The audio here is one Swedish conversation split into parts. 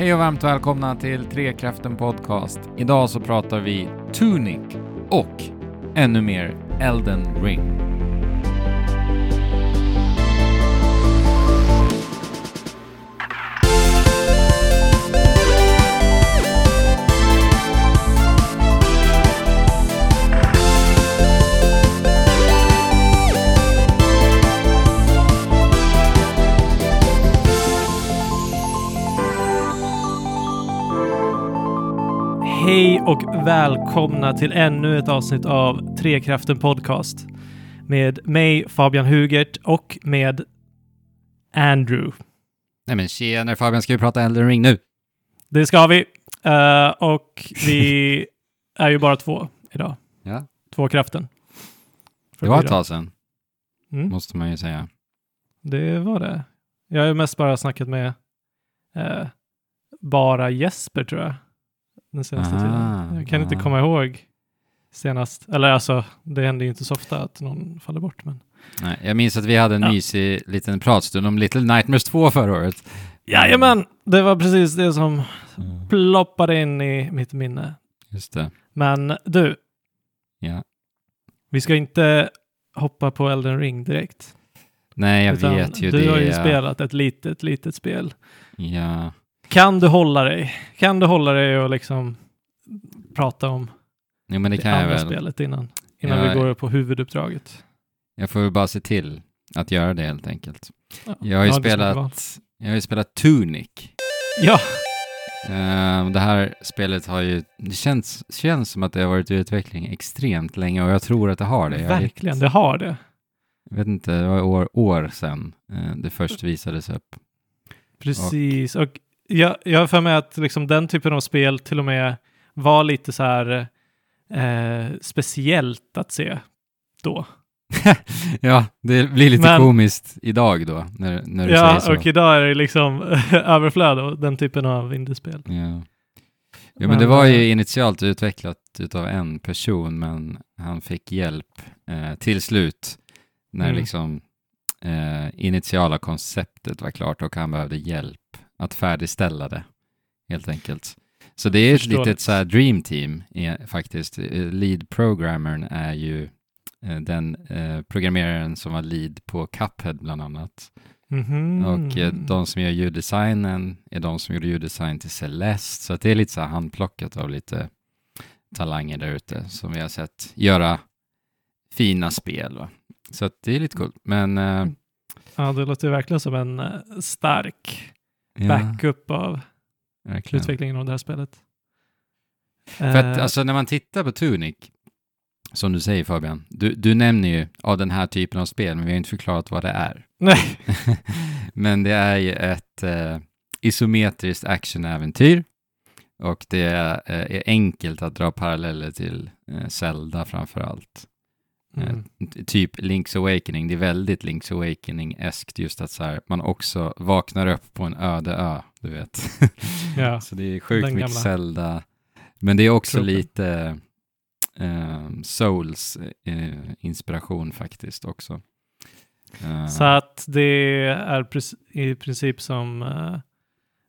Hej och varmt välkomna till Trekraften Podcast. Idag så pratar vi Tunic och ännu mer Elden Ring. Hej och välkomna till ännu ett avsnitt av Trekraften Podcast. Med mig Fabian Hugert och med Andrew. Nej men tjenare Fabian, ska vi prata Elden Ring nu? Det ska vi. Eh, och vi är ju bara två idag. Ja. Två kraften. Det var ett tag sedan, Mm, måste man ju säga. det var det. Jag har ju mest bara snackat med eh, bara Jesper tror jag. Den senaste Aha, tiden. Jag kan inte komma ihåg senast. Eller alltså, det händer ju inte så ofta att någon faller bort. Men... Nej, jag minns att vi hade en Ja. mysig liten pratstund om Little Nightmares 2 förra året. Jajamän! Det var precis det som Mm. ploppade in i mitt minne. Just det. Men du, Ja. vi ska inte hoppa på Elden Ring direkt. Nej, jag vet ju du det. har ju spelat ett litet, litet spel. Ja. Kan du hålla dig? Kan du hålla dig och liksom prata om Jo, men det det, kan jag andra väl. spelet innan, innan Ja, vi går på huvuduppdraget? Jag får väl bara se till att göra det helt enkelt. Ja. Jag har ju Ja, spelat, jag har ju spelat Tunic. Ja, Eh, det här spelet har ju, det känns, känns som att det har varit i utveckling extremt länge och jag tror att det har det. Jag verkligen. vet, Det har det. jag vet inte, det var år, år sedan eh, det först visades upp. Precis. Och, jag, jag har för mig att liksom den typen av spel till och med var lite så här eh, speciellt att se då. ja, det blir lite Men- komiskt idag då, när, när du Ja, säger och så. idag är det liksom överflöd av den typen av indiespel. Ja. Ja, men det var ju initialt utvecklat utav en person, men han fick hjälp eh, till slut när Mm. liksom eh, initiala konceptet var klart och han behövde hjälp att färdigställa det, helt enkelt. Så det är ett litet så här dream team faktiskt. Eh, Lead programmern är ju eh, den eh, programmeraren som var lead på Cuphead bland annat. Mhm. Och eh, de som gör ljuddesignen är de som gjorde ljuddesign till Celeste. Så det är lite så här handplockat av lite talanger där ute som vi har sett göra fina spel. Va? Så det är lite coolt. Men eh, Ja, det låter verkligen som en eh, stark backup av verkligen. utvecklingen av det här spelet. För att Eh, alltså när man tittar på Tunic, som du säger Fabian, du, du nämner ju av den här typen av spel, men vi har inte förklarat vad det är. Nej, Men det är ju ett eh, isometriskt actionäventyr och det är, eh, är enkelt att dra paralleller till eh, Zelda framför allt. Mm. Eh, typ Link's Awakening, det är väldigt Link's Awakening-eskt just att så här, man också vaknar upp på en öde ö, du vet. ja. så det är sjukt mycket gamla. Zelda, men det är också Tropen. lite eh, Souls eh, inspiration faktiskt också. Eh, Så att det är i princip som,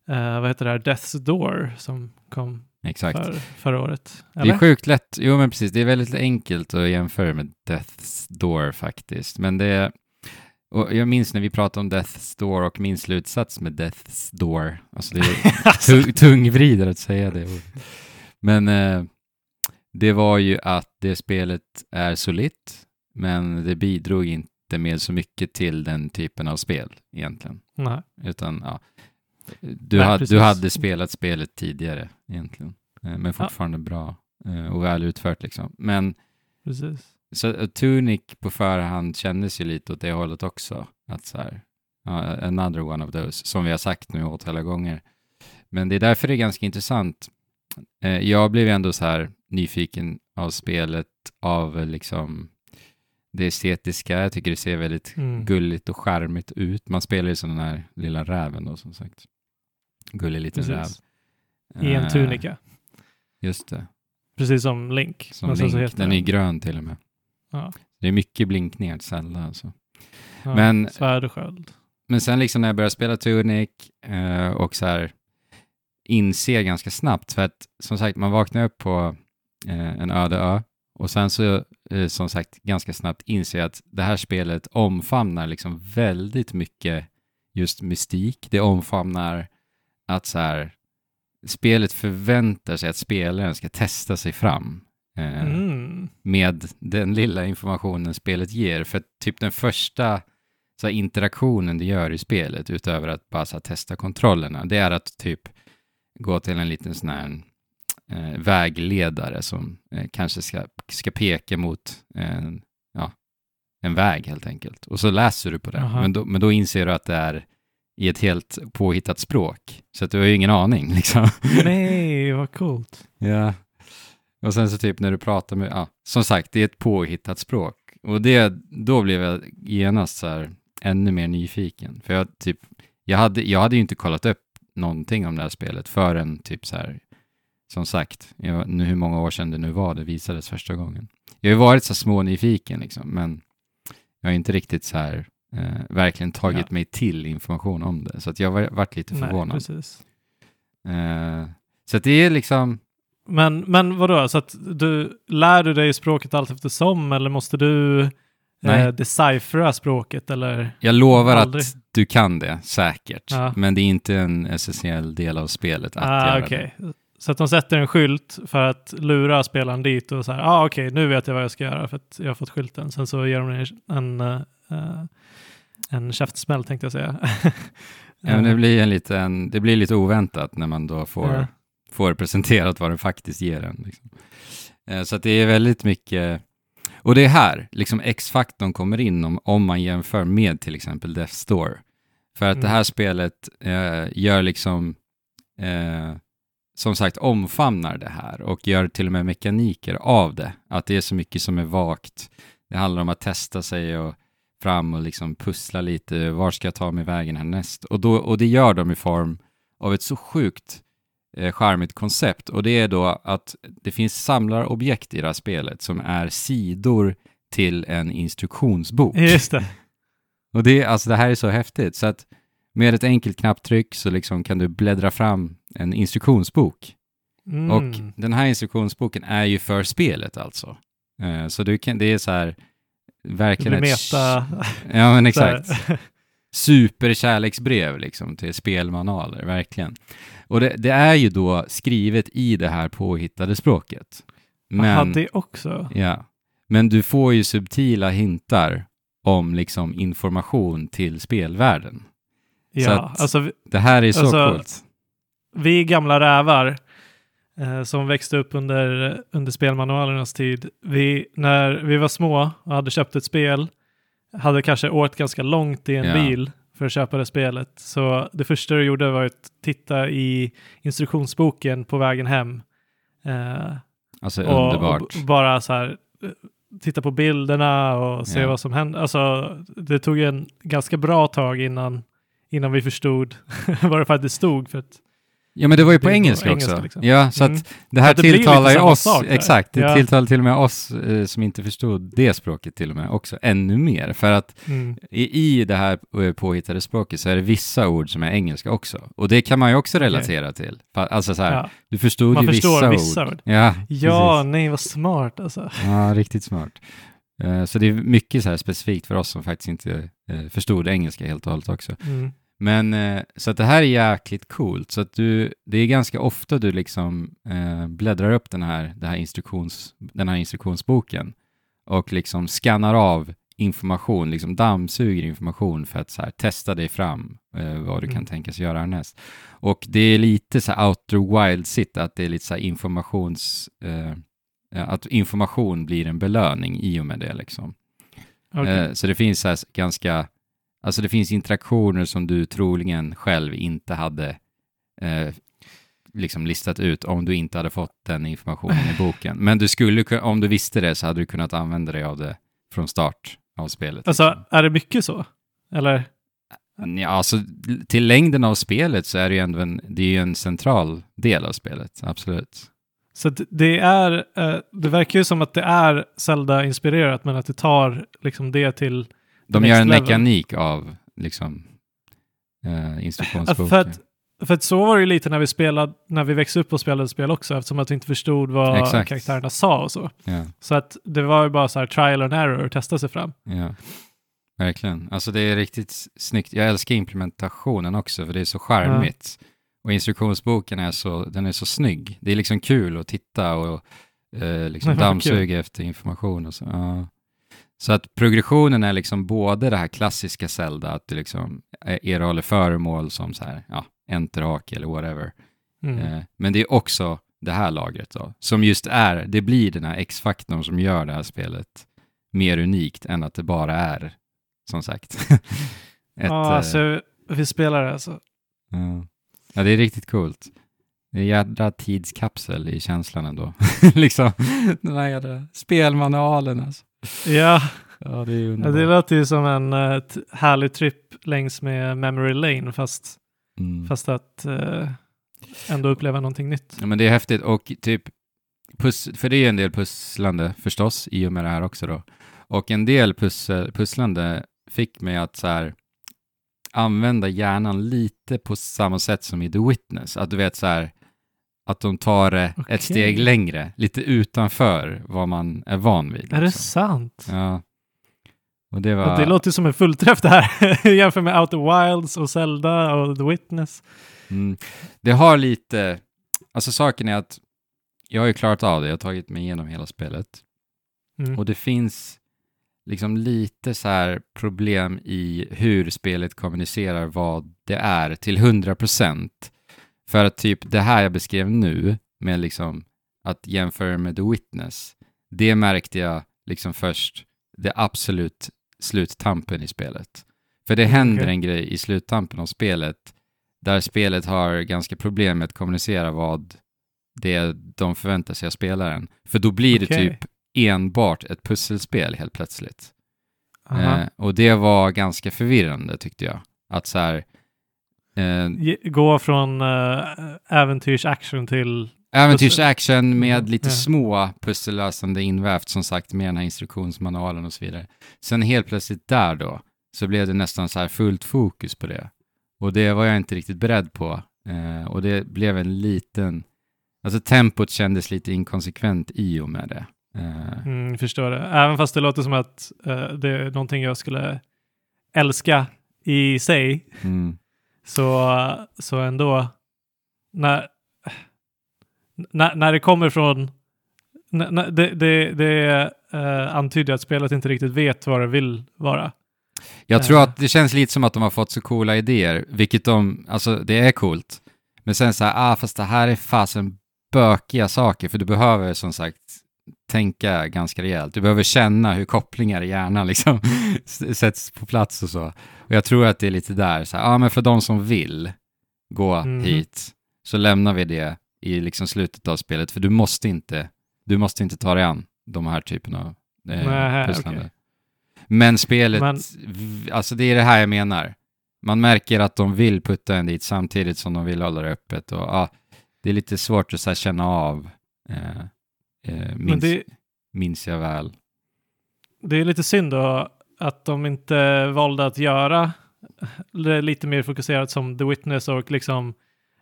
vad heter det här, Death's Door som kom exakt. för, förra året. Det Eller? är sjukt lätt, jo men precis, det är väldigt enkelt att jämföra med Death's Door faktiskt. Men det, och jag minns när vi pratade om Death's Door och min slutsats med Death's Door, alltså det är tu- tungvrider att säga det. Men eh, det var ju att det spelet är solitt, men det bidrog inte med så mycket till den typen av spel egentligen. nej. Utan ja, du, Nej, hade, du hade spelat spelet tidigare egentligen. Eh, Men fortfarande bra eh, och väl utfört liksom. Men Precis. så eh, Tunic på förhand kändes ju lite åt det hållet också. Att så här, ja, another one of those, som vi har sagt nu åtskilliga gånger. Men det är därför det är ganska intressant. Jag blev ändå så här nyfiken av spelet, av liksom det estetiska. Jag tycker det ser väldigt Mm. gulligt och charmigt ut. Man spelar ju som den här lilla räven då som sagt. Gullig liten räv. I en Eh, tunika. Just det, Precis som Link. som sen så Link. heter Den är grön till och med. Ja. Det är mycket blinkningar till Zelda alltså. Ja, Men- Svärd och sköld. Men sen liksom när jag började spela Tunic eh, och så här inser ganska snabbt, för att som sagt, man vaknar upp på eh, en öde ö och sen så, eh, som sagt, ganska snabbt inser att det här spelet omfamnar liksom väldigt mycket just mystik. Det omfamnar att så här, spelet förväntar sig att spelaren ska testa sig fram eh, Mm. med den lilla informationen spelet ger. För typ den första så här, interaktionen du gör i spelet, utöver att bara här, testa kontrollerna, det är att typ gå till en liten sån här eh, vägledare som eh, kanske ska, ska peka mot en, ja, en väg helt enkelt. Och så läser du på det. Men då, men då inser du att det är i ett helt påhittat språk. Så att du har ju ingen aning liksom. Nej, vad coolt. Ja. Och sen så typ när du pratar med, ja, som sagt, det är ett påhittat språk. Och det, då blev jag genast så här ännu mer nyfiken. För jag typ, jag hade, jag hade ju inte kollat upp någonting om det här spelet förrän typ så här, som sagt, jag, nu hur många år sedan det nu var det visades första gången. Jag har ju varit så små nyfiken liksom, men jag har inte riktigt så här eh, verkligen tagit Ja. mig till information om det. Så att jag har varit lite Nej, förvånad. precis. Eh, så att det är liksom, Men, men vadå, så att du lär du dig språket allt eftersom eller måste du Nej. eh, deciphera språket eller? Jag lovar Aldrig. att du kan det, säkert. Ja. Men det är inte en essentiell del av spelet att Ah, göra okej. Så att de sätter en skylt för att lura spelaren dit och så här, ah, okej, nu vet jag vad jag ska göra för att jag har fått skylten. Sen så ger de en, en, eh, en käftsmäll tänkte jag säga. det. Ja, men det, blir en liten, det blir lite oväntat när man då får, Ja. får presenterat vad den faktiskt ger en. Liksom. Eh, Så att det är väldigt mycket, och det är här liksom X-faktorn kommer in om, om man jämför med till exempel Death Store. För att det Mm. här spelet eh, gör liksom, eh, som sagt, omfamnar det här och gör till och med mekaniker av det. Att det är så mycket som är vagt. Det handlar om att testa sig och fram och liksom pussla lite. Var ska jag ta mig vägen härnäst? Och, då, och det gör de i form av ett så sjukt eh, charmigt koncept. Och det är då att det finns samlarobjekt i det här spelet som är sidor till en instruktionsbok. Just det. Och det, alltså det här är så häftigt. Så att med ett enkelt knapptryck så liksom kan du bläddra fram en instruktionsbok. Mm. Och den här instruktionsboken är ju för spelet alltså. Eh, så du kan, det är så här, verkligen ett... meta. Ja, men så exakt. Superkärleksbrev liksom till spelmanualer, verkligen. Och det, det är ju då skrivet i det här påhittade språket. Men, Aha, det också. ja. men du får ju subtila hintar om liksom information till spelvärlden. Ja, att- alltså Det här är så Alltså, coolt. vi gamla rävar som växte upp under, under spelmanualernas tid. Vi, när vi var små och hade köpt ett spel, hade kanske åkt ganska långt i en Ja. bil för att köpa det spelet. Så det första du gjorde var att titta i instruktionsboken på vägen hem. Eh, Alltså och, underbart. och bara så här eh, titta på bilderna och se Ja. vad som hände. Alltså, det tog en ganska bra tag innan, innan vi förstod vad det faktiskt stod. För att, Ja, men det var ju på är på engelska, engelska, också. liksom. Ja, så Mm. att det här det tilltalar ju oss, exakt, det Ja. tilltalar till och med oss eh, som inte förstod det språket till och med också ännu mer. För att mm, i, i det här eh, påhittade språket så är det vissa ord som är engelska också. Och det kan man ju också relatera till. Fa- Alltså så här, ja. du förstod Man ju vissa, vissa ord. ord. Ja, ja, precis. nej vad smart alltså. Ja, riktigt smart. Eh, Så det är mycket så här specifikt för oss som faktiskt inte eh, förstod engelska helt och hållet också. Mm. Men eh, så att det här är jäkligt coolt. Så att du, det är ganska ofta du liksom eh, bläddrar upp den här, det här instruktions, den här instruktionsboken och liksom skannar av information, liksom dammsuger information för att så här, testa dig fram eh, vad du kan Mm. tänkas göra härnäst. Och det är lite så här outer wild sit, att det är lite så här informations... Eh, ja, att information blir en belöning i och med det liksom. Okej. Eh, Så det finns så här ganska, alltså det finns interaktioner som du troligen själv inte hade eh, liksom listat ut om du inte hade fått den informationen i boken. Men du skulle, om du visste det så hade du kunnat använda dig av det från start av spelet. Alltså, är det mycket så? Eller? Ja, alltså till längden av spelet så är det ju ändå en, det är ju en central del av spelet, absolut. Så det är, eh, det verkar ju som att det är Zelda-inspirerat, men att det tar liksom det till... De gör en level. mekanik av liksom eh, instruktionsboken. För att, för att så var det ju lite när vi spelade, när vi växte upp och spelade spel också, eftersom att vi inte förstod vad Exakt. karaktärerna sa och så. Ja, Så att det var ju bara så här trial and error att testa sig fram. ja. Verkligen. Alltså det är riktigt snyggt. Jag älskar implementationen också, för det är så charmigt. Och instruktionsboken är så, den är så snygg. Det är liksom kul att titta och eh, liksom dammsuga efter information och så. Ja. Så att progressionen är liksom både det här klassiska Zelda, att du liksom erhåller föremål som så här, ja, enterhake eller whatever. Mm. Eh, men det är också det här lagret då, som just är, det blir den här X-faktorn som gör det här spelet mer unikt än att det bara är, som sagt. Ett, ja, eh, alltså, vi spelar det alltså. ja. ja, det är riktigt coolt. Det är en jädra tidskapsel i känslan ändå. liksom, den här jädra spelmanualen alltså. Ja, Ja, det är ja, det låter ju som en uh, härlig trip längs med Memory Lane, fast, Mm. fast att eh, ändå uppleva någonting nytt. Ja, men det är häftigt och typ, pus, för det är en del pusslande förstås i och med det här också då. Och en del pussel, pusslande fick mig att så här använda hjärnan lite på samma sätt som i The Witness. Att du vet så här, att de tar det Okej. ett steg längre, lite utanför vad man är van vid. Är det liksom. sant? Ja. Och det var... Det låter som en fullträff det här. Jämför med Outer Wilds och Zelda och The Witness. Mm. Det har lite, alltså saken är att jag har ju klarat av det, jag har tagit mig igenom hela spelet. Mm. Och det finns liksom lite så här problem i hur spelet kommunicerar vad det är till 100%. För att typ det här jag beskrev nu, med liksom att jämföra med The Witness, det märkte jag liksom först det absolut sluttampen i spelet. För det Mm, händer okej. en grej i sluttampen av spelet där spelet har ganska problem med att kommunicera vad det de förväntar sig av spelaren. För då blir det Okej. typ enbart ett pusselspel helt plötsligt. Aha. Eh, och det var ganska förvirrande tyckte jag. Att så här, Gå från uh, äventyrsaction till... äventyrsaction med Mm, lite ja. små pussellösande invävt som sagt med den här instruktionsmanualen och så vidare. Sen helt plötsligt där då så blev det nästan så här fullt fokus på det. Och det var jag inte riktigt beredd på. Eh, och det blev en liten, alltså tempot kändes lite inkonsekvent i och med det. Eh, Mm, förstår det. Även fast det låter som att eh, det är någonting jag skulle älska i sig. mm. Så, så ändå, när, när, när det kommer från, när, det, det, det uh, antyder att spelet inte riktigt vet vad det vill vara. Jag tror Eh. att det känns lite som att de har fått så coola idéer, vilket de, alltså det är coolt. Men sen så här, ah fast det här är fasen bökiga saker, för du behöver som sagt tänka ganska rejält. Du behöver känna hur kopplingar i hjärnan liksom sätts på plats och så. Och jag tror att det är lite där, så här, ah men för de som vill gå Mhm. hit, så lämnar vi det i liksom slutet av spelet, för du måste inte, du måste inte ta dig an de här typerna av eh, pusslande. okej. Men spelet, v- alltså det är det här jag menar. Man märker att de vill putta en dit samtidigt som de vill hålla det öppet. Och, ja, det är lite svårt att så här, känna av, eh, eh, minns, det, minns jag väl. det är lite synd då att de inte valde att göra lite mer fokuserat som The Witness och liksom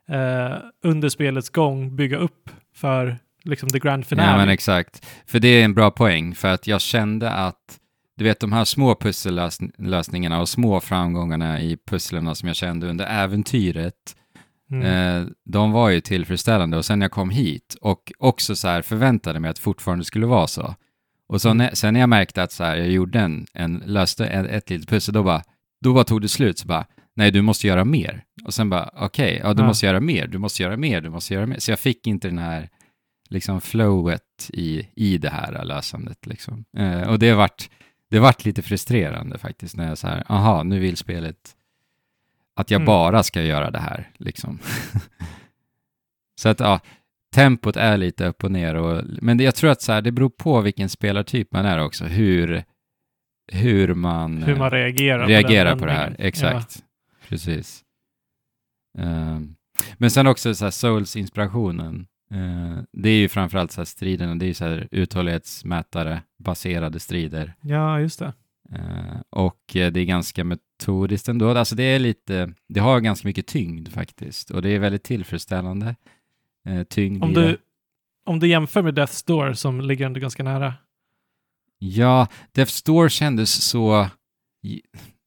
eh, under spelets gång bygga upp för liksom the grand finale. Ja, men exakt. För det är en bra poäng, för att jag kände att, du vet de här små pussellösningarna och små framgångarna i pusslerna som jag kände under äventyret, Mm. Eh, de var ju tillfredsställande och sen när jag kom hit och också så här förväntade mig att det fortfarande skulle vara så. Och så Mm. när, sen när jag märkte att så här, jag gjorde en, en löste ett, ett litet pussel, då bara, då bara tog det slut. Så bara, nej du måste göra mer. Och sen bara, okej, ja du Ja. måste göra mer, du måste göra mer, du måste göra mer. Så jag fick inte den här liksom flowet i, i det här lösandet liksom. Eh, och det vart, det vart lite frustrerande faktiskt när jag så här, aha, nu vill spelet att jag Mm. bara ska göra det här liksom. så att ja, tempot är lite upp och ner och, men det, jag tror att så här, det beror på vilken spelartyp man är också, hur, hur man, Hur man eh, reagerar, reagerar den på det här. Exakt, precis. Ehm, men sen också så Souls-inspirationen. Eh, det är ju framförallt så här striderna, det är ju så här uthållighetsmätare baserade strider. Ja, ja just det. Eh, och eh, det är ganska metodiskt ändå. Alltså det är lite, det har ganska mycket tyngd faktiskt och det är väldigt tillfredsställande eh, tyngd Om du, om du jämför med Death's Door som ligger ändå ganska nära. Ja, Death's Door kändes så,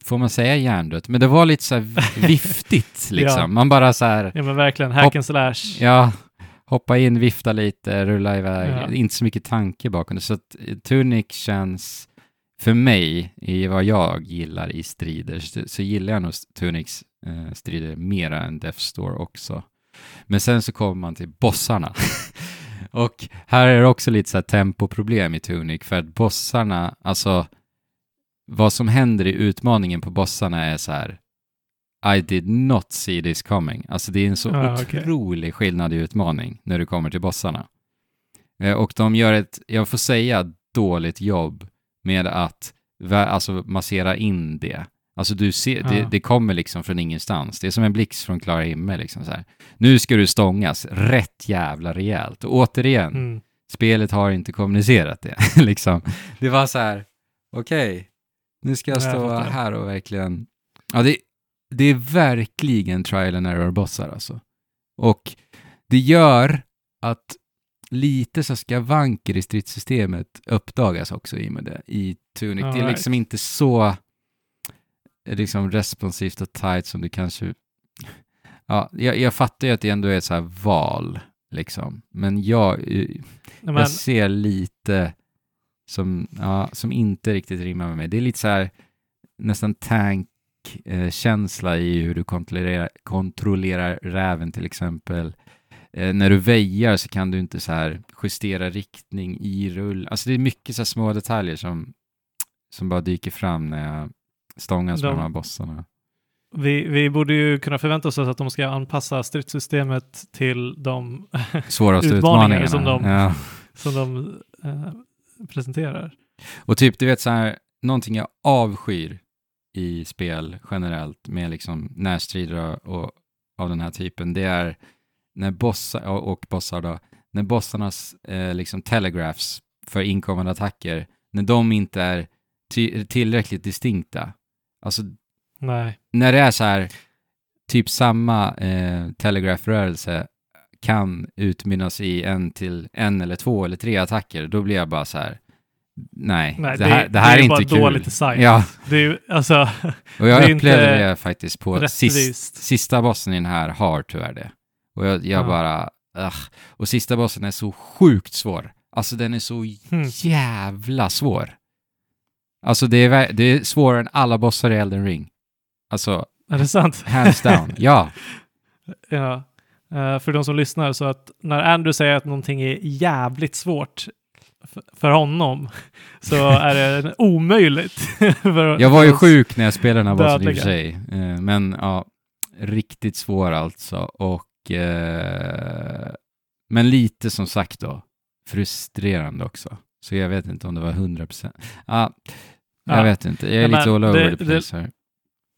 får man säga hjärndött, men det var lite så här viftigt liksom. Ja. Man bara så här, Ja men verkligen, hack and slash. ja, hoppa in, vifta lite, rulla iväg. Ja. Inte så mycket tanke bakom det. Så att Tunic känns, för mig, i vad jag gillar i strider, så, så gillar jag nog Tunics eh, strider mera än Death's Door också. Men sen så kommer man till bossarna. Och här är det också lite så här tempoproblem i Tunic, för att bossarna, alltså vad som händer i utmaningen på bossarna är så här I did not see this coming. Alltså det är en så Ah, otrolig skillnad i utmaning när du kommer till bossarna. Eh, Och de gör ett, jag får säga, dåligt jobb med att alltså, massera in det. Alltså du ser, det, Ja. det kommer liksom från ingenstans. Det är som en blixt från klara himmel. Liksom så här. Nu ska du stångas rätt jävla rejält. Och återigen, Mm. spelet har inte kommunicerat det. liksom. Det var så här, okej, nu ska jag Ja, jag stå fattar. här och verkligen... Ja, det, det är verkligen trial and error-bossar alltså. Och det gör att lite så skavanker i stridssystemet uppdagas också i och med det i Tunic. All det är right. liksom inte så eh, liksom responsivt och tight som du kanske... Ja, jag, jag fattar ju att det ändå är ett så här val, liksom. Men jag, eh, Nej, Men, jag ser lite som, ja, som inte riktigt rimmar med mig. Det är lite så här nästan tank-känsla i hur du kontrollerar, kontrollerar räven till exempel. Eh, när du väjar så kan du inte så här justera riktning i rull. Alltså det är mycket så små detaljer som, som bara dyker fram när jag stångas med De- de här bossarna. vi, vi borde ju kunna förvänta oss att de ska anpassa stridssystemet till de Svåraste Utmaningar som de- Ja. som de eh, presenterar. Och typ, du vet så här, någonting jag avskyr i spel generellt med liksom närstrider och, och av den här typen, det är när bossar, och, bossar då, när bossarnas eh, liksom telegraphs för inkommande attacker, när de inte är ty- tillräckligt distinkta. Alltså Nej. när det är så här, typ samma eh, telegraph-rörelse kan utmynnas i en till en eller två eller tre attacker, då blir jag bara så här, nej, Nej, det, här, det här är, bara inte kul. dåligt design. Ja, Det är ju, alltså, och jag Det är upplevde det faktiskt på sist, sista bossen i den här har tyvärr det. Och jag, jag Ja. bara, ugh. Och sista bossen är så sjukt svår. Alltså den är så Hmm. jävla svår. Alltså det är, det är svårare än alla bossar i Elden Ring. Alltså, är det sant? hands down. ja. Ja. Eh, för de som lyssnar, så att när Andrew säger att någonting är jävligt svårt för honom så är det omöjligt. för, Jag var ju sjuk när jag spelade den här bossen i och för sig. Eh, Men ja, riktigt svår alltså. Och, eh, men lite som sagt då, frustrerande också. Så jag vet inte om det var 100 procent. Ja, jag Ja. vet inte. Jag är Ja, lite all over det- the place här.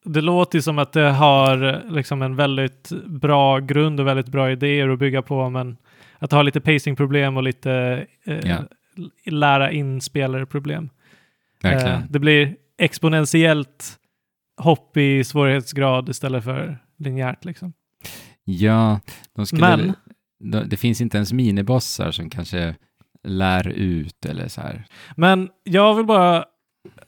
Det låter ju som att det har eh, liksom en väldigt bra grund och väldigt bra idéer att bygga på, men att det har lite pacingproblem och lite eh, Ja. lära in spelare-problem. Verkligen. Eh, det blir exponentiellt hopp i svårighetsgrad istället för linjärt liksom. Ja, de skulle... Men- de- Det finns inte ens minibossar som kanske lär ut eller så här. Men jag vill bara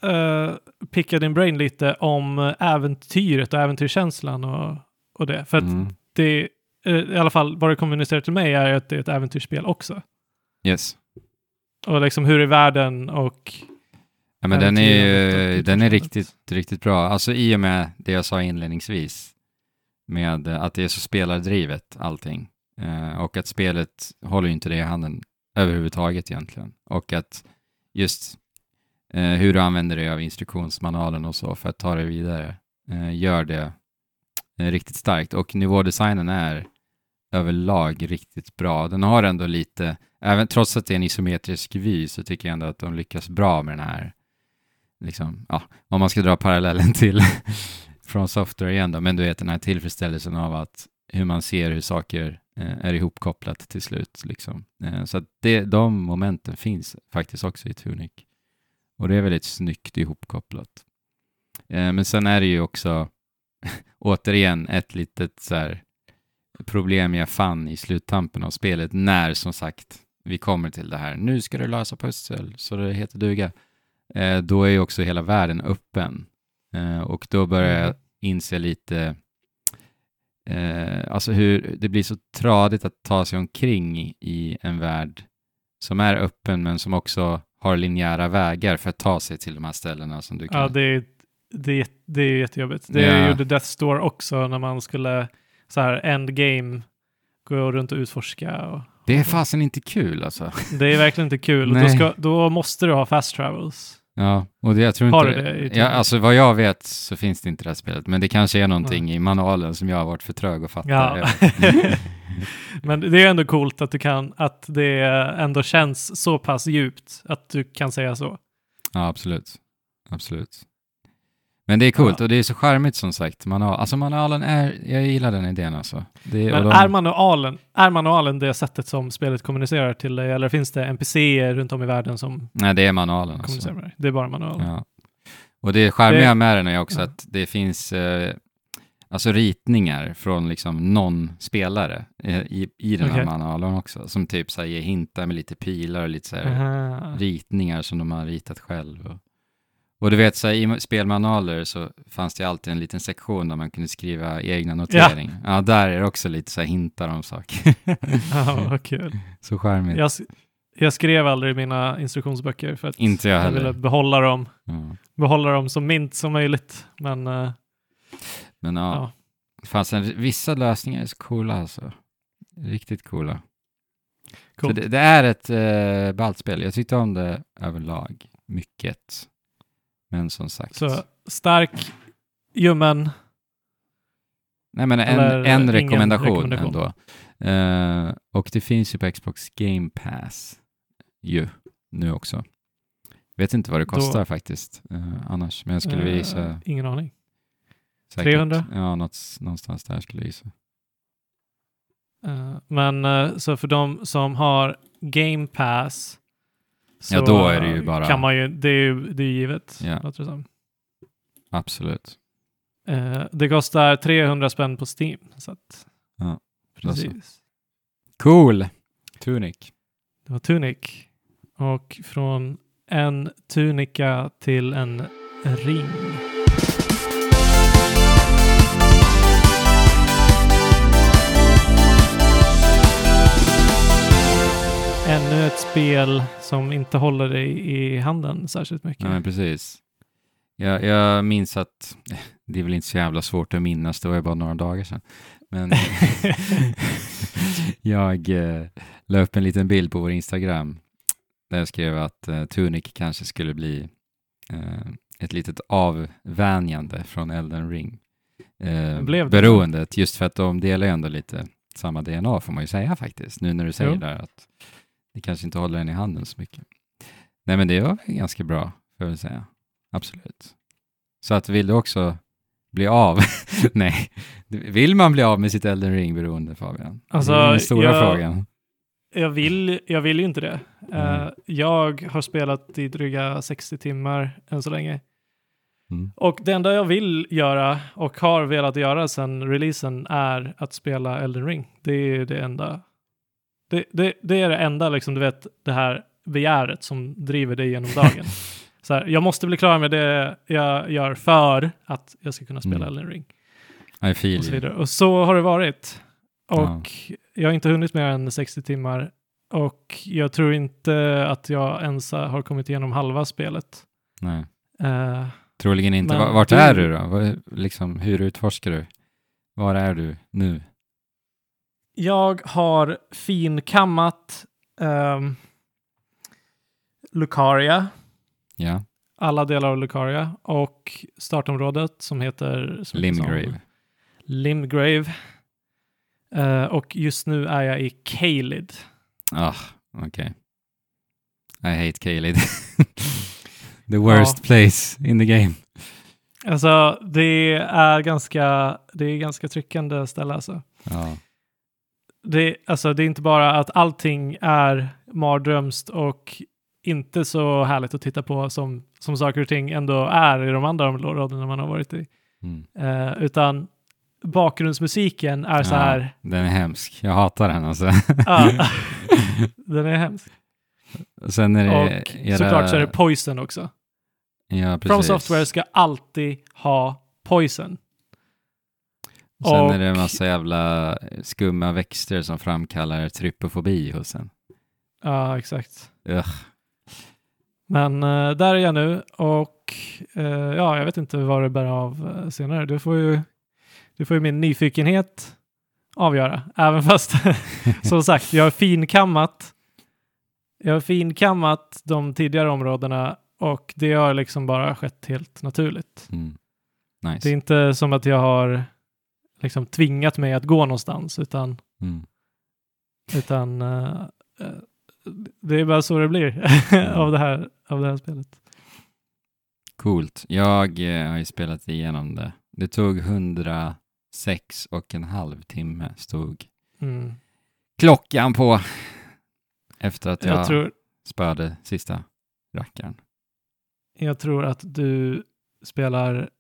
uh, picka din brain lite om äventyret och äventyrskänslan och, och det. För Mm. det, eh, i alla fall vad det kommunicerar till mig är att det är ett äventyrsspel också. Yes. Och liksom hur är världen och Ja, men den är ju, den är riktigt, riktigt bra. Alltså i och med det jag sa inledningsvis, med eh, att det är så spelardrivet allting. Eh, och att spelet håller ju inte det i handen överhuvudtaget egentligen. Och att just eh, hur du använder dig av instruktionsmanualen och så för att ta dig vidare eh, gör det eh, riktigt starkt. Och nivådesignen är överlag riktigt bra. Den har ändå lite, även trots att det är en isometrisk vy så tycker jag ändå att de lyckas bra med den här, liksom, ja, om man ska dra parallellen till från software igen då, men du vet den här tillfredsställelsen av att hur man ser hur saker eh, är ihopkopplat till slut. Liksom. Eh, så att det, de momenten finns faktiskt också i Tunic. Och det är väldigt snyggt ihopkopplat. Eh, men sen är det ju också återigen ett litet så här, problem jag fann i sluttampen av spelet när som sagt vi kommer till det här. Nu ska du lösa pussel så det heter duga. Eh, då är ju också hela världen öppen. Eh, och då börjar jag Mm. inse lite eh, alltså hur det blir så tradigt att ta sig omkring i, en värld som är öppen men som också har linjära vägar för att ta sig till de här ställena som du kan. Ja, det är, det, är- det är jättejobbigt. Det Ja. gjorde Death Store också när man skulle så här endgame gå runt och utforska. Och, Det är fasen inte kul alltså. det är verkligen inte kul. Då, ska, då måste du ha fast travels. Ja, och det, jag tror Har inte... du det ja, alltså vad jag vet så finns det inte det här spelet, men det kanske är någonting i manualen som jag har varit för trög att fatta. Ja. Men det är ändå coolt att, du kan, att det ändå känns så pass djupt att du kan säga så. ja, absolut. Absolut. Men det är coolt Ja. och det är så charmigt som sagt. Manual, alltså manualen är, jag gillar den idén alltså. Det, Men de- är, manualen, är manualen det sättet som spelet kommunicerar till dig eller finns det NPCer runt om i världen som Nej, det är manualen alltså. Det är bara manualen. Ja. Och det charmiga Det- med den är också ja. att det finns eh, alltså ritningar från liksom någon spelare eh, i, i den här Okej. manualen också. Som typ så här, ger hintar med lite pilar och lite så här, ritningar som de har ritat själv. Och, och du vet, så här, i spelmanualer så fanns det alltid en liten sektion där man kunde skriva egna noteringar. Ja, där är det också lite så här hintar om saker. Ja, vad kul. så charmigt. Jag, jag skrev aldrig mina instruktionsböcker för att Inte jag jag ville behålla dem, Ja. behålla dem så mint som möjligt. Men eh, Men ja, ja. det fanns en, vissa lösningar är så coola alltså. Riktigt coola. Så Coolt. det, det är ett eh, ballt spel. Jag tyckte om det överlag. Mycket. Men som sagt. Så stark, ljummen, Nej men en, en rekommendation, rekommendation. ändå. Eh, och det finns ju på Xbox Game Pass. Ju, nu också. Vet inte vad det Då- kostar faktiskt annars. annars. Men jag skulle eh, visa. ingen aning. Säkert, 300? Ja, något, någonstans där skulle jag gissa. Eh, men så för de som har Game Pass så Ja, då är det ju bara- kan man ju, det är ju det är givet. Ja. låter det som. Absolut. Eh, det kostar 300 spänn på Steam. Så att, Ja, precis. Cool! Tunic. Det var Tunic. Och från en tunika till en ring. Ännu ett spel som inte håller dig i handen särskilt mycket. Ja, men precis. Jag, jag minns att, det är väl inte så jävla svårt att minnas, det var ju bara några dagar sedan. Men jag eh, la upp en liten bild på vår Instagram där jag skrev att eh, Tunic kanske skulle bli eh, ett litet avvänjande från Elden Ring. Eh, Blev det beroendet, just för att de delar ju ändå lite samma DNA får man ju säga faktiskt, nu när du säger Jo. där att det kanske inte håller en i handen så mycket. Nej men det var ganska bra, får jag väl säga. Absolut. Så att vill du också bli av? Nej, vill man bli av med sitt Elden Ring-beroende Fabian? Alltså, det är den stora jag- frågan. Jag vill, jag vill ju inte det. Mm. jag har spelat i dryga 60 timmar än så länge. Mm. Och det enda jag vill göra och har velat göra sedan releasen är att spela Elden Ring. Det är det enda. Det, det, det är det enda, liksom, du vet, det här begäret som driver dig genom dagen. så här, jag måste bli klar med det jag gör för att jag ska kunna spela Mm. Elden Ring. I feel Och så vidare. Och så har det varit. Ja. Och jag har inte hunnit mer än 60 timmar. Och jag tror inte att jag ens har kommit igenom halva spelet. Nej. Eh, Troligen inte. Men Va- Vart är du då? Liksom, hur utforskar du? Var är du nu? Jag har finkammat um, Lucaria, Ja, alla delar av Lucaria och startområdet som heter som Limgrave. Limgrave. Eh, och just nu är jag i Caelid. Ah, okej. I hate Kalid. The worst place in the game. Alltså det är ganska, det är ganska tryckande ställe alltså. Ja, Det, alltså det är inte bara att allting är mardrömst och inte så härligt att titta på som, som saker och ting ändå är i de andra områdena man har varit i. Mm. Eh, utan bakgrundsmusiken är så här, Ja, den är hemsk. Jag hatar den alltså. ja, den är hemsk. Och Sen är det Och era- såklart så är det Poison också. Ja, precis. From Software ska alltid ha Poison. Sen och- är det en massa jävla skumma växter som framkallar trypofobi hos en. Ja, exakt. Ugh. Men eh, där är jag nu och eh, ja, jag vet inte vad det bär av eh, senare. Du får ju, du får ju min nyfikenhet avgöra. Även fast, som sagt, jag har finkammat. Jag har finkammat de tidigare områdena och det har liksom bara skett helt naturligt. Mm. Det är Nice. inte som att jag har liksom tvingat mig att gå någonstans, utan, Mm. utan eh, det är bara så det blir av, det här, av det här spelet. Coolt. Jag eh, har ju spelat igenom det. Det tog 106 och en halv timme stod Mm. klockan på efter att jag, Jag, tror, spöade sista rackaren. jag tror att du spelar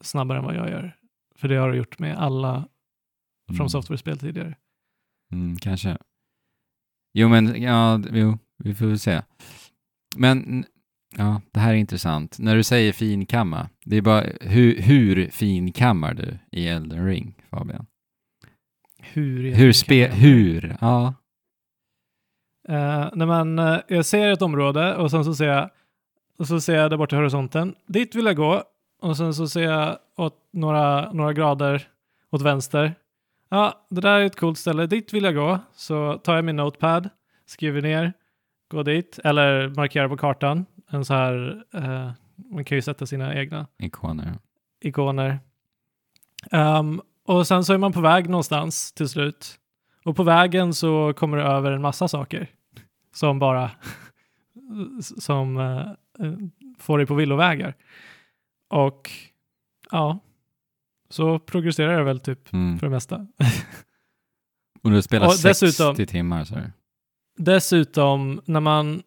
snabbare än vad jag gör. För det har du gjort med alla Mm. From Software-spel tidigare. Mm, kanske. Jo, men ja, jo, vi får väl se. Men ja, det här är intressant. När du säger finkamma, det är bara hur, hur finkammar du i Elden Ring, Fabian? Hur? Hur spe, hur? Ja. Eh, när man, eh, jag ser ett område och sen så ser jag, och så ser jag där borta i horisonten. Dit vill jag gå. Och sen så ser jag åt några, några grader åt vänster. Ja, det där är ett coolt ställe. Dit vill jag gå. Så tar jag min notepad, skriver ner, går dit eller markerar på kartan. En så här, eh, man kan ju sätta sina egna Ikoner. ikoner. Ehm, och sen så är man på väg någonstans till slut. Och på vägen så kommer du över en massa saker som bara som eh, eh, får dig på villovägar. Och ja, så progresserar det väl typ Mm. för det mesta. Och du spelar Och 60 dessutom- timmar, så Dessutom när man,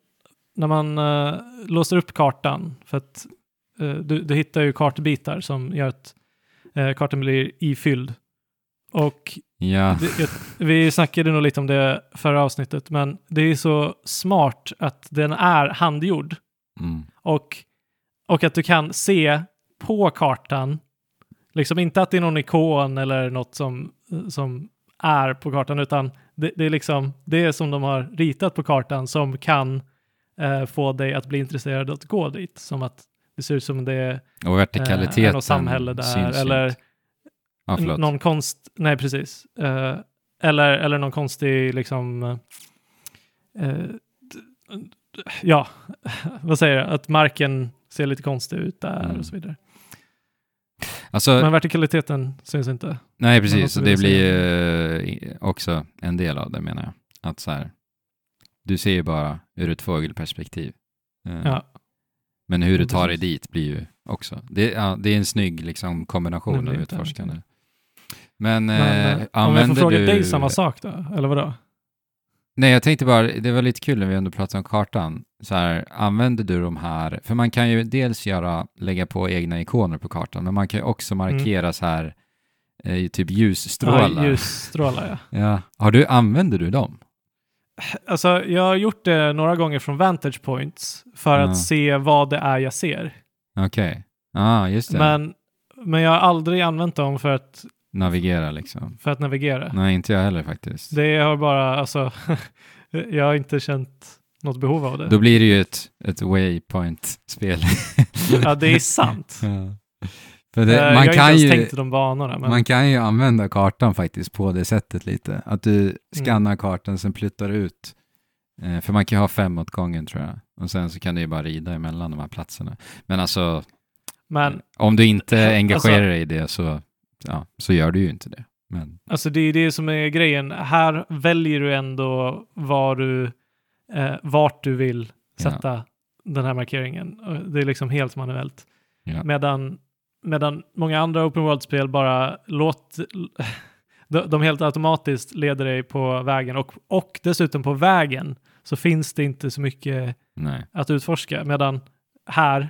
när man eh, låser upp kartan, för att eh, du, du hittar ju kartbitar som gör att eh, kartan blir ifylld. Och Ja, det, jag, vi snackade nog lite om det förra avsnittet, men det är så smart att den är handgjord mm. och, och att du kan se på kartan, liksom inte att det är någon ikon eller något som, som är på kartan, utan det, det är liksom det som de har ritat på kartan som kan eh, få dig att bli intresserad att gå dit. Som att det ser ut som det är och vertikaliteten eh, något samhälle där, syns eller förlåt. någon konst, nej precis. Eh, eller, eller någon konstig liksom, eh, ja, vad säger jag, att marken ser lite konstig ut där Mm. och så vidare. Alltså, Men vertikaliteten syns inte. nej precis, och det blir ju eh, också en del av det menar jag. Att så här, du ser ju bara ur ett fågelperspektiv. Eh, Ja. Men hur du tar dig dit blir ju också, det, ja, det är en snygg liksom, kombination av utforskande. Men, Men, eh, eh, om jag får använder fråga du... dig samma sak då, eller vadå? Nej, jag tänkte bara, det var lite kul när vi ändå pratade om kartan. Så här, använder du de här, för man kan ju dels göra, lägga på egna ikoner på kartan, men man kan ju också markera så här, eh, typ ljusstrålar. Ja, ljusstrålar ja. Ja. Har du, använder du dem? Alltså, jag har gjort det några gånger från vantage points för Ja. att se vad det är jag ser. Okej. Ja, just det. Men, men jag har aldrig använt dem för att, Navigera liksom. för att navigera. Nej, inte jag heller faktiskt. Det har bara, alltså, jag har inte känt något behov av det. Då blir det ju ett, ett waypoint-spel. Ja, det är sant. Ja. För Eh, det, jag man, har inte kan ens ju, tänkt de banorna. Men, man kan ju använda kartan faktiskt på det sättet lite. Att du skannar kartan, sen flyttar ut. Eh, för man kan ju ha fem åt gången tror jag. Och sen så kan du ju bara rida emellan de här platserna. Men alltså, men om du inte Alltså- engagerar dig i det så, ja, så gör du ju inte det. Men, alltså, det är det som är grejen. Här väljer du ändå var du, eh, vart du vill Ja. sätta den här markeringen. Det är liksom helt manuellt. Ja. Medan, medan många andra open world-spel bara låt, de, de helt automatiskt leder dig på vägen och, och dessutom på vägen så finns det inte så mycket Nej. att utforska. Medan här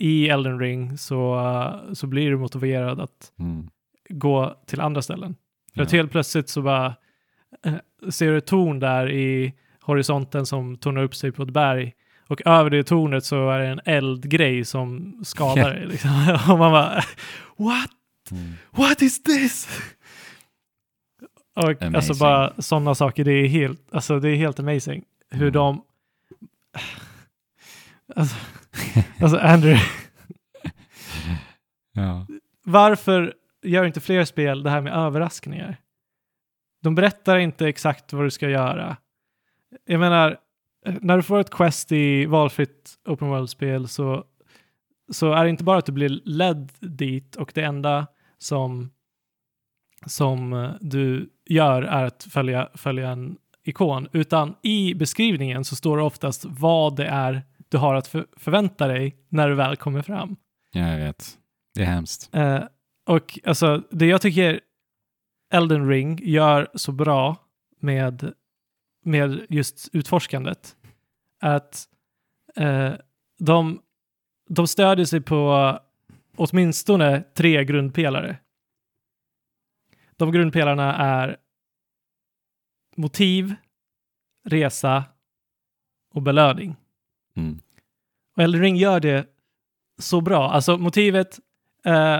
i Elden Ring så, uh, så blir du motiverad att Mm. gå till andra ställen. För att Ja. helt plötsligt så bara eh, ser du ett torn där i horisonten som tornar upp sig på ett berg. Och över det tornet så är det en eldgrej som skadar dig. Liksom. Och man bara, what? Mm. What is this? Och alltså Amazing. bara sådana saker, det är helt, alltså det är helt amazing. Hur Mm. de... Alltså, alltså Andrew, Ja. varför gör inte fler spel det här med överraskningar? De berättar inte exakt vad du ska göra. Jag menar, när du får ett quest i valfritt open world-spel så, så är det inte bara att du blir ledd dit och det enda som, som eh, du gör är att följa, följa en ikon, utan i beskrivningen så står det oftast vad det är du har att för, förvänta dig när du väl kommer fram. ja, jag vet. Det är hemskt. Eh, och alltså det jag tycker Elden Ring gör så bra med, med just utforskandet är att eh, de, de stödjer sig på åtminstone tre grundpelare. De grundpelarna är motiv, resa och belöning. Mm. Och Elden Ring gör det så bra. Alltså motivet eh,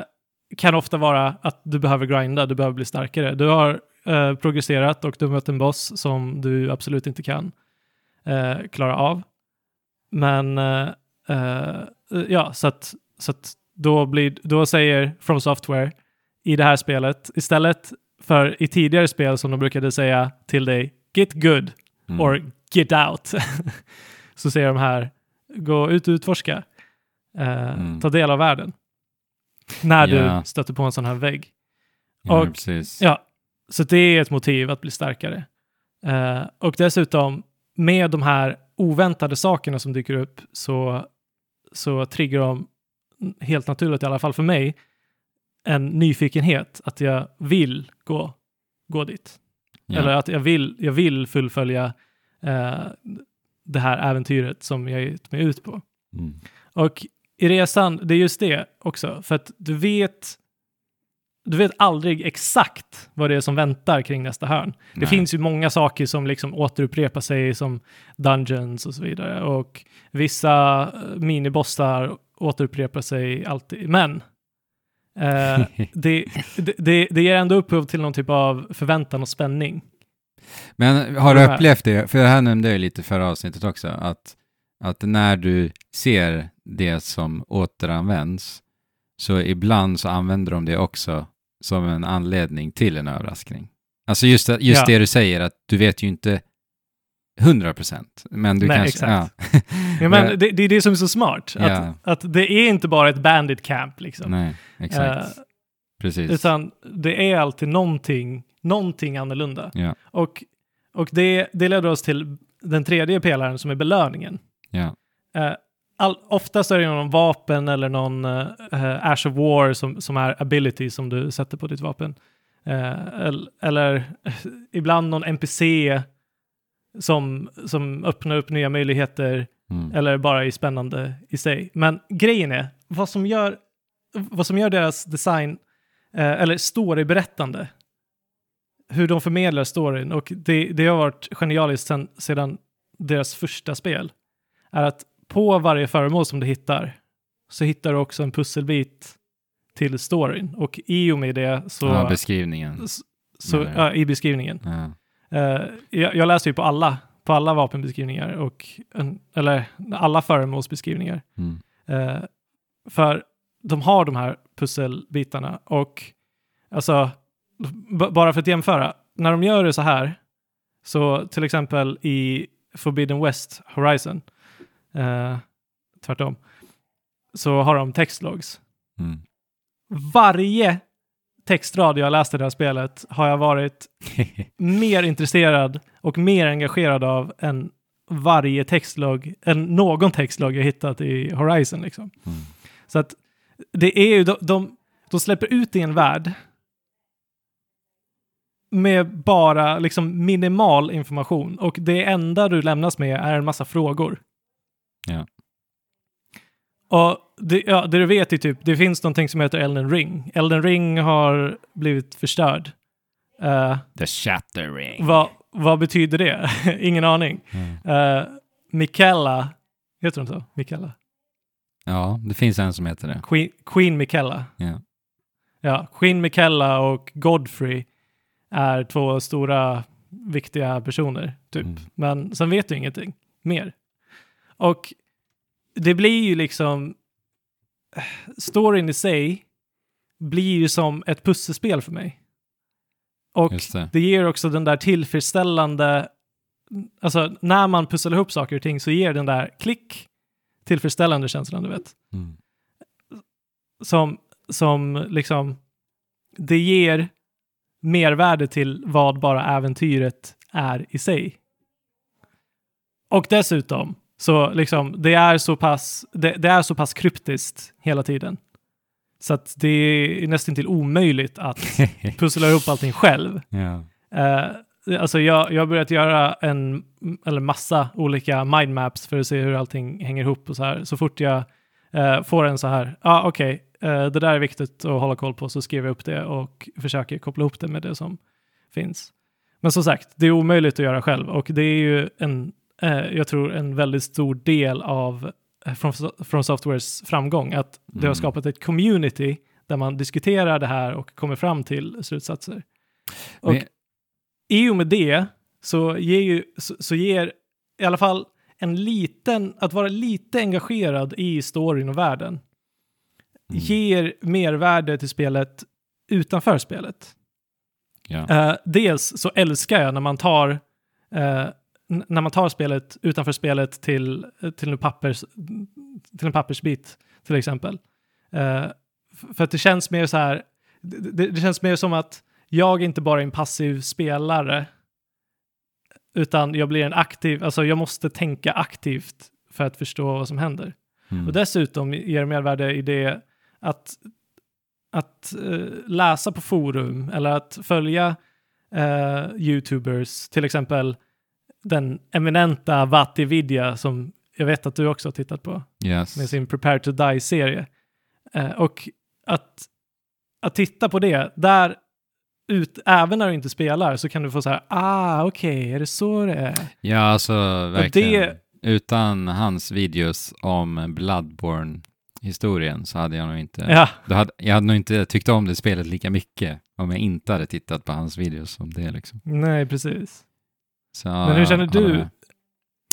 kan ofta vara att du behöver grinda, du behöver bli starkare. Du har eh, progresserat och du har mött en boss som du absolut inte kan eh, klara av. Men eh, eh, ja, så att, så att då, blir, då säger From Software i det här spelet, istället för i tidigare spel som de brukade säga till dig, get good Mm. or get out, så säger de här, gå ut och utforska, eh, Mm. ta del av världen. När Ja. du stöter på en sån här vägg. Ja, och- precis. Ja, så det är ett motiv att bli starkare. Eh, och dessutom, med de här oväntade sakerna som dyker upp så, så triggar de helt naturligt, i alla fall för mig, en nyfikenhet att jag vill gå, gå dit. Ja. Eller att jag vill, jag vill fullfölja eh, det här äventyret som jag gett mig ut på. Mm. Och i resan, det är just det också, för att du vet du vet aldrig exakt vad det är som väntar kring nästa hörn. Det Nej. finns ju många saker som liksom återupprepar sig som dungeons och så vidare och vissa eh, minibossar återupprepar sig alltid. Men eh, det, det, det, det ger ändå upphov till någon typ av förväntan och spänning. Men har du upplevt det, för det här nämnde jag lite förra avsnittet också, att, att när du ser det som återanvänds, så ibland så använder de det också som en anledning till en överraskning. Alltså just, just Ja. det du säger, att du vet ju inte 100 procent, men du Nej, kanske... exakt. Ja. Ja, men det, det är det som är så smart, Ja. att, att det är inte bara ett bandit camp liksom. Nej, exakt. Eh, Precis. Utan det är alltid någonting, någonting annorlunda. Ja, Och, och det, det leder oss till den tredje pelaren som är belöningen. ja. Eh, all, oftast är det någon vapen eller någon uh, Ash of War som, som är ability som du sätter på ditt vapen. Eh, eller, eller eh, ibland någon NPC som, som öppnar upp nya möjligheter Mm. eller bara är spännande i sig. Men grejen är, vad som gör, vad som gör deras design, eh, eller storyberättande, hur de förmedlar storyn, och det, det har varit genialiskt sen, sedan deras första spel, är att på varje föremål som du hittar så hittar du också en pusselbit till storyn. Och i och med det så, ja, beskrivningen. så jag. ja, i beskrivningen, Ja. Eh, jag, jag läser ju på alla, på alla vapenbeskrivningar och en, eller alla föremålsbeskrivningar. Mm. Eh, för de har de här pusselbitarna och alltså b- bara för att jämföra, när de gör det så här, så till exempel i Forbidden West Horizon, eh, tvärtom, så har de textlogs. Mm. Varje textrad jag läst i det här spelet har jag varit mer intresserad och mer engagerad av än varje textlog, än någon textlog jag hittat i Horizon. Liksom. Mm. Så att det är ju, de, de, de släpper ut i en värld med bara liksom minimal information och det enda du lämnas med är en massa frågor. Ja. Och det, ja, det du vet är typ, det finns någonting som heter Elden Ring. Elden Ring har blivit förstörd. Uh, The Shattering. vad, vad betyder det? Ingen aning. Mm. Uh, Mikella, heter hon så? Mikella? Ja, det finns en som heter det. Queen, Queen Mikella. Ja. Ja, Queen Mikella och Godfrey är två stora viktiga personer, typ. Mm. Men sen vet du ingenting mer. Och det blir ju liksom... Storyn i sig blir ju som ett pusselspel för mig. Och det. det ger också den där tillfredsställande... Alltså, när man pusslar ihop saker och ting så ger den där klick tillfredsställande känslan, du vet Mm. som, som liksom, det ger mervärde till vad bara äventyret är i sig. Och dessutom, så liksom, det är så pass, det, det är så pass kryptiskt hela tiden. Så att det är nästan till omöjligt att pussla ihop allting själv. ja. Eh, alltså jag, jag har börjat göra en, eller massa olika mindmaps för att se hur allting hänger ihop och så här. Så fort jag eh, får en så här, ja ah, okej, eh, det där är viktigt att hålla koll på, så skriver jag upp det och försöker koppla ihop det med det som finns. Men som sagt, det är omöjligt att göra själv och det är ju en, eh, jag tror en väldigt stor del av eh, från, från Softwares framgång, att det har Mm. skapat ett community där man diskuterar det här och kommer fram till slutsatser. Och Men- i och med det så ger, ju, så, så ger i alla fall en liten, att vara lite engagerad i storyn och världen Mm. ger mervärde till spelet utanför spelet. Ja. Eh, dels så älskar jag när man tar n- när man tar spelet utanför spelet till, till, en, pappers, till en pappersbit till exempel. F- för att det känns mer så här, det, det, det känns mer som att jag inte bara är en passiv spelare utan jag blir en aktiv, alltså jag måste tänka aktivt för att förstå vad som händer. Mm. Och dessutom ger mervärde i det att, att eh, läsa på forum eller att följa eh, YouTubers, till exempel den eminenta Vatti Vidya som jag vet att du också har tittat på Yes. med sin Prepare to Die-serie. Eh, och att, att titta på det, där ut, även när du inte spelar så kan du få så här, ah okej, är det så det är? Ja, alltså verkligen. det- Utan hans videos om Bloodborne-historien så hade jag nog inte... Ja, Då hade, jag hade nog inte tyckt om det spelet lika mycket om jag inte hade tittat på hans videos som det liksom. nej precis. Så, Men hur känner du med.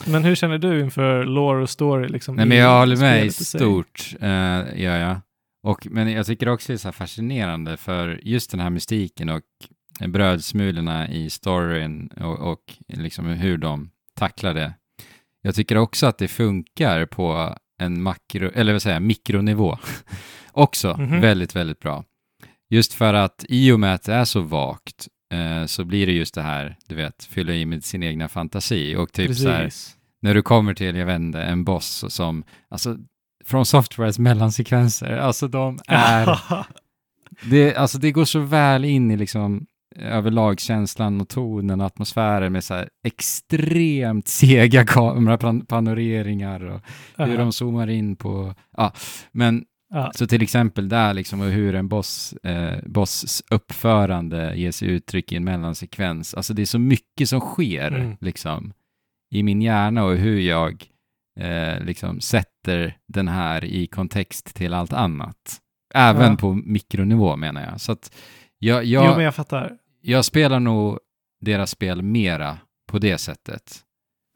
Men hur känner du inför lore och story? Liksom, Nej, men jag håller med i stort, uh, gör jag. Och, men jag tycker också det är så fascinerande för just den här mystiken och brödsmulorna i storyn och, och liksom hur de tacklar det. Jag tycker också att det funkar på en makro, eller vad säger jag, mikronivå också Mhm. väldigt, väldigt bra. Just för att i och med att det är så vagt eh, så blir det just det här, du vet, fylla i med sin egna fantasi och typ så här, Precis. när du kommer till, jag vet inte, en boss som, alltså från Softwares mellansekvenser, alltså de är, det, alltså det går så väl in i liksom överlag känslan och tonen och atmosfären med så här extremt sega kamerapanoreringar och hur de zoomar in på, ja, men ja. så till exempel där liksom och hur en boss, eh, boss uppförande ger sig uttryck i en mellansekvens. Alltså det är så mycket som sker Mm. liksom i min hjärna och hur jag eh, liksom sätter den här i kontext till allt annat. Även Ja. på mikronivå menar jag. Så att jag, jag, Jo, men jag fattar. Jag spelar nog deras spel mera på det sättet.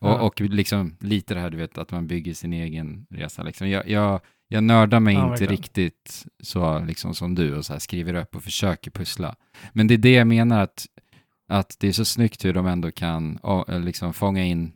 Och, Ja. och liksom lite det här du vet att man bygger sin egen resa. Liksom. Jag, jag, jag nördar mig Ja, inte riktigt så liksom som du och så här skriver upp och försöker pussla. Men det är det jag menar att, att det är så snyggt hur de ändå kan ja, liksom fånga in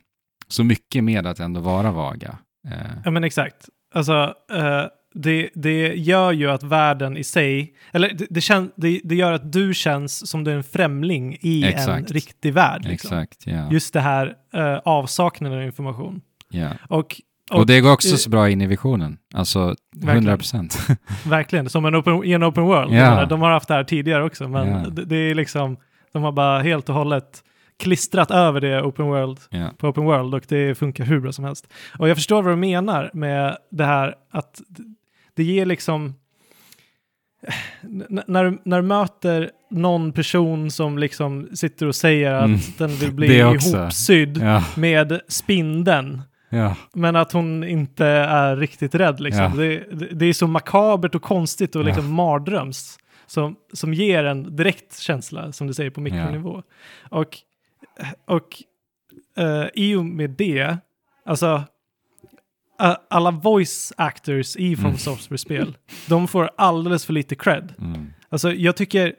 så mycket med att ändå vara vaga. Eh, Ja, men exakt. Alltså, eh, det, det gör ju att världen i sig, eller det, det, kän, det, det gör att du känns som du är en främling i en Exakt. riktig värld. Liksom. Exakt, ja. Just det här uh, avsaknaden av information. ja. Och, Och, det går också så bra in i visionen. Alltså, Verkligen. 100 procent. verkligen, som en open, i en open world. Menar, de har haft det här tidigare också, men Ja. det, det är liksom, De har bara helt och hållet klistrat över det open world Ja. på open world och det funkar hur bra som helst. Och jag förstår vad du menar med det här att det ger liksom N- när, när du möter någon person som liksom sitter och säger att Mm. den vill bli ihopsydd Ja. med spindeln Ja. men att hon inte är riktigt rädd. Liksom. Ja. Det, det, är så makabert och konstigt och liksom Ja. mardröms som, som ger en direkt känsla, som du säger, på mikronivå. Och, och eh, i och med det, alltså alla voice actors i From Mm. Software-spel, de får alldeles för lite cred. Mm. Alltså jag tycker,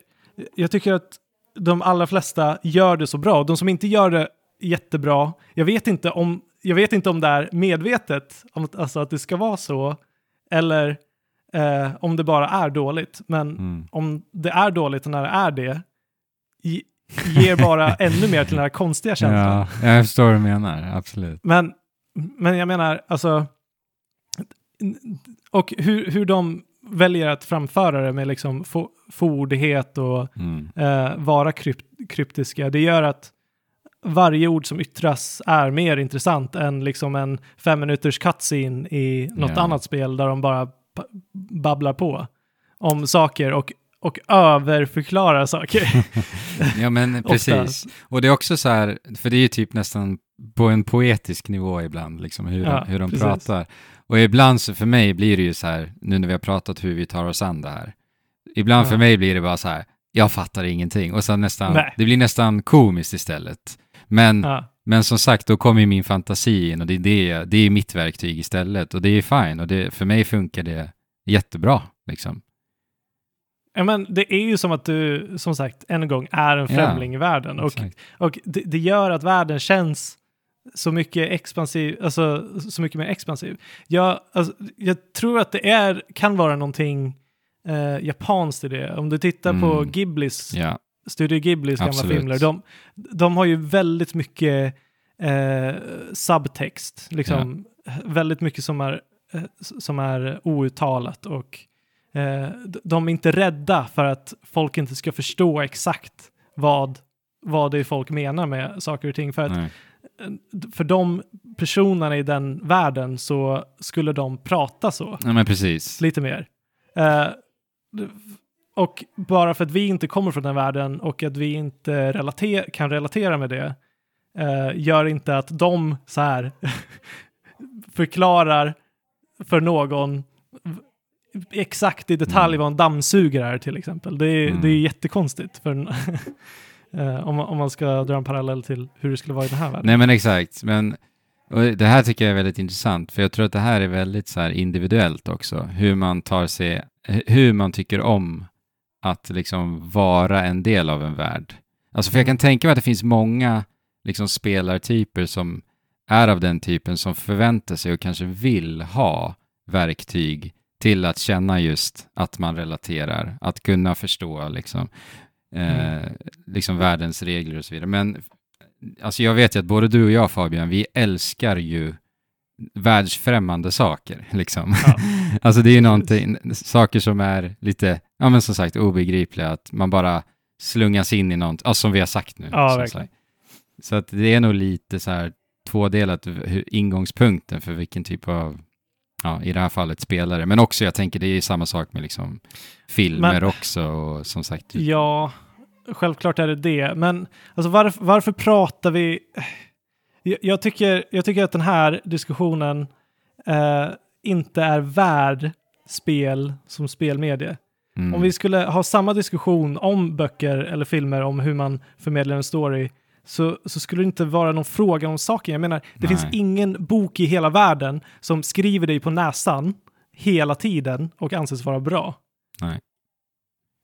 jag tycker att de allra flesta gör det så bra. De som inte gör det jättebra, jag vet inte om, jag vet inte om det är medvetet, alltså att det ska vara så, eller eh, om det bara är dåligt. Men Mm. om det är dåligt och när det är det, ge- ger bara ännu mer till den här konstiga känslan. Ja, jag förstår vad du menar, absolut. Men, men jag menar, alltså, och hur, hur de väljer att framföra det med liksom fo- fordighet och Mm. eh, vara kryp kryptiska, det gör att varje ord som yttras är mer intressant än liksom en fem minuters cutscene i något Ja. annat spel där de bara ba- babblar på om saker och, och överförklarar saker. Ja men precis. Och det är också så här, för det är ju typ nästan på en poetisk nivå ibland, liksom hur, Ja, de, hur de precis. pratar. Och ibland så för mig blir det ju så här, nu när vi har pratat hur vi tar oss an det här. Ibland Ja. för mig blir det bara så här, jag fattar ingenting. Och sen nästan, Nej. det blir nästan komiskt istället. Men, ja. men som sagt, då kommer ju min fantasi in och det är, det, det är mitt verktyg istället. Och det är fine och det, för mig funkar det jättebra. Liksom. Ja, men det är ju som att du, som sagt, en gång är en främling i världen. Och, och det, det gör att världen känns så mycket expansiv, alltså så mycket mer expansiv. Jag, alltså, jag tror att det är, kan vara någonting eh, japanskt i det. Om du tittar på Mm. Ghiblis, Ja, Studio Ghiblis gamla Absolut. filmer, de, de har ju väldigt mycket eh, subtext, liksom väldigt mycket som är, eh, som är outtalat och de är inte rädda för att folk inte ska förstå exakt vad, vad det är folk menar med saker och ting. För att nej. för de personerna i den världen så skulle de prata så Ja, men precis. lite mer. Eh, och bara för att vi inte kommer från den världen och att vi inte relater- kan relatera med det eh, gör inte att de så här förklarar för någon exakt i detalj Mm. vad en dammsugare är till exempel. Det är, Mm. det är jättekonstigt för en, eh, om, man, om man ska dra en parallell till hur det skulle vara i den här världen. Nej men exakt, men det här tycker jag är väldigt intressant, för jag tror att det här är väldigt så individuellt också, hur man tar sig, hur man tycker om att liksom vara en del av en värld. Alltså för jag kan tänka mig att det finns många liksom spelartyper som är av den typen som förväntar sig och kanske vill ha verktyg till att känna just att man relaterar, att kunna förstå liksom, eh, liksom världens regler och så vidare. Men alltså jag vet ju att både du och jag Fabian, vi älskar ju världsfrämmande saker. Liksom. Ja. alltså det är ju någonting, saker som är lite, ja men som sagt obegripliga, att man bara slungas in i något, alltså som vi har sagt nu. Ja, verkligen. sagt. Så att det är nog lite så här tvådelat ingångspunkten för vilken typ av, ja i det här fallet spelare, men också jag tänker det är samma sak med liksom filmer Men- också och som sagt. Ja, självklart är det det. Men alltså varför, varför pratar vi... Jag, jag, tycker, jag tycker att den här diskussionen eh, inte är värd spel som spelmedie. Mm. Om vi skulle ha samma diskussion om böcker eller filmer om hur man förmedlar en story så, så skulle det inte vara någon fråga om saken. Jag menar, det Nej. finns ingen bok i hela världen som skriver dig på näsan hela tiden och anses vara bra. Nej.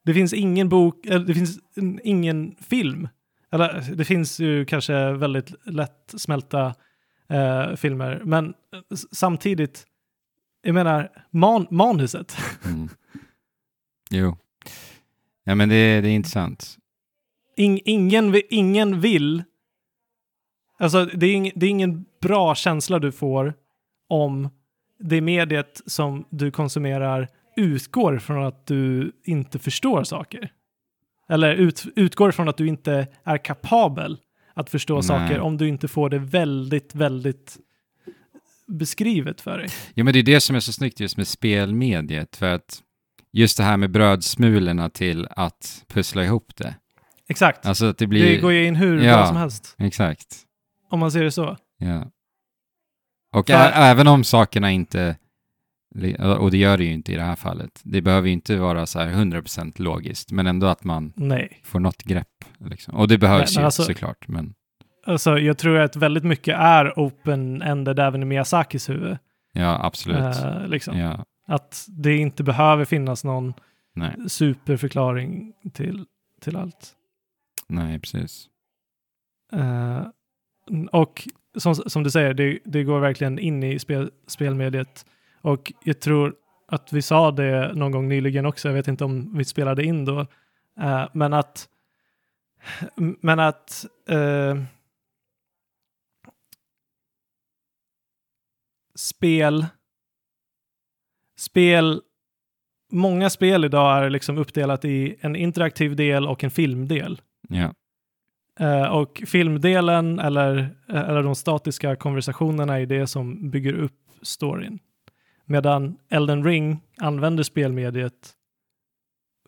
Det finns ingen bok, eller det finns en- ingen film. Eller det finns ju kanske väldigt lätt smälta eh, filmer, men eh, samtidigt, jag menar, man, manuset. Mm. Jo. Ja, men det, det är intressant. In, ingen, ingen vill, alltså det är, ing, det är ingen bra känsla du får om det mediet som du konsumerar utgår från att du inte förstår saker. eller ut, utgår från att du inte är kapabel att förstå Nej. saker om du inte får det väldigt, väldigt beskrivet för dig. Ja, men det är det som är så snyggt just med spelmediet, för att just det här med brödsmulorna till att pussla ihop det. Exakt. Alltså det blir... Det går ju in hur Ja. bra som helst, Exakt. om man ser det så. Ja. Och För- även om sakerna inte, och det gör det ju inte i det här fallet, det behöver ju inte vara så här 100% logiskt, men ändå att man Nej. får något grepp. Liksom. Och det behövs Men ju alltså- såklart, men Alltså, jag tror att väldigt mycket är open-ended även i Miyazakis huvud. ja, absolut. Eh, liksom. Ja, Att det inte behöver finnas någon nej, superförklaring till, till allt nej, precis. Uh, och som, som du säger, det, det går verkligen in i spel, spelmediet. Och jag tror att vi sa det någon gång nyligen också, jag vet inte om vi spelade in då, uh, men att men att uh, spel spel många spel idag är liksom uppdelat i en interaktiv del och en filmdel. Ja, Eh, och filmdelen eller, eller de statiska konversationerna är det som bygger upp storyn. Medan Elden Ring använder spelmediet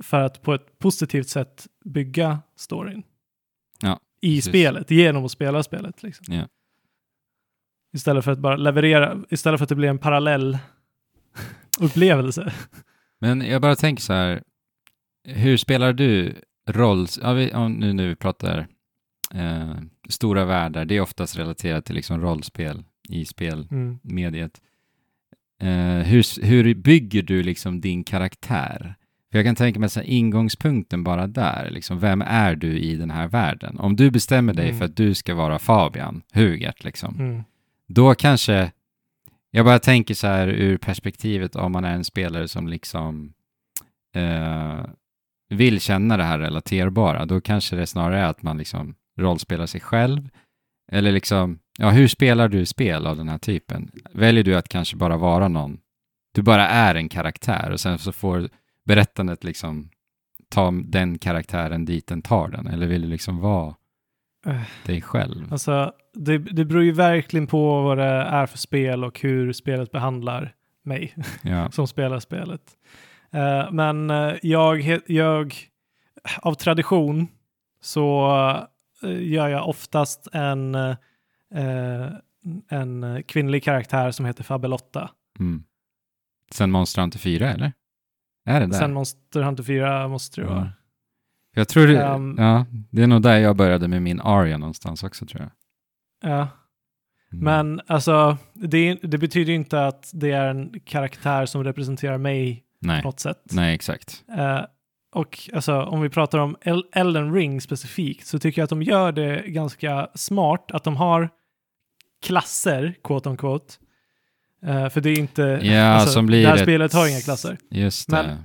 för att på ett positivt sätt bygga storyn. Ja, I precis. spelet, genom att spela spelet. Liksom. Ja. Istället för att bara leverera, istället för att det blir en parallell upplevelse. men jag bara tänker så här, hur spelar du roll, ja, vi, ja, nu när vi pratar eh, stora världar, det är oftast relaterat till liksom rollspel i spel. Mm. Eh, hur, hur bygger du liksom din karaktär? För jag kan tänka mig så här, ingångspunkten bara där, liksom, vem är du i den här världen? Om du bestämmer dig Mm. för att du ska vara Fabian Hugert, liksom, Mm. då kanske, jag bara tänker så här ur perspektivet om man är en spelare som liksom eh, vill känna det här relaterbara, då kanske det snarare är att man liksom rollspelar sig själv, eller liksom, ja, hur spelar du spel av den här typen? Väljer du att kanske bara vara någon, du bara är en karaktär och sen så får berättandet liksom ta den karaktären dit den tar den, eller vill du liksom vara Eh. dig själv? Alltså, det, det beror ju verkligen på vad det är för spel och hur spelet behandlar mig. Ja, som spelar spelet. Eh, men eh, jag, jag, av tradition så eh, gör jag oftast en, en kvinnlig karaktär som heter Fabelotta. mm. Sen Monster Hunter 4, eller? Är det där? Sen Monster Hunter 4 måste det Ja. vara. Jag tror det, Ehm. ja, det är nog där jag började med min Aria någonstans också tror jag. Ja. Mm. Men alltså, det, det betyder inte att det är en karaktär som representerar mig Nej, på något sätt. nej exakt. Eh, och alltså, om vi pratar om El- Elden Ring specifikt så tycker jag att de gör det ganska smart att de har klasser, quote on quote. Eh, för det är inte, Ja, alltså, som blir det här ett- spelet har inga klasser. Just Men- det.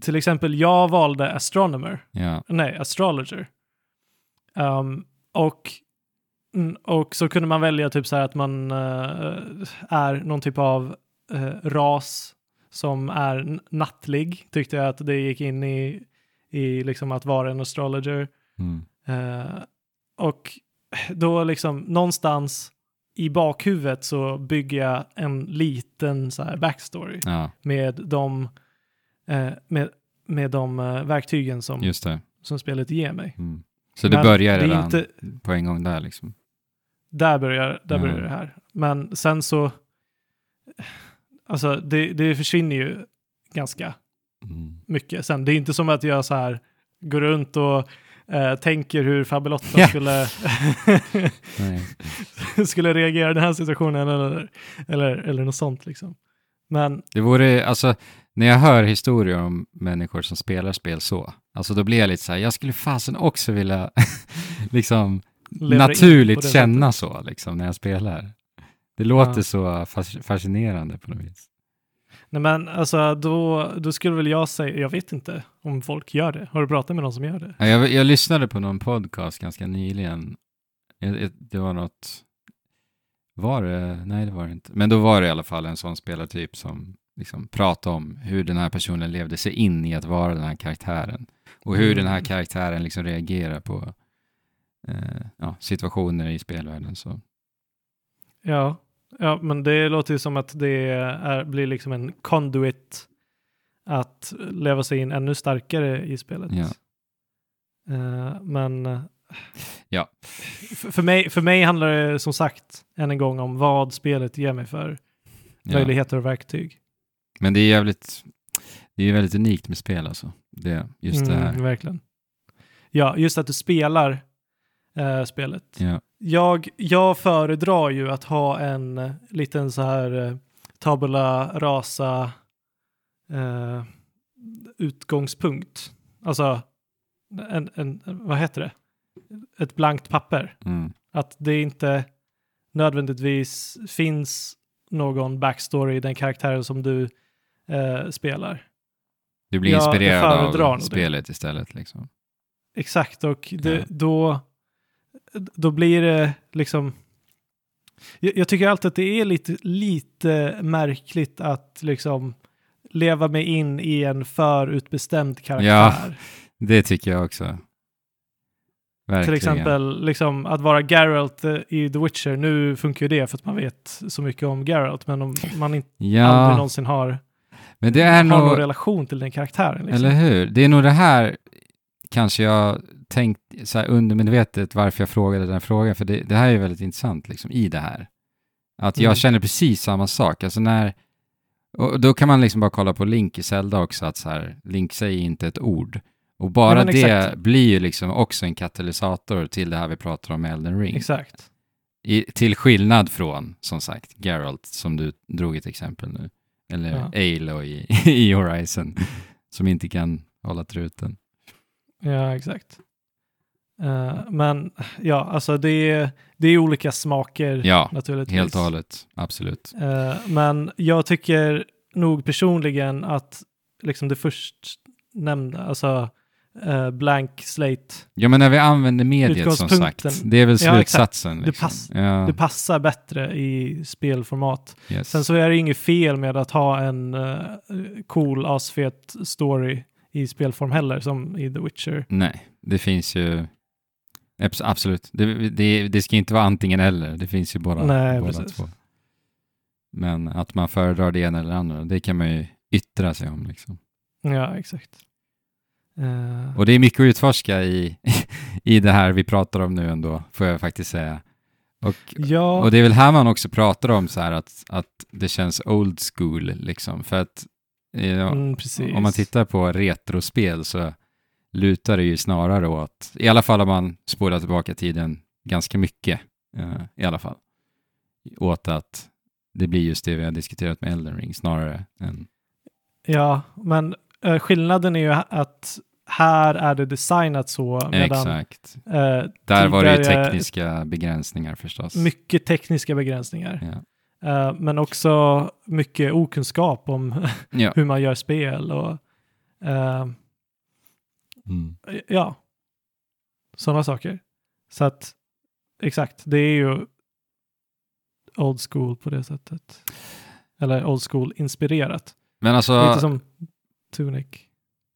Till exempel, jag valde Astronomer, Ja, nej, Astrologer. Um, och, mm, och så kunde man välja typ så här att man eh, är någon typ av eh, ras som är nattlig, tyckte jag att det gick in i, i liksom att vara en astrologer. mm. Eh, och då liksom någonstans i bakhuvudet så bygger jag en liten så här backstory ja med de, eh, med, med de eh, verktygen som, det. som spelet ger mig. Mm. Så det Men börjar det redan inte- på en gång där liksom. Där börjar, där Ja. börjar det här. Men sen så, alltså det, det försvinner ju ganska Mm. mycket sen. Det är inte som att jag så här går runt och eh, tänker hur Fabelotta Ja. skulle, skulle reagera i den här situationen eller, eller, eller något sånt liksom. Men Det vore, alltså, när jag hör historier om människor som spelar spel så, alltså då blir jag lite så här, jag skulle fasen också vilja liksom naturligt känna sättet. så liksom när jag spelar. Det låter Ja. så fas- fascinerande på något vis. Nej men alltså då, då skulle väl jag säga, jag vet inte om folk gör det. Har du pratat med någon som gör det? Ja, Jag, jag lyssnade på någon podcast ganska nyligen. Det var något, var det, nej det var det inte. Men då var det i alla fall en sån spelartyp som liksom prata om hur den här personen levde sig in i att vara den här karaktären. Och hur Mm. den här karaktären liksom reagerar på eh, ja, situationer i spelvärlden. Så. Ja, ja, men det låter ju som att det är, blir liksom en conduit att leva sig in ännu starkare i spelet. Ja. Eh, men eh, Ja. för, mig, för mig handlar det som sagt än en gång om vad spelet ger mig för Ja. möjligheter och verktyg. Men det är jävligt, det är väldigt unikt med spel alltså. Det, just det här. Mm, verkligen. Ja, just att du spelar eh, spelet. Ja. Jag, jag föredrar ju att ha en liten så här eh, tabula rasa eh, utgångspunkt. Alltså, en, en, vad heter det? Ett blankt papper. Mm. Att det inte nödvändigtvis finns någon backstory i den karaktären som du eh, spelar. Du blir jag inspirerad av nog det. spelet istället. Liksom. Exakt, och det, Ja. då, då blir det liksom... Jag, jag tycker alltid att det är lite, lite märkligt att liksom leva mig in i en förutbestämd karaktär. Det tycker jag också. Verkligen. Till exempel liksom, att vara Geralt eh, i The Witcher. Nu funkar ju det för att man vet så mycket om Geralt, men om man inte aldrig Ja, någonsin har, men det är har någon nog, relation till den karaktären. Liksom. eller hur? Det är nog det här kanske jag tänkt så här undermedvetet varför jag frågade den frågan, för det, det här är väldigt intressant liksom i det här. Att jag Mm. känner precis samma sak, alltså när, och då kan man liksom bara kolla på Link i Zelda också, att så här, Link säger inte ett ord. Och bara men det exakt. blir ju liksom också en katalysator till det här vi pratar om med Elden Ring. Exakt. I, till skillnad från, som sagt, Geralt som du drog ett exempel nu. Eller Ja. Aloy i, i Horizon, som inte kan hålla truten. Ja, exakt. Eh, men ja, alltså det är, det är olika smaker Ja, naturligtvis. helt och hållet. Absolut. Eh, men jag tycker nog personligen att liksom det först nämnda, alltså eh, blank slate, Ja, men när vi använder mediet som sagt, det är väl Ja, slutsatsen. Det liksom. pass- ja, det passar bättre i spelformat. yes. Sen så är det inget fel med att ha en cool, asfet story i spelform heller, som i The Witcher. Nej, det finns ju... abs- Absolut. Det, det, det ska inte vara antingen eller. Det finns ju båda, Nej, båda precis. två. Men att man föredrar det ena eller det andra, det kan man ju yttra sig om. Liksom. Ja, exakt. Eh, Och det är mycket att utforska i, i det här vi pratar om nu ändå, får jag faktiskt säga. Och, ja, och det är väl här man också pratar om så här att, att det känns old school, liksom. För att mm, om man tittar på retrospel så lutar det ju snarare åt, i alla fall om man spolar tillbaka tiden ganska mycket, eh, i alla fall, åt att det blir just det vi har diskuterat med Elden Ring snarare än... Ja, men eh, skillnaden är ju att här är det designat så, medan Exakt. eh, Där var det ju tekniska begränsningar förstås. mycket tekniska begränsningar. Ja. Eh, men också mycket okunskap om Ja. hur man gör spel och eh, Mm. ja, sådana saker. Så att exakt, det är ju old school på det sättet. Eller old school inspirerat. Men alltså, Lite som Tunic.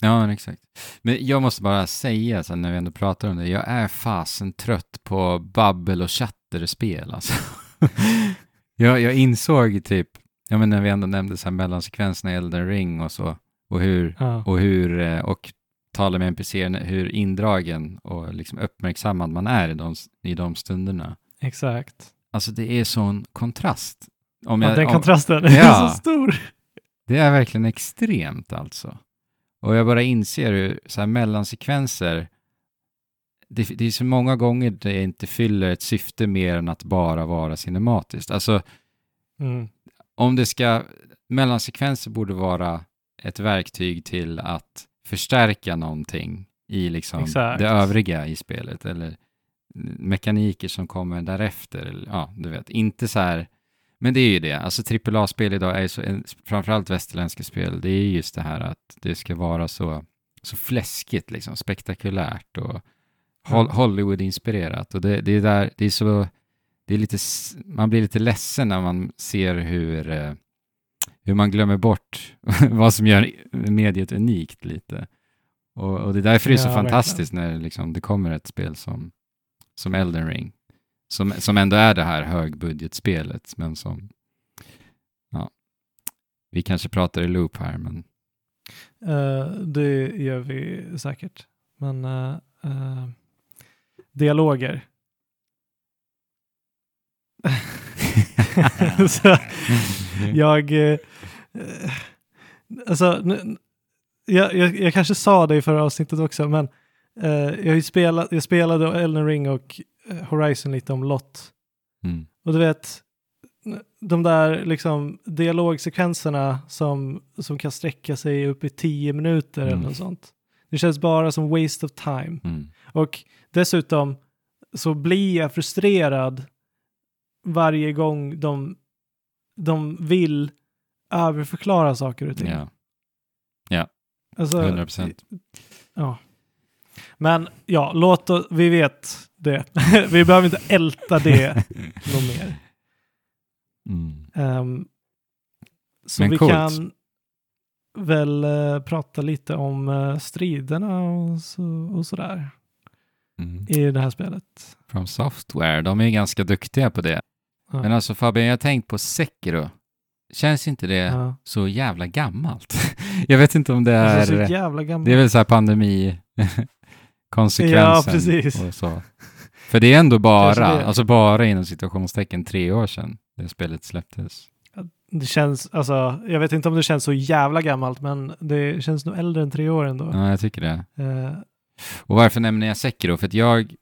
ja men exakt. Men jag måste bara säga så när vi ändå pratar om det, jag är fasen trött på babbel och chatterspel alltså. jag, jag insåg typ, ja men när vi ändå nämnde så här mellansekvenserna i Elden Ring och så, och hur, Ja. och hur, eh, och tala med NPCer, hur indragen och liksom uppmärksammad man är i de, i de stunderna. Exakt. Alltså det är sån kontrast. Om Ja, jag, den om, kontrasten är Ja. så stor. Det är verkligen extremt alltså. Och jag bara inser hur så här mellansekvenser, det, det är så många gånger det inte fyller ett syfte mer än att bara vara cinematiskt. Alltså Mm. om det ska, mellansekvenser borde vara ett verktyg till att förstärka någonting i liksom Exakt. det övriga i spelet eller mekaniker som kommer därefter. Eller, ja, du vet, inte så här, men det är ju det, alltså AAA-spel idag är ju så, framförallt västerländska spel, det är just det här att det ska vara så, så fläskigt liksom, spektakulärt och. Hollywood-inspirerat och det, det är där, det är så, det är lite, man blir lite ledsen när man ser hur, eh, hur man glömmer bort vad som gör mediet unikt lite. Och, och det är därför det är så Ja, fantastiskt när liksom, det kommer ett spel som, som Elden Ring, som, som ändå är det här högbudgetspelet, men som, ja, vi kanske pratar i loop här, men Eh, det gör vi säkert. Men eh, eh, dialoger. Så, jag, eh, alltså, jag, jag, jag kanske sa det i förra avsnittet också, men eh, jag, spelat, jag spelade Elden Ring och eh, Horizon lite om lott. mm, Och du vet, de där liksom dialogsekvenserna som, som kan sträcka sig upp i tio minuter Mm. eller något sånt. Det känns bara som waste of time. mm, Och dessutom så blir jag frustrerad varje gång de, de vill överförklara saker och ting. ja, Alltså, 100 procent. Ja. Men ja, låt oss, vi vet det. vi behöver inte älta det något mer. Mm. Ehm, så Men vi coolt. kan väl eh, prata lite om uh, striderna och, så, och sådär Mm. i det här spelet. From Software, de är ganska duktiga på det. Ja. Men alltså Fabian, jag har tänkt på Sekiro. Känns inte det Ja. så jävla gammalt? jag vet inte om det är... Alltså, så jävla gammal. det är väl så här pandemi konsekvensen Ja, och så. För det är ändå bara, det. alltså bara inom situationstecken tre år sedan det spelet släpptes. Det känns, alltså, jag vet inte om det känns så jävla gammalt, men det känns nog äldre än tre år ändå. Ja, jag tycker det. Eh, Och varför nämner jag Sekiro? För att jag,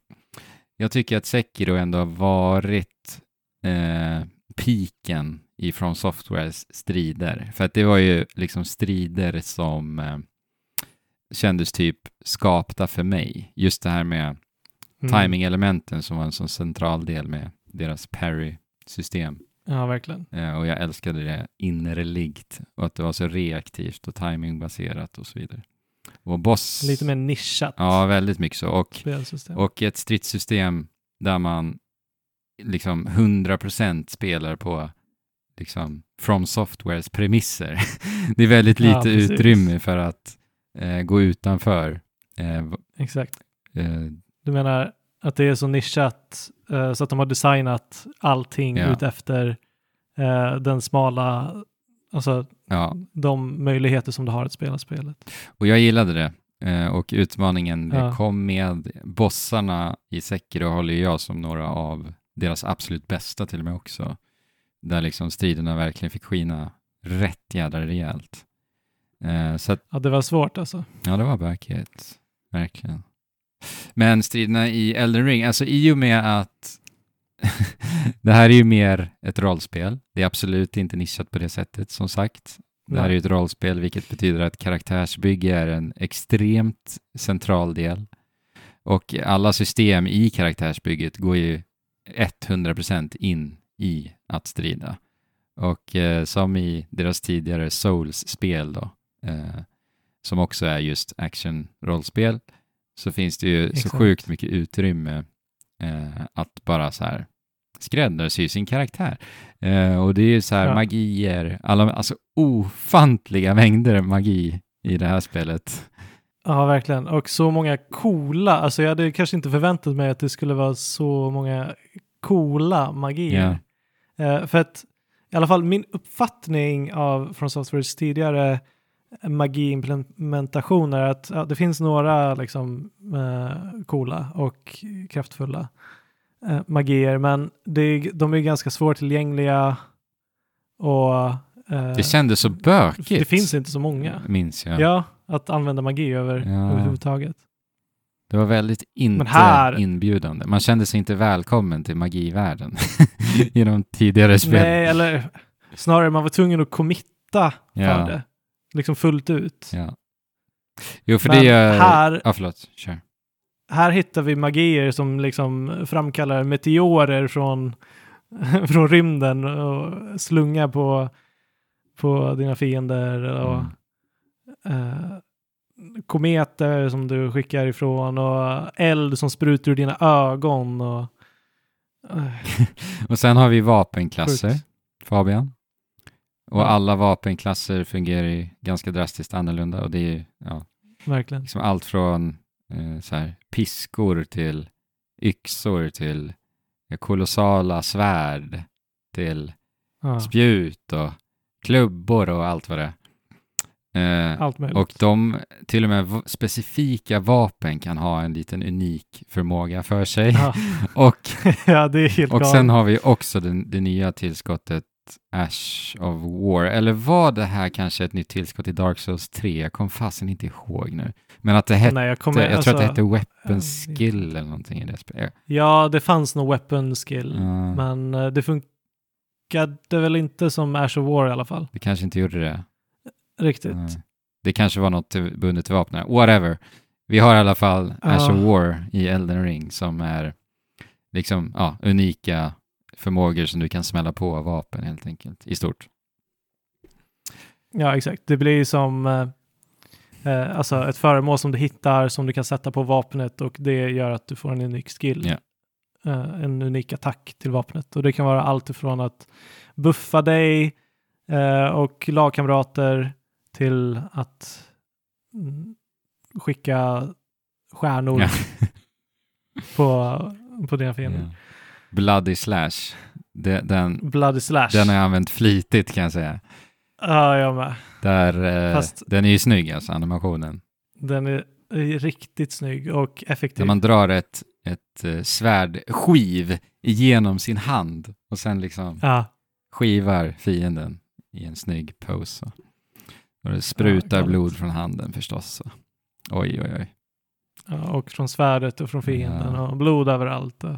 jag tycker att Sekiro ändå har varit eh, piken i From Softwares strider. För att det var ju liksom strider som eh, kändes typ skapta för mig. Just det här med mm. timing-elementen som var en sån central del med deras parry-system. Ja, verkligen. Eh, och jag älskade det innerligt och att det var så reaktivt och timingbaserat och så vidare. Och boss... Lite mer nischat Ja, väldigt mycket så. Och och ett stridssystem där man liksom 100% spelar på liksom From Softwares premisser. det är väldigt Ja, lite precis. utrymme för att eh, gå utanför. Eh, Exakt. eh, Du menar att det är så nischat eh, så att de har designat allting Ja. ut efter eh, den smala, alltså ja, de möjligheter som du har att spela spelet. och jag gillade det. Eh, och utmaningen det Ja. kom med bossarna i Sekiro håller ju jag som några av deras absolut bästa till och med också. Där liksom striderna verkligen fick skina rätt jädra rejält. Eh, så att Ja, det var svårt alltså. Ja, det var bökigt. Verkligen. Men striderna i Elden Ring, alltså i och med att det här är ju mer ett rollspel. Det är absolut inte nischat på det sättet, som sagt. Det här är ju ett rollspel, vilket betyder att karaktärsbygge är en extremt central del. Och alla system i karaktärsbygget går ju 100% in i att strida. Och eh, som i deras tidigare Souls-spel då, eh, som också är just action-rollspel, så finns det ju så Exakt. sjukt mycket utrymme eh, att bara så här skräddarsy sin karaktär. Eh, och det är ju så här Ja. magier, alla, alltså ofantliga mängder magi i det här spelet. Ja, verkligen. Och så många coola, alltså jag hade kanske inte förväntat mig att det skulle vara så många coola magier. Eh, för att i alla fall min uppfattning av From Softwares tidigare magiimplementationer att ja, det finns några liksom eh, coola och kraftfulla eh, magier, men det, de är ganska svårtillgängliga och eh, Det kändes så bökigt. det finns inte så många. Minns jag. Ja, att använda magi över, Ja. överhuvudtaget. Det var väldigt inte här- inbjudande. Man kände sig inte välkommen till magivärlden i de tidigare spelen. Nej, eller snarare man var tvungen att committa för Ja. det. Liksom fullt ut. Ja. Jo, för Men det är... här- Ja, förlåt. Kör. Här hittar vi magier som liksom framkallar meteorer från, från rymden och slungar på, på dina fiender. Och, Mm. eh, kometer som du skickar ifrån och eld som sprutar ur dina ögon. Och, eh, Och sen har vi vapenklasser, Sjukt. Fabian. Och alla vapenklasser fungerar ju ganska drastiskt annorlunda och det är ju ja, Verkligen. liksom allt från eh, så här, piskor till yxor till kolossala svärd till Ja, spjut och klubbor och allt vad det är. Eh, allt möjligt. och de, till och med specifika vapen kan ha en liten unik förmåga för sig. ja. och ja, det är helt och galet. sen har vi också den, det nya tillskottet Ash of War. Eller var det här kanske ett nytt tillskott i Dark Souls 3? Jag kommer fasen inte ihåg nu. Men att det hette, Nej, jag, kommer, jag tror att det hette alltså, Weapon jag vet Skill eller någonting i det spelet. Ja, det fanns nog weapon skill, Ja, men eh, det funkade väl inte som Ash of War i alla fall. det kanske inte gjorde det. Riktigt. Nej. Det kanske var något bundet till vapnen. Whatever. Vi har i alla fall Ash Ja. of War i Elden Ring som är liksom ja, unika förmågor som du kan smälla på vapen helt enkelt i stort. Ja, exakt. Det blir som eh, eh, alltså ett föremål som du hittar som du kan sätta på vapnet och det gör att du får en unik skill. Ja. Eh, en unik attack till vapnet. Och det kan vara allt ifrån att buffa dig eh, och lagkamrater till att mm, skicka stjärnor Ja. på, på dina fiender. Ja. Bloody Slash. Det, den, Bloody slash. den har jag använt flitigt kan jag säga. Ja, jag med. Där, eh, Fast- Den är ju snygg alltså, animationen. Den är riktigt snygg och effektiv. När man drar ett, ett eh, svärdskiv igenom sin hand och sen liksom Ja, skivar fienden i en snygg pose. så. Och det sprutar galet. blod från handen förstås. Så. Oj, oj, oj. ja, och från svärdet och från fienden Ja. och blod överallt. Och,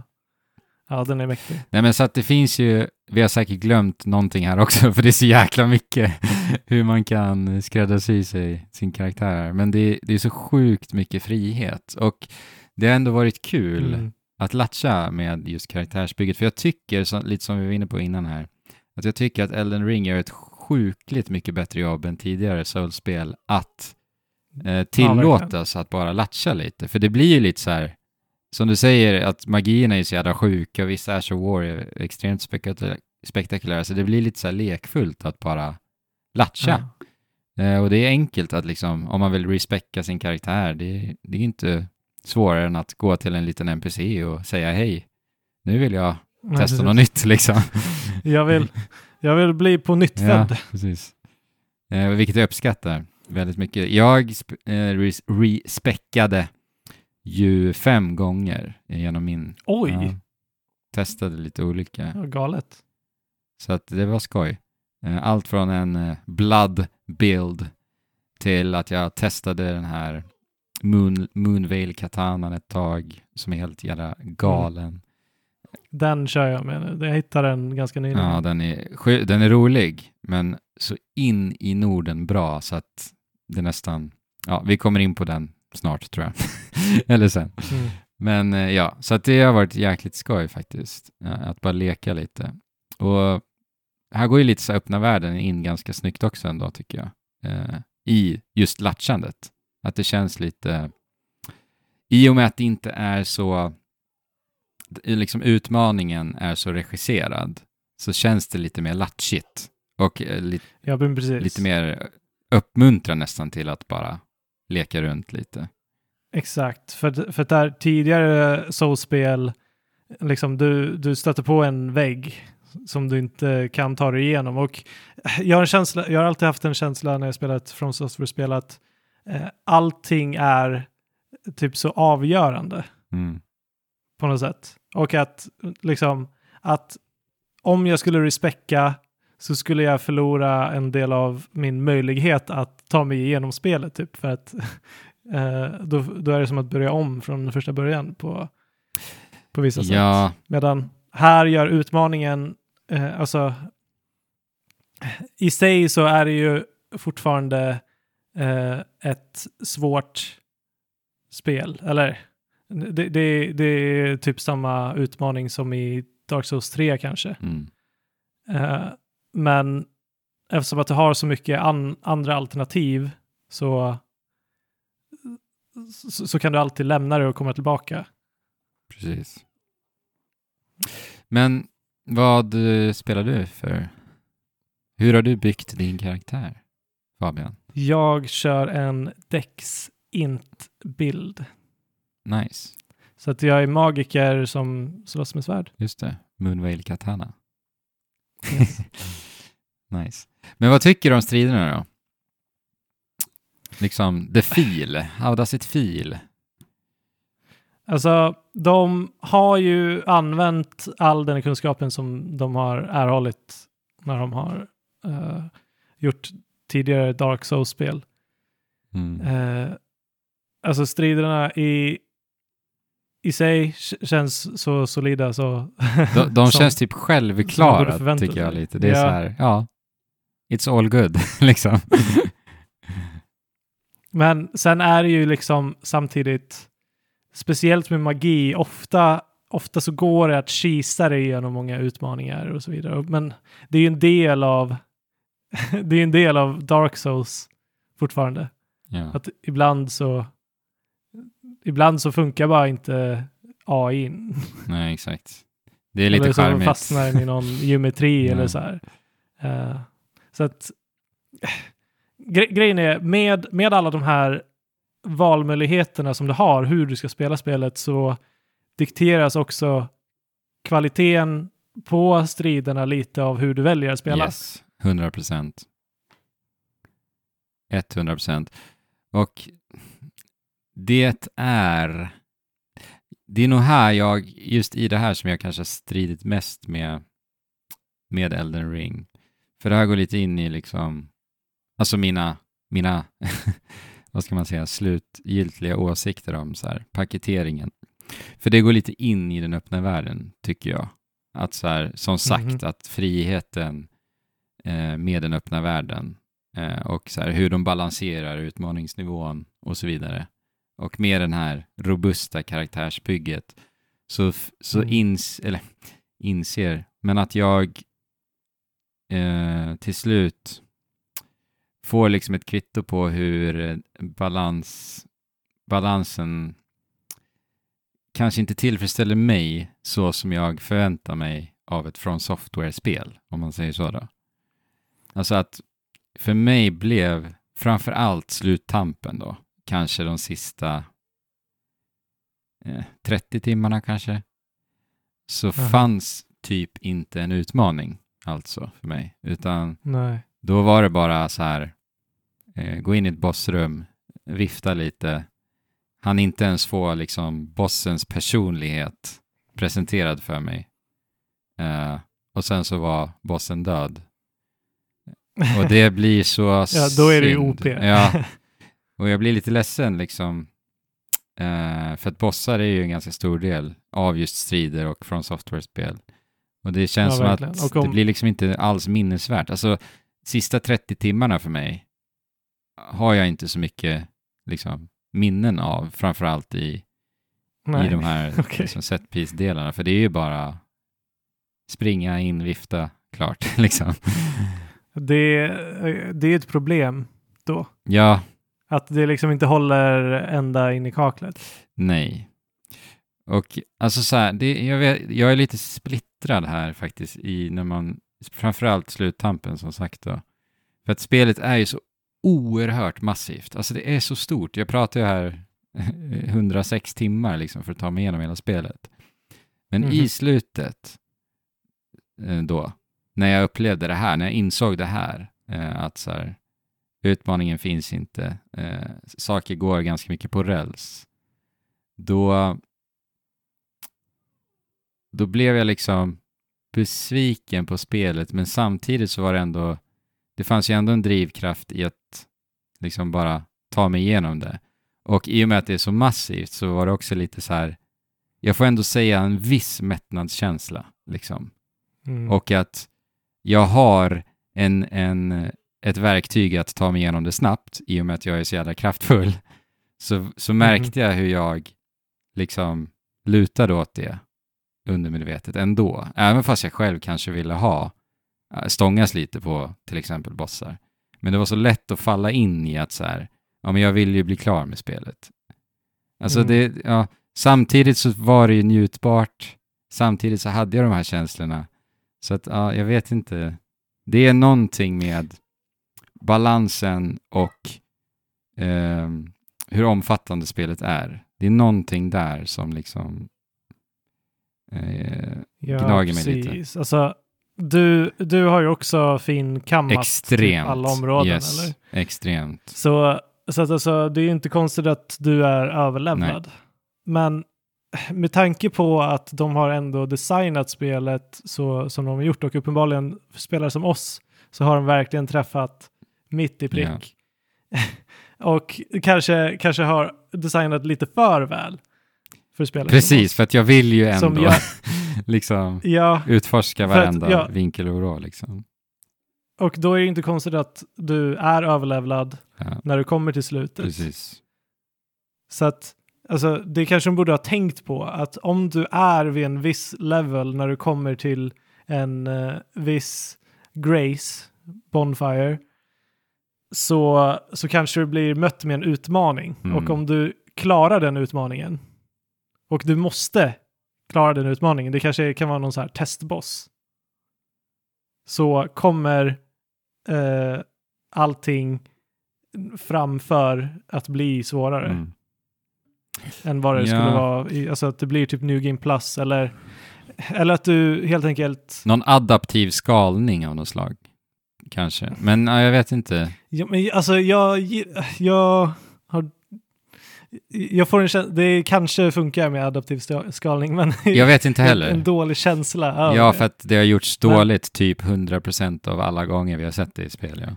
ja, den är mäktig. Nej men så att det finns ju, vi har säkert glömt någonting här också, för det är så jäkla mycket hur man kan skräddarsy sig sin karaktär. här. Men det, det är så sjukt mycket frihet och det har ändå varit kul Mm. att latcha med just karaktärsbygget. För jag tycker, så, lite som vi var inne på innan här, att jag tycker att Elden Ring gör ett sjukligt mycket bättre jobb än tidigare Souls-spel att eh, tillåtas att bara latcha lite. För det blir ju lite så här, som du säger, att magierna är så jävla sjuka och vissa Ash of War är extremt spektakulära, spektakulära så det blir lite så här lekfullt att bara latcha. Ja. Eh, och det är enkelt att liksom, om man vill respekka sin karaktär, det, det är inte svårare än att gå till en liten NPC och säga hej, nu vill jag testa precis. något nytt liksom. Jag vill, jag vill bli på nytt ja, precis. Eh, vilket jag uppskattar väldigt mycket. Jag eh, res- ju fem gånger genom min... Oj, Ja, testade lite olika. vad galet. Så att det var skoj. Eh, Allt från en eh, blood build till att jag testade den här Moon, Moonveil katanan ett tag som är helt jävla galen. Den kör jag med nu. Jag hittade den ganska nyligen. Ja, den är, den är rolig, men så in i Norden bra så att det nästan, ja, vi kommer in på den snart tror jag. Eller sen. Mm. Men eh, ja, så att det har varit jäkligt skoj faktiskt, eh, att bara leka lite. Och här går ju lite så öppna världen in ganska snyggt också ändå tycker jag. Eh, I just latchandet. Att det känns lite, i och med att det inte är så, liksom utmaningen är så regisserad, så känns det lite mer latchigt. Och lite, Ja, lite mer uppmuntra nästan till att bara leka runt lite. Exakt, för, för där tidigare Soulspel, liksom du, du stöter på en vägg som du inte kan ta dig igenom. Och jag har, en känsla, jag har alltid haft en känsla när jag spelat From Software-spel att eh, allting är typ så avgörande Mm. på något sätt. Och att liksom att om jag skulle respekka så skulle jag förlora en del av min möjlighet att ta mig igenom spelet typ för att eh, då, då är det som att börja om från första början på, på vissa sätt. Ja, Medan här gör utmaningen, eh, alltså i sig så är det ju fortfarande eh, ett svårt spel, eller det, det, det är typ samma utmaning som i Dark Souls 3 kanske. mm. Eh, men eftersom att du har så mycket an, andra alternativ så, så, så kan du alltid lämna det och komma tillbaka. precis. Men vad eh, spelar du för Hur har du byggt din karaktär, Fabian? Jag kör en Dex int-bild. Nice. Så att jag är magiker som slåss med svärd. Just det. Moonveil Katana. Yes. nice. Men vad tycker du om striderna då? Liksom, the feel. How does it feel? Alltså, de har ju använt all den kunskapen som de har erhållit när de har eh, gjort tidigare Dark Souls-spel. Mm. Eh, alltså striderna i, i sig känns så solida så... De, de som- känns typ självklara, tycker jag lite. Det är Ja. så här, ja, it's all good, liksom. Men sen är det ju liksom samtidigt, speciellt med magi, ofta, ofta så går det att kisa dig igenom många utmaningar och så vidare. Men det är ju en del av, det är en del av Dark Souls fortfarande. ja. Att ibland så, ibland så funkar bara inte AI. Nej, exakt. Det är lite eller så charmigt. fastnar den i någon geometri eller så här. Eh, så att gre grejen är med, med alla de här valmöjligheterna som du har, hur du ska spela spelet, så dikteras också kvaliteten på striderna lite av hur du väljer att spela. Yes, 100 procent. 100 procent. Och det är... Det är nog här jag, just i det här som jag kanske har stridit mest med, med Elden Ring. För det här går lite in i liksom, alltså mina, mina, vad ska man säga, slutgiltiga åsikter om så här, paketeringen. För det går lite in i den öppna världen, tycker jag. Att så här, som sagt, Mhm. att friheten eh, med den öppna världen eh, och så här, hur de balanserar utmaningsnivån och så vidare. Och med den här robusta karaktärsbygget så, så Mm. ins, eller, inser, men att jag eh, till slut får liksom ett kvitto på hur eh, balans, balansen kanske inte tillfredsställer mig så som jag förväntar mig av ett From Software-spel, om man säger så då. Alltså att för mig blev framför allt sluttampen då, kanske de sista eh, 30 timmarna kanske, så Aha. fanns typ inte en utmaning alltså för mig, utan Nej. då var det bara så här, eh, gå in i ett bossrum, vifta lite, han inte ens få liksom bossens personlighet presenterad för mig. Eh, och sen så var bossen död. Och det blir så ja, då är det ju. OP. Ja, och jag blir lite ledsen liksom. Eh, för att bossar är ju en ganska stor del av just strider och från software-spel. Och det känns Ja, som verkligen. att om- det blir liksom inte alls minnesvärt. Alltså, sista 30 timmarna för mig har jag inte så mycket liksom, minnen av, framförallt i, Nej. i de här Okej. liksom, set piece-delarna. För det är ju bara springa in, vifta, klart liksom. Det, det är ett problem då. ja, Att det liksom inte håller ända in i kaklet. Nej. Och alltså så här, det, jag, vet, jag är lite splittrad här faktiskt i när man, framförallt sluttampen som sagt då. För att spelet är ju så oerhört massivt. Alltså det är så stort. Jag pratar ju här 106 timmar liksom för att ta mig igenom hela spelet. Men Mhm. i slutet eh, då, när jag upplevde det här, när jag insåg det här, eh, att så här, utmaningen finns inte, eh, saker går ganska mycket på räls, då, då blev jag liksom besviken på spelet, men samtidigt så var det ändå, det fanns ju ändå en drivkraft i att liksom bara ta mig igenom det. Och i och med att det är så massivt så var det också lite så här, jag får ändå säga en viss mättnadskänsla, liksom. Mm. Och att jag har en, en, ett verktyg att ta mig igenom det snabbt i och med att jag är så jävla kraftfull. Så, så märkte jag hur jag liksom lutade åt det undermedvetet ändå. Även fast jag själv kanske ville ha äh, stångas lite på till exempel bossar. Men det var så lätt att falla in i att så här, ja men jag vill ju bli klar med spelet. Alltså Mm. det, ja, samtidigt så var det ju njutbart, samtidigt så hade jag de här känslorna. Så att, ja, jag vet inte. det är någonting med balansen och eh, hur omfattande spelet är. Det är någonting där som liksom eh, Ja, gnager mig lite. Alltså, du, du har ju också fin kammat typ extremt. alla områden, yes, eller? Extremt. Så, så att alltså, det är ju inte konstigt att du är överlevlad. Men med tanke på att de har ändå designat spelet så som de har gjort och uppenbarligen för spelare som oss så har de verkligen träffat mitt i prick. och kanske, kanske har designat lite för väl för spelare som Precis, för att jag vill ju ändå gör- liksom Ja, utforska För att, varenda ja. vinkel och vrå liksom. och då är det inte konstigt att du är överlevlad Ja, när du kommer till slutet. precis. Så att alltså, det kanske de borde ha tänkt på att om du är vid en viss level när du kommer till en eh, viss grace, bonfire, så, så kanske du blir mött med en utmaning. Mm. Och om du klarar den utmaningen, och du måste klara den utmaningen, det kanske kan vara någon så här testboss, så kommer eh, allting framför att bli svårare Mm. än vad det Ja. skulle vara. I, alltså att det blir typ New Game Plus eller, eller att du helt enkelt... Någon adaptiv skalning av något slag. Kanske. Men ja, jag vet inte. Ja, men alltså jag, jag har... Jag får en känsla, det kanske funkar med adaptiv skalning men Jag vet inte en heller. dålig känsla Ja, det. för att det har gjorts dåligt typ 100% av alla gånger vi har sett det i spel. Ja.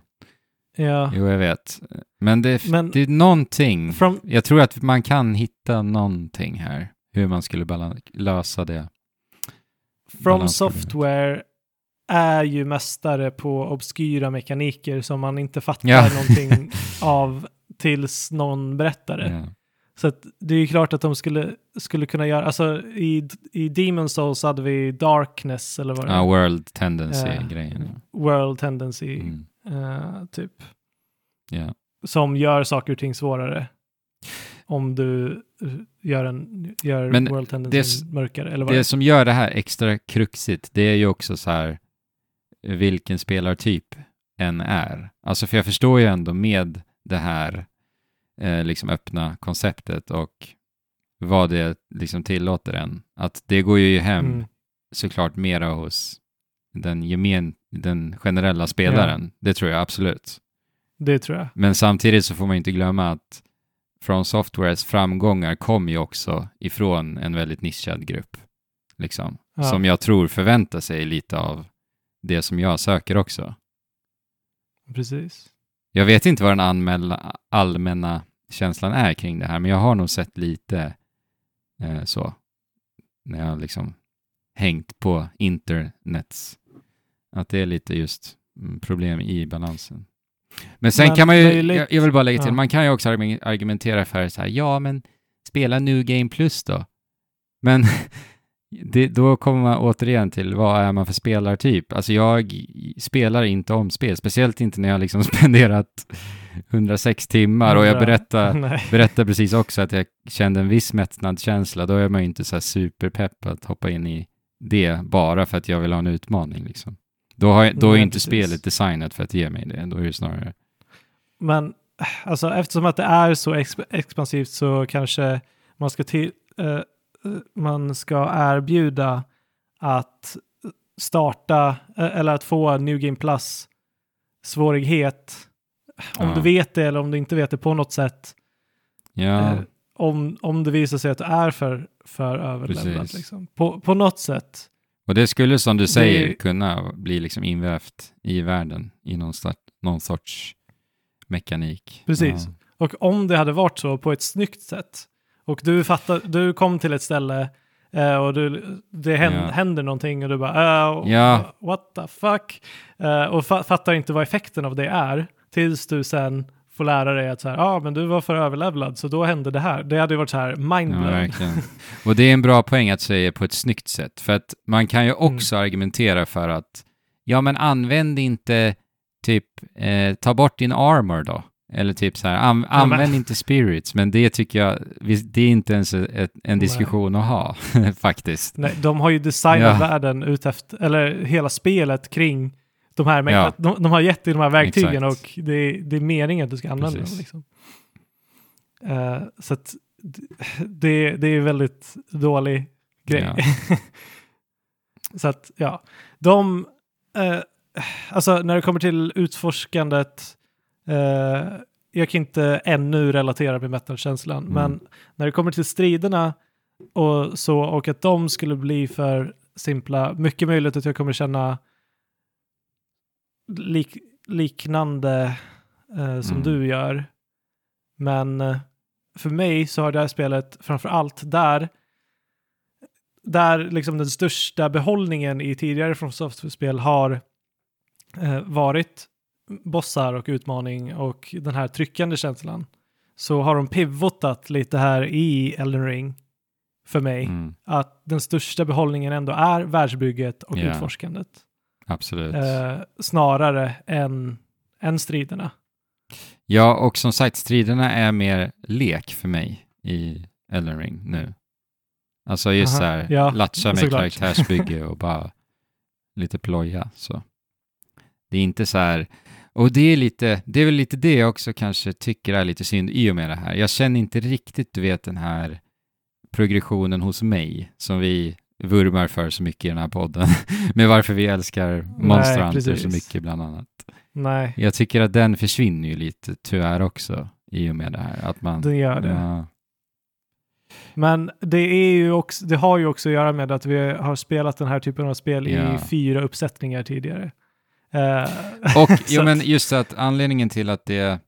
Ja. Jo, jag vet. Men det, Men- det är någonting. From, Jag tror att man kan hitta någonting här. Hur man skulle lösa det. From. Software är ju mästare på obskyra mekaniker som man inte fattar Ja. någonting av tills någon berättar det. Ja. Så det är ju klart att de skulle, skulle kunna göra, alltså i, i Demon Souls hade vi Darkness eller vad det är. World Ja. Tendency-grejen. World Tendency, Mm. eh, typ. Ja. Som gör saker och ting svårare. Om du eh, gör, en, gör Men World Tendency det mörkare. Eller vad Det det som gör det här extra kruxigt, det är ju också så här vilken spelartyp en är. Alltså för jag förstår ju ändå med det här eh, liksom öppna konceptet och vad det liksom tillåter en, att det går ju hem Mm. såklart mera hos den, gemen, den generella spelaren. Det tror jag absolut. Det tror jag. Men samtidigt så får man inte glömma att From Softwares framgångar kom ju också ifrån en väldigt nischad grupp. Liksom. Ja. Som jag tror förväntar sig lite av det som jag söker också. Precis. Jag vet inte vad den anmäla, allmänna känslan är kring det här, men jag har nog sett lite eh, så. När jag liksom hängt på internets. Att det är lite just mm, problem i balansen. Men sen Men kan man ju, jag, jag vill bara lägga till, ja. man kan ju också argu- argumentera för så här, ja men spela New Game Plus då. Men det, då kommer man återigen till vad är man för spelartyp? Alltså jag spelar inte om spel, speciellt inte när jag liksom spenderat 106 timmar och jag Nej. berättar precis också att jag kände en viss mättnadskänsla, då är man ju inte så här superpepp att hoppa in i det bara för att jag vill ha en utmaning liksom. Då, har då är Nej, inte precis. spelet designat för att ge mig det, då är det snarare... Men alltså, eftersom att det är så exp- expansivt så kanske man ska, till, eh, man ska erbjuda att starta eh, eller att få New Game Plus svårighet. Om Ja. du vet det eller om du inte vet det på något sätt. Ja, Eh, om, om det visar sig att du är för, för. Precis. Liksom. På, på något sätt. och det skulle som du säger Det- kunna bli liksom invävt i världen i någon, start, någon sorts mekanik. Precis. Ja. Och om det hade varit så på ett snyggt sätt och du, fattar, du kom till ett ställe eh, och du, det hän, Ja. händer någonting och du bara uh, Ja. what the fuck Eh, och fa- fattar inte vad effekten av det är tills du sen får lära dig att så här, ja ah, men du var för överlevlad så då hände det här. Det hade ju varit så här Ja, mindblown. verkligen. Och det är en bra poäng att säga på ett snyggt sätt. För att man kan ju Mm. också argumentera för att, ja men använd inte typ, eh, ta bort din armor då. Eller typ så här, an- använd inte spirits. Men det tycker jag, det är inte ens ett, en diskussion att ha, faktiskt. Nej, de har ju designat Ja. världen ut efter, eller hela spelet kring de här Ja. de, de har gett dig de här verktygen Exakt. och det, det är meningen att du ska använda Precis. dem. Liksom. Eh, så att det, det är väldigt dålig grej. så att ja, de, eh, alltså när det kommer till utforskandet, eh, jag kan inte ännu relatera med metal-känslan, Mm. men när det kommer till striderna och så och att de skulle bli för simpla, mycket möjligt att jag kommer känna lik, liknande eh, som Mm. du gör. Men eh, för mig så har det här spelet framför allt där där liksom den största behållningen i tidigare från Software-spel har eh, varit bossar och utmaning och den här tryckande känslan. Så har de pivotat lite här i Elden Ring för mig. Mm, Att den största behållningen ändå är världsbygget och Ja. utforskandet. absolut. Eh, snarare än, än striderna. Ja, och som sagt, striderna är mer lek för mig i Elden Ring nu. Alltså just Aha, så här, ja, latcha med karaktärsbygge och bara lite ploja. Så. Det är inte så här, och det är lite, det är väl lite det jag också kanske tycker är lite synd i och med det här. Jag känner inte riktigt, du vet, den här progressionen hos mig som vi vurmar för så mycket i den här podden. med varför vi älskar Monster Nej, Hunter så precis. mycket bland annat. Nej, Jag tycker att den försvinner ju lite tyvärr också i och med det här. Att man, den gör det. ja, Men det, är ju också, det har ju också att göra med att vi har spelat den här typen av spel Ja. i fyra uppsättningar tidigare. Eh, Och jo, men just att anledningen till att det,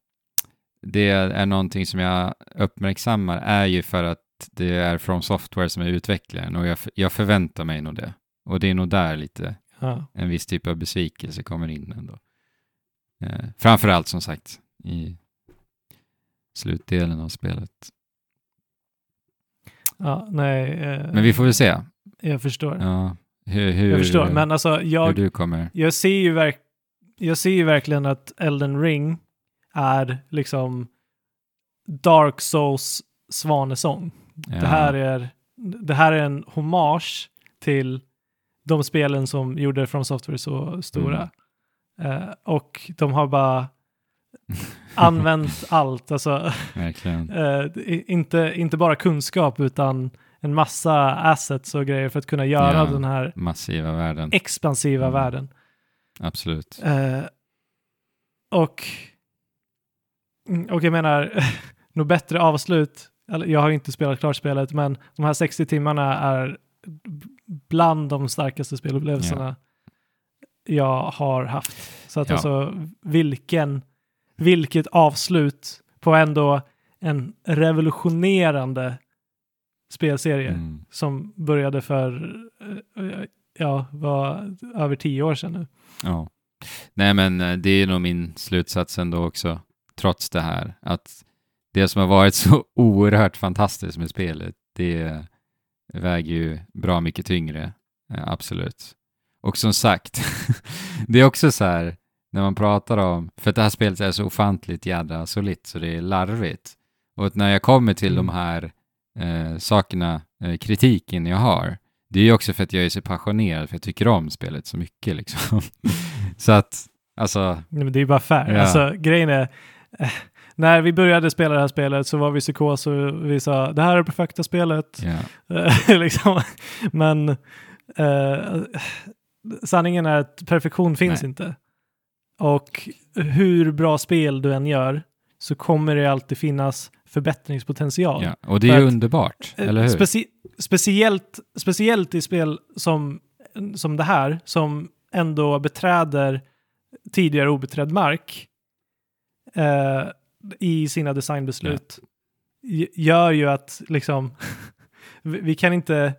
det är någonting som jag uppmärksammar är ju för att det är från software som är utvecklaren och jag, jag förväntar mig nog det. Och det är nog där lite ja. en viss typ av besvikelse kommer in ändå. Eh, framförallt som sagt i slutdelen av spelet. Ja, nej. eh, Men vi får väl se. Jag förstår. Ja, hur, hur, jag förstår. Men alltså, jag, jag, ser ju verk, jag ser ju verkligen att Elden Ring är liksom Dark Souls svanesång. Ja, Det, här är, det här är en hommage till de spelen som gjorde From Software så stora. Mm. Eh, och de har bara använt allt. Alltså, eh, inte, inte bara kunskap utan en massa assets och grejer för att kunna göra Ja. den här Massiva världen. expansiva Mm. världen. Absolut. Eh, och, och jag menar, nog bättre avslut. Jag har inte spelat klart spelet, men de här 60 timmarna är bland de starkaste spelupplevelserna jag har haft. Så att Ja. alltså, vilken, vilket avslut på ändå en revolutionerande spelserie Mm. som började för, eh, ja, var över tio år sedan nu. Ja. Nej, men eh, det är nog min slutsats ändå också, trots det här, att det som har varit så oerhört fantastiskt med spelet, det väger ju bra mycket tyngre, eh, absolut. Och som sagt, det är också så här, när man pratar om, för att det här spelet är så ofantligt jädra solitt så det är larvigt. Och när jag kommer till Mm. de här eh, sakerna, eh, kritiken jag har, det är ju också för att jag är så passionerad, för jag tycker om spelet så mycket liksom. så att, alltså, Nej, men det är ju bara fair. Ja. Alltså, grejen är, eh, när vi började spela det här spelet så var vi psykos och vi sa det här är det perfekta spelet. Eh, liksom. Men eh, sanningen är att perfektion finns Nej. inte. Och hur bra spel du än gör så kommer det alltid finnas förbättringspotential. ja. Och det är ju underbart, Eh, eller hur? Speci speciellt, speciellt i spel som, som det här, som ändå beträder tidigare obeträdd mark eh, i sina designbeslut, g- gör ju att liksom, vi vi kan inte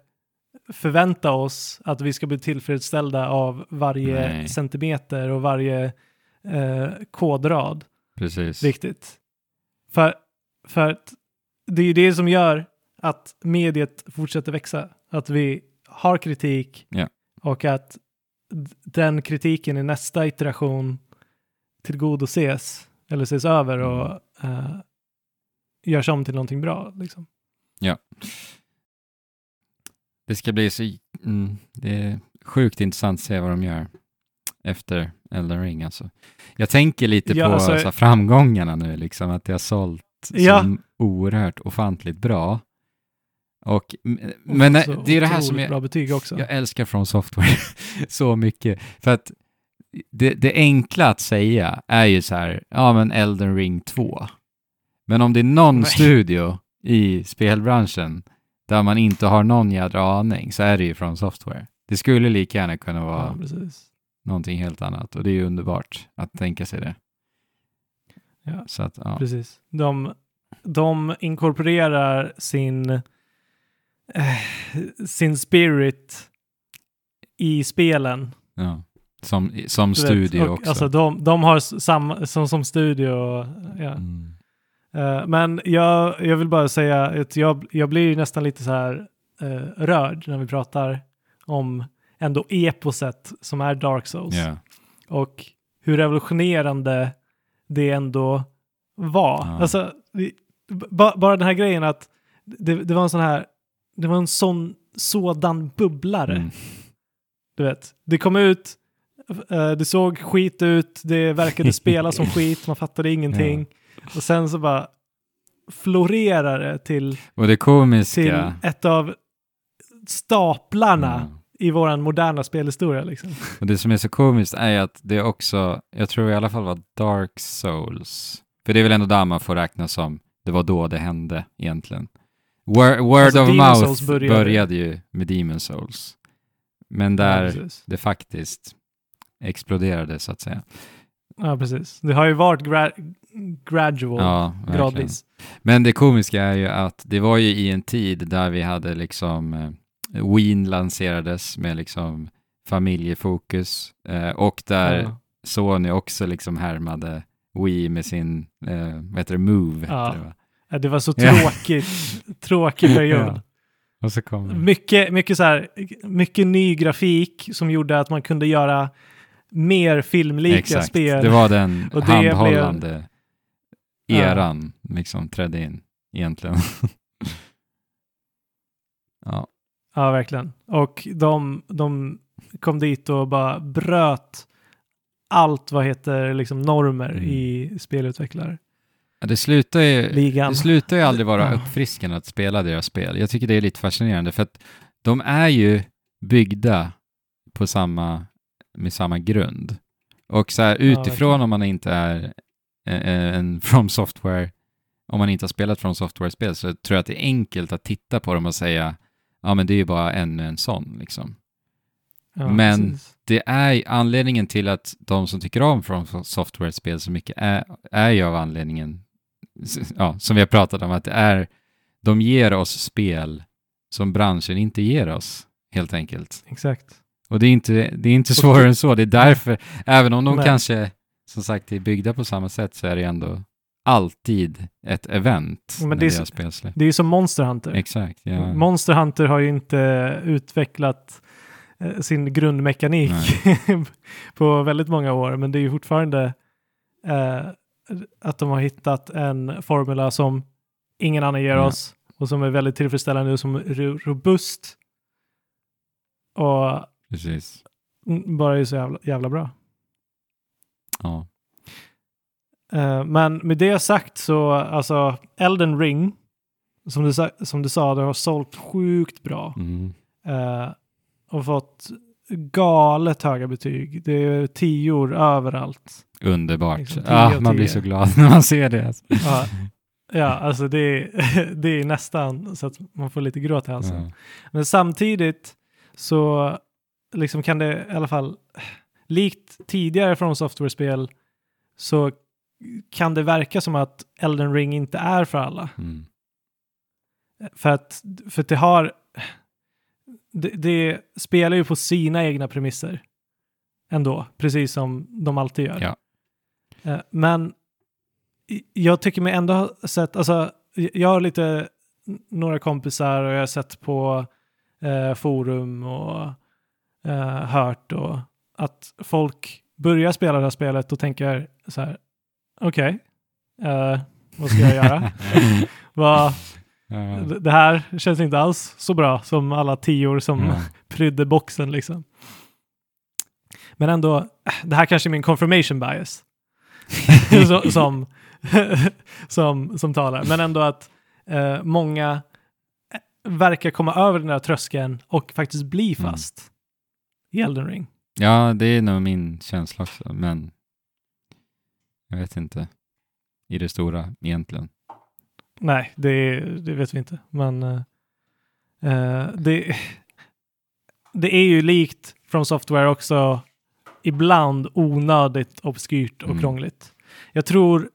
förvänta oss att vi ska bli tillfredsställda av varje Nej. centimeter och varje eh, kodrad Precis. riktigt. För, för att det är ju det som gör att mediet fortsätter växa. Att vi har kritik Ja. och att den kritiken i nästa iteration tillgodoses eller ses över och eh, görs om till någonting bra. Liksom. Det ska bli så, mm, det är sjukt intressant att se vad de gör efter Elden ring alltså. Jag tänker lite Ja, på alltså- så här, framgångarna nu, liksom att det har sålt Ja. som oerhört ofantligt bra. Och, men Så det är det här som jag, Bra betyg också. jag älskar från software så mycket. För att det, det enkla att säga är ju så här, ja men Elden ring 2. Men om det är någon Nej. studio i spelbranschen där man inte har någon jädra aning så är det ju från software. Det skulle lika gärna kunna vara Ja, någonting helt annat och det är ju underbart att tänka sig det. Ja. Så att, ja. Precis. De, de inkorporerar sin, eh, sin spirit i spelen. ja. Som, som Du vet, studio och, också. Alltså de, de har samma, som, som studio. Ja. mm. Eh, men jag, jag vill bara säga att jag, jag blir nästan lite så här eh, rörd när vi pratar om ändå eposet som är Dark Souls. Ja. och hur revolutionerande det ändå var. Ja. Alltså, vi, ba, bara den här grejen att det, det var en sån här, det var en sån, sådan bubblare. Mm. Du vet, det kom ut, eh, det såg skit ut, det verkade spela som skit, man fattade ingenting. Och sen så bara florerar det till, Och det till komiska... ett av staplarna Ja. I våran moderna spelhistoria. Liksom. Och det som är så komiskt är att det också, jag tror i alla fall var Dark Souls. För det är väl ändå där man får räkna som, det var då det hände egentligen. Word, word Alltså, of Demon mouth började. började. ju med Demon Souls. Men Ja, där precis. det faktiskt exploderade så att säga. Ja, precis. Det har ju varit gra- gradual, Ja, gradvis. Men det komiska är ju att det var ju i en tid där vi hade liksom Wien lanserades med liksom familjefokus eh, och där Ja. Sony också liksom härmade Wii med sin, eh, vad heter det, Move? Ja. Heter det, va? Det var så tråkigt, tråkig period. Ja. Och så kom. Mycket, mycket, så här, mycket ny grafik som gjorde att man kunde göra mer filmlika Exakt, spel. det var den Och det blev- handhållande Ja. eran liksom trädde in egentligen. ja, Ja, verkligen. Och de, de kom dit och bara bröt allt vad heter liksom normer Mm. i spelutvecklare. det slutar ju, Ligan. Det slutar ju aldrig vara Ja. uppfriskande att spela deras spel. Jag tycker det är lite fascinerande för att de är ju byggda på samma, med samma grund. Och så här utifrån verkligen. om man inte är eh, en From Software, om man inte har spelat From Software-spel så tror jag att det är enkelt att titta på dem och säga ja men det är ju bara ännu en sån liksom. Ja, men- precis. Det är anledningen till att de som tycker om From Software-spel så mycket är, är ju av anledningen, ja, som vi har pratat om, att det är, de ger oss spel som branschen inte ger oss, helt enkelt. Exakt. Och det är inte, det är inte svårare än så, det är därför, även om de Nej. kanske, som sagt, är byggda på samma sätt så är det ändå alltid ett event Men det är så-. Det är ju som Monster Hunter. Exakt, ja. Monster Hunter har ju inte utvecklat eh, sin grundmekanik på väldigt många år, men det är ju fortfarande eh, att de har hittat en formula som ingen annan ger Ja. oss och som är väldigt tillfredsställande och som är ro- robust och Precis. bara är så jävla, jävla bra. Ja. Eh, men med det sagt så, alltså Elden Ring, som du, som du sa, det har sålt sjukt bra. Mm. Eh, och fått galet höga betyg. Det är tior överallt. Underbart. Liksom av man blir så glad när man ser det. Alltså. Ja, ja alltså det är, det är nästan så att man får lite gråt i halsen. Ja. Men samtidigt så liksom kan det i alla fall, likt tidigare från software-spel, så kan det verka som att Elden Ring inte är för alla. Mm. För att, för att det har... Det, det spelar ju på sina egna premisser. Ändå, precis som de alltid gör. Ja. Eh, Men jag tycker mig ändå ha sett, alltså jag har lite några kompisar och jag har sett på eh, forum och eh, hört och att folk börjar spela det här spelet och tänker så här, okej, eh, vad ska jag göra? Ja. det- här känns inte alls så bra som alla tior som Ja. prydde boxen liksom. Men ändå, det här kanske är min confirmation bias. Så- som, som, som talar. Men ändå att eh, många eh, verkar komma över den där tröskeln och faktiskt bli Mm. fast i Elden Ring. Ja, det är nog min känsla också, men jag vet inte i det stora egentligen. Nej, det, det vet vi inte. Men eh, eh, det, det är ju likt från Software också ibland onödigt obskyrt och Mm. krångligt. Jag tror,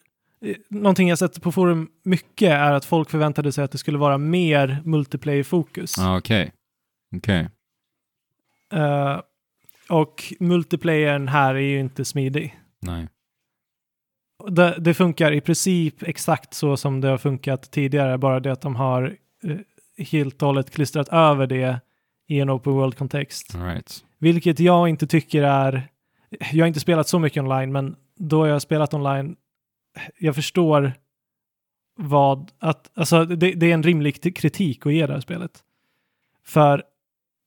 eh, någonting jag sett på forum mycket är att folk förväntade sig att det skulle vara mer multiplayer-fokus. Ja, okej. Okej. Eh, och multiplayern här är ju inte smidig. Nej. Det, det funkar i princip exakt så som det har funkat tidigare, bara det att de har eh, helt och hållet klistrat över det i en open world-kontext. Right. Vilket jag inte tycker är... Jag har inte spelat så mycket online, men då jag har spelat online, jag förstår vad... Att, alltså, det, det är en rimlig kritik att ge det här spelet. För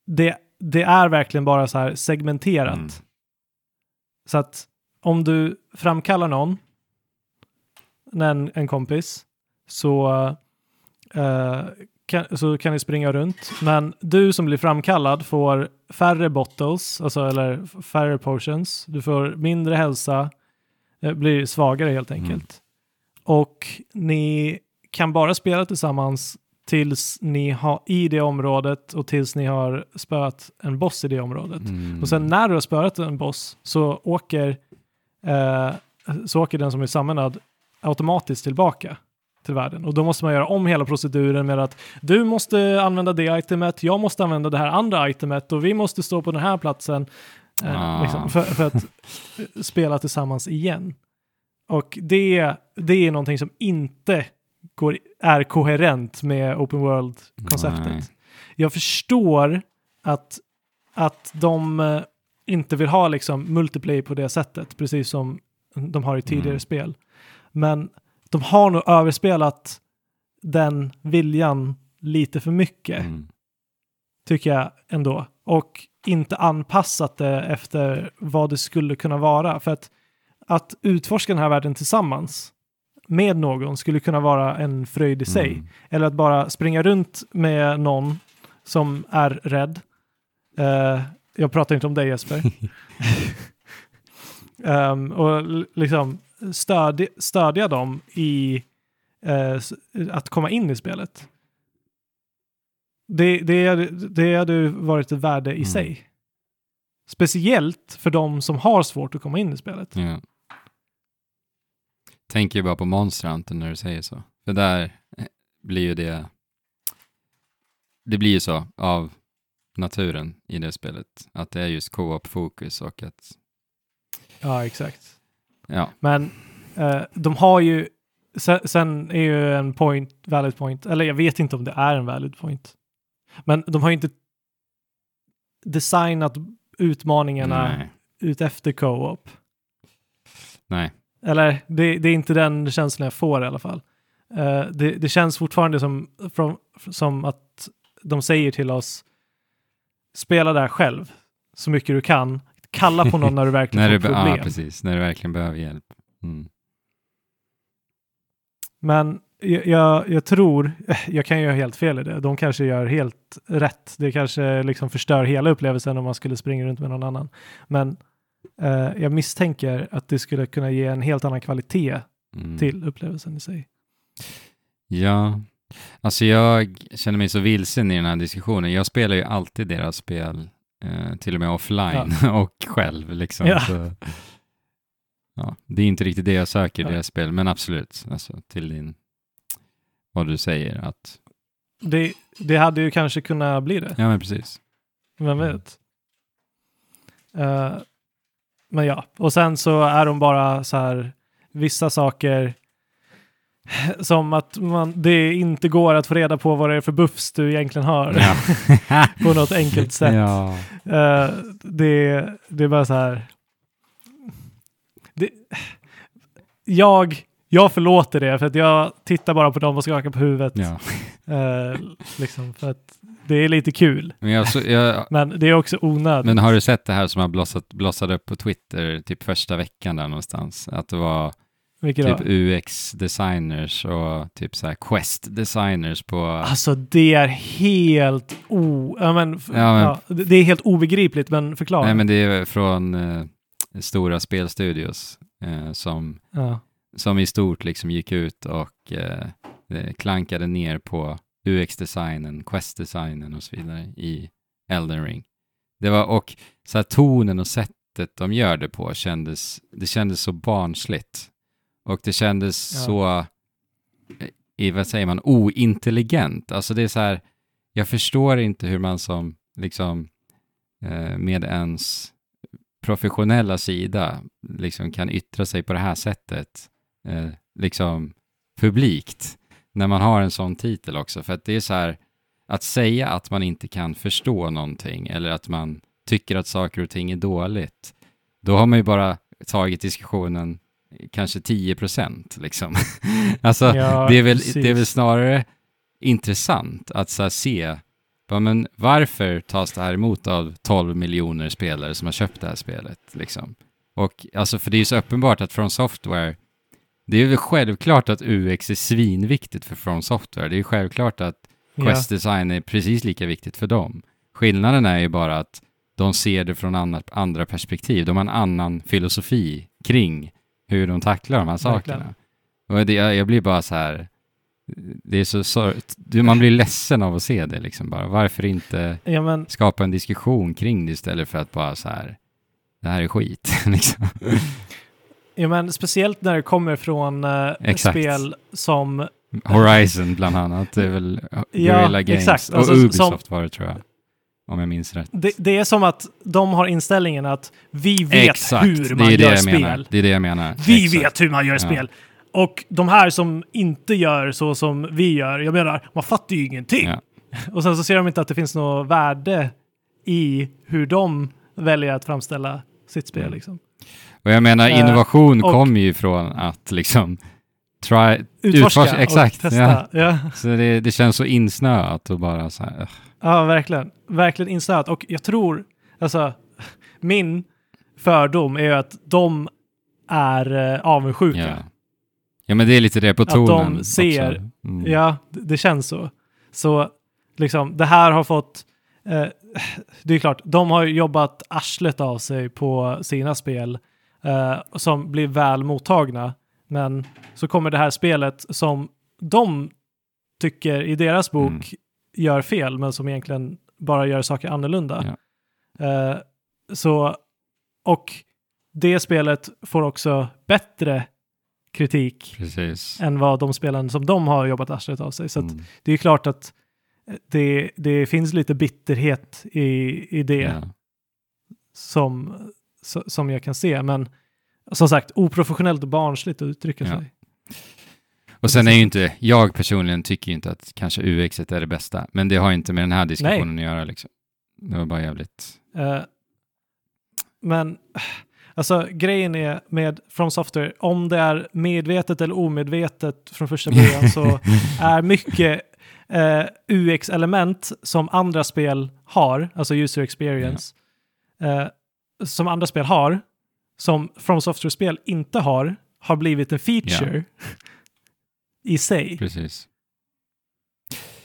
det, det är verkligen bara så här segmenterat. Mm. Så att om du framkallar någon, en, en kompis, så, eh, kan, så kan ni springa runt. Men du som blir framkallad får färre bottles, alltså eller färre potions. Du får mindre hälsa, eh, blir svagare helt Mm. enkelt. Och ni kan bara spela tillsammans tills ni har i det området och tills ni har spöat en boss i det området. Mm. Och sen när du har spöat en boss så åker, eh, så åker den som är sammanad automatiskt tillbaka till världen. Och då måste man göra om hela proceduren med att du måste använda det itemet, jag måste använda det här andra itemet och vi måste stå på den här platsen eh, Ah. liksom, för, för att spela tillsammans igen. Och det, det är någonting som inte går, är koherent med open world-konceptet. Jag förstår att, att de eh, inte vill ha liksom multiplayer på det sättet, precis som de har i tidigare Mm. spel. Men de har nog överspelat den viljan lite för mycket, Mm. tycker jag ändå. Och inte anpassat det efter vad det skulle kunna vara. För att, att utforska den här världen tillsammans med någon skulle kunna vara en fröjd i sig. Mm. Eller att bara springa runt med någon som är rädd. Eh, jag pratar inte om dig Jesper. Ehm, och liksom stödja, stödja dem i eh, att komma in i spelet. Det, det, det hade varit ett värde i Mm. sig. Speciellt för de som har svårt att komma in i spelet. Ja. Tänker ju bara på Monster Hunter när du säger så. För där eh, blir ju det... Det blir ju så av naturen i det spelet. Att det är just co-op-fokus och att... Ja, exakt. Ja. Men eh, de har ju, sen, sen är ju en point, valid point, eller jag vet inte om det är en valid point. Men de har ju inte designat utmaningarna Nej. ut efter co-op. Nej. Eller det, det är inte den känslan jag får i alla fall. Eh, det, det känns fortfarande som, från, som att de säger till oss spela där själv så mycket du kan. Kalla på någon när du verkligen när får du, be- problem. ja, precis. När du verkligen behöver hjälp. Mm. Men jag, jag, jag tror, jag kan ju ha helt fel i det. De kanske gör helt rätt. Det kanske liksom förstör hela upplevelsen om man skulle springa runt med någon annan. Men eh, jag misstänker att det skulle kunna ge en helt annan kvalitet Mm. till upplevelsen i sig. Ja, alltså jag känner mig så vilsen i den här diskussionen. Jag spelar ju alltid deras spel, eh, till och med offline och själv liksom. Ja. Så, ja, det är inte riktigt det jag söker i Ja. deras spel, men absolut, alltså till din, vad du säger att, Det, det hade ju kanske kunnat bli det. ja men precis. Vem vet? Eh, men ja, och sen så är de bara så här vissa saker som att man, det inte går att få reda på vad det är för buffs du egentligen har Ja. på något enkelt sätt. ja. Eh, det, det är bara så här. Det, jag, jag förlåter det för att jag tittar bara på dem och skakar på huvudet. ja. Eh, liksom för att det är lite kul. Men, jag, så, jag, Men det är också onödigt. men har du sett det här som har blossat, blossat upp på Twitter typ första veckan där någonstans? Att det var Vilket typ då? UX-designers och typ så här Quest-designers på... Alltså det är helt o... Ja, men, Ja, men- ja, det det är helt obegripligt, men förklara. Nej, men det är från eh, stora spelstudios eh, som, ja. som i stort liksom gick ut och eh, eh, klankade ner på UX-designen, Quest-designen och så vidare i Elden Ring. Det var, och så här tonen och sättet de gör det på kändes, det kändes så barnsligt. Och det kändes Ja. så, eh, i, vad säger man, ointelligent. Alltså det är så här, jag förstår inte hur man som, liksom, eh, med ens professionella sida liksom kan yttra sig på det här sättet, eh, liksom publikt, när man har en sån titel också. För att det är så här, att säga att man inte kan förstå någonting eller att man tycker att saker och ting är dåligt, då har man ju bara tagit diskussionen kanske 10 procent liksom. alltså, Ja, det, är väl, precis. det är väl snarare intressant att så här, se Ja, men varför tas det här emot av 12 miljoner spelare som har köpt det här spelet? Liksom? Och alltså, för det är ju så uppenbart att From Software, det är väl självklart att UX är svinviktigt för From Software. Det är ju självklart att Ja. Quest Design är precis lika viktigt för dem. Skillnaden är ju bara att de ser det från andra perspektiv. De har en annan filosofi kring hur de tacklar de här Verkligen. sakerna. Och det, jag jag blir bara så här, det är så sorgligt. Man blir ledsen av att se det liksom bara. Varför inte Ja, men, skapa en diskussion kring det istället för att bara så här, det här är skit liksom. ja, men speciellt när det kommer från eh, spel som... Horizon bland annat, det är väl Guerrilla Games exakt. och Alltså, Ubisoft var det tror jag. Om jag minns rätt. Det, det är som att de har inställningen att vi vet Exakt, hur man gör spel. menar. Det är det jag menar. Vi Exakt. vet hur man gör Ja. spel. Och de här som inte gör så som vi gör, jag menar, man fattar ju ingenting. Ja. Och sen så ser de inte att det finns något värde i hur de väljer att framställa sitt spel. Mm. Liksom. Och jag menar, Eh, innovation och- kommer ju från att liksom try, Utforska Utforska, exakt, och testa. Ja. så det, det känns så insnöat och bara så här. Ja, verkligen. Verkligen instöt. Och jag tror, alltså, min fördom är ju att de är eh, avundsjuka. ja. Ja men det är lite det på Att tonen de ser-. Mm. Ja, det, känns så. Så liksom, det här har fått... Eh, det är klart, de har jobbat arslet av sig på sina spel eh, som blir väl mottagna. Men så kommer det här spelet som de tycker i deras bok Mm. Gör fel, men som egentligen bara gör saker annorlunda. Eh, så, och det spelet får också bättre kritik Precis. än vad de spelen som de har jobbat arslet av sig. Så Mm. det är klart att det, det finns lite bitterhet i, i det Ja. som, som jag kan se. Men som sagt, oprofessionellt och barnsligt att uttrycka Ja. sig. Och sen är ju inte, jag personligen tycker ju inte att kanske UX är det bästa, men det har inte med den här diskussionen att göra liksom. Det var bara jävligt. Eh, men alltså grejen är med From Software, om det är medvetet eller omedvetet från första början så är mycket eh, UX-element som andra spel har, alltså user experience, eh, som andra spel har, som From Software-spel inte har, har blivit en feature i sig. Precis.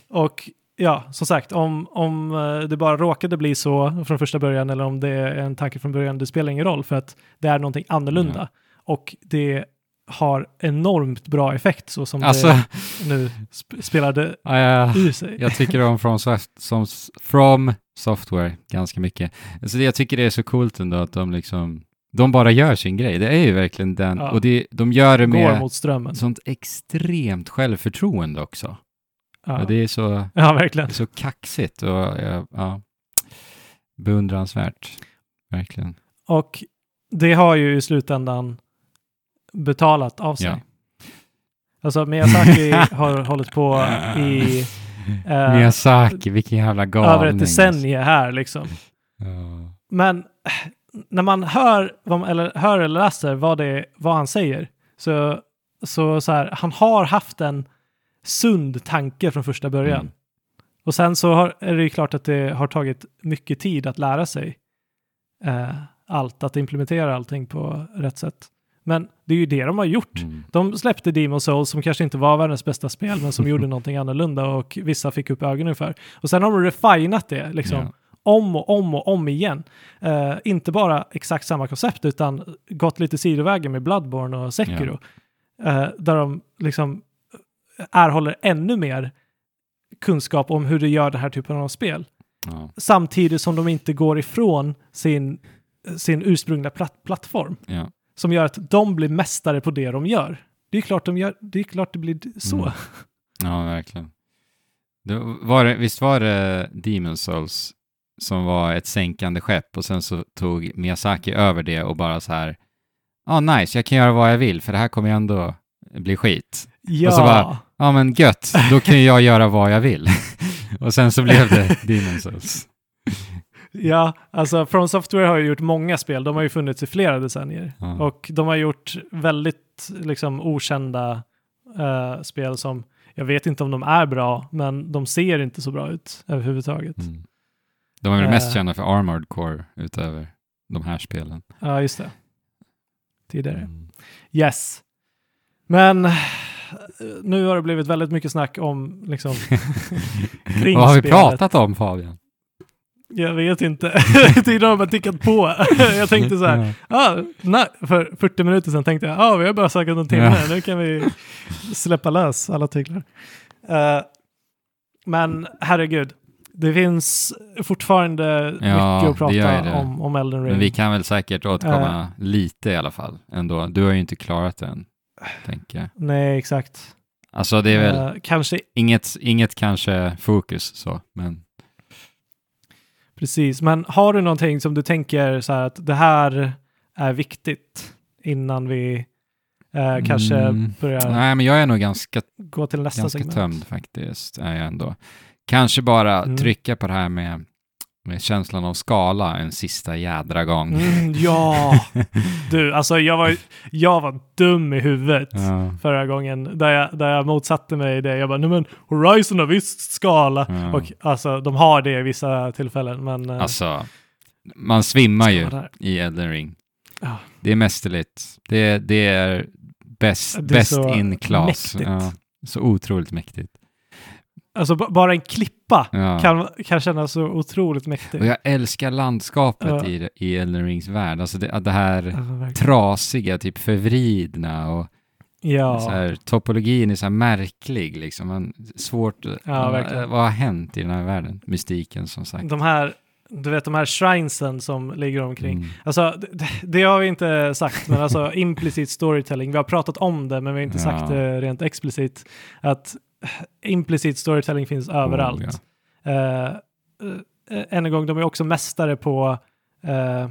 Och ja, som sagt, om, om eh, det bara råkade bli så från första början eller om det är en tanke från början, det spelar ingen roll för att det är någonting annorlunda. Och det har enormt bra effekt så som Alltså, det nu sp- spelade ja. ur sig. Jag tycker om From, Soft, som, From Software ganska mycket. Alltså jag tycker det är så coolt ändå att de liksom, de bara gör sin grej. Det är ju verkligen den, Ja. och det, de gör det med mot strömmen. sånt extremt självförtroende också. Ja, det är så, ja verkligen. så kaxigt och ja, beundransvärt. Verkligen. Och det har ju i slutändan betalat av sig. Ja. Alltså Miyazaki har hållit på i eh, Miyazaki, vilken jävla galning. över ett decennium här liksom. Ja. Men när man hör, eller, hör eller läser vad, det, vad han säger så, så, så här, han har haft en sund tanke från första början. Mm. Och sen så har, är det ju klart att det har tagit mycket tid att lära sig eh, allt, att implementera allting på rätt sätt. Men det är ju det de har gjort. Mm. De släppte Demon Souls som kanske inte var världens bästa spel, men som gjorde någonting annorlunda och vissa fick upp ögonen för. Och sen har de refinat det liksom Ja. Om och om och om igen. Eh, inte bara exakt samma koncept, utan gått lite sidovägen med Bloodborne och Sekiro. Eh, där de liksom erhåller ännu mer kunskap om hur du gör den här typen av spel. Ja. Samtidigt som de inte går ifrån sin, sin ursprungliga platt, plattform. Ja. Som gör att de blir mästare på det de gör. Det är klart, de gör, det, är klart det blir så. Mm. Ja, verkligen. Det var visst var det Demon Souls som var ett sänkande skepp och sen så tog Miyazaki över det och bara så här, ja ah, nice, jag kan göra vad jag vill för det här kommer ju ändå bli skit. Ja, Och så bara- Ja men gött, då kan jag göra vad jag vill. och sen så blev det Demon Souls. ja, alltså From Software har ju gjort många spel. De har ju funnits i flera decennier. Ja. Och de har gjort väldigt liksom okända eh, spel som jag vet inte om de är bra, men de ser inte så bra ut överhuvudtaget. Mm. De är väl mest Eh. kända för Armored Core utöver de här spelen. Ja, just det. Tidigare. Mm. Yes. Men eh, nu har det blivit väldigt mycket snack om liksom kring Vad har vi spelet. pratat om Fabian? Jag vet inte. Tiden har bara tickat på. jag tänkte så här, ah, nej, för 40 minuter sedan tänkte jag, ah, vi har bara snackat en timme, Ja. nu kan vi släppa lös alla tyglar. Eh, men herregud, det finns fortfarande mycket att prata om, om Elden Ring. Men vi kan väl säkert återkomma Eh. lite i alla fall ändå. Du har ju inte klarat det än, tänker jag. Nej, exakt. Alltså det är väl Eh, kanske inget, inget kanske fokus så, men Precis, men har du någonting som du tänker så här att det här är viktigt innan vi eh, kanske Mm. börjar nej men jag är nog ganska, gå till nästa ganska segment? tömd faktiskt, är jag ändå. Kanske bara Mm. trycka på det här med, med känslan av skala en sista jädra gång. Mm, ja, du, alltså jag var, jag var dum i huvudet ja, förra gången där jag, där jag motsatte mig det. Jag bara, nej men Horizon har visst skala. Ja. Och alltså de har det i vissa tillfällen, men eh, alltså, man svimmar ju där. i Elden Ring. Ja. Det är mästerligt. Det, det är bäst, in class. mäktigt. Ja, så otroligt mäktigt. Alltså bara en klippa Ja. kan, kan kännas så otroligt mäktigt. Och jag älskar landskapet Ja. i, i Elden Rings värld. Alltså det, det här Alltså, trasiga, typ förvridna och ja. så här, topologin är så här märklig liksom. Man, svårt, ja, verkligen. vad har hänt i den här världen? Mystiken som sagt. de här, du vet de här shrinesen som ligger omkring. Mm. Alltså, det, det har vi inte sagt, men alltså implicit storytelling, vi har pratat om det, men vi har inte Ja. sagt det rent explicit. Att implicit storytelling finns överallt. Oh, Eh, eh, än en gång, de är också mästare på eh,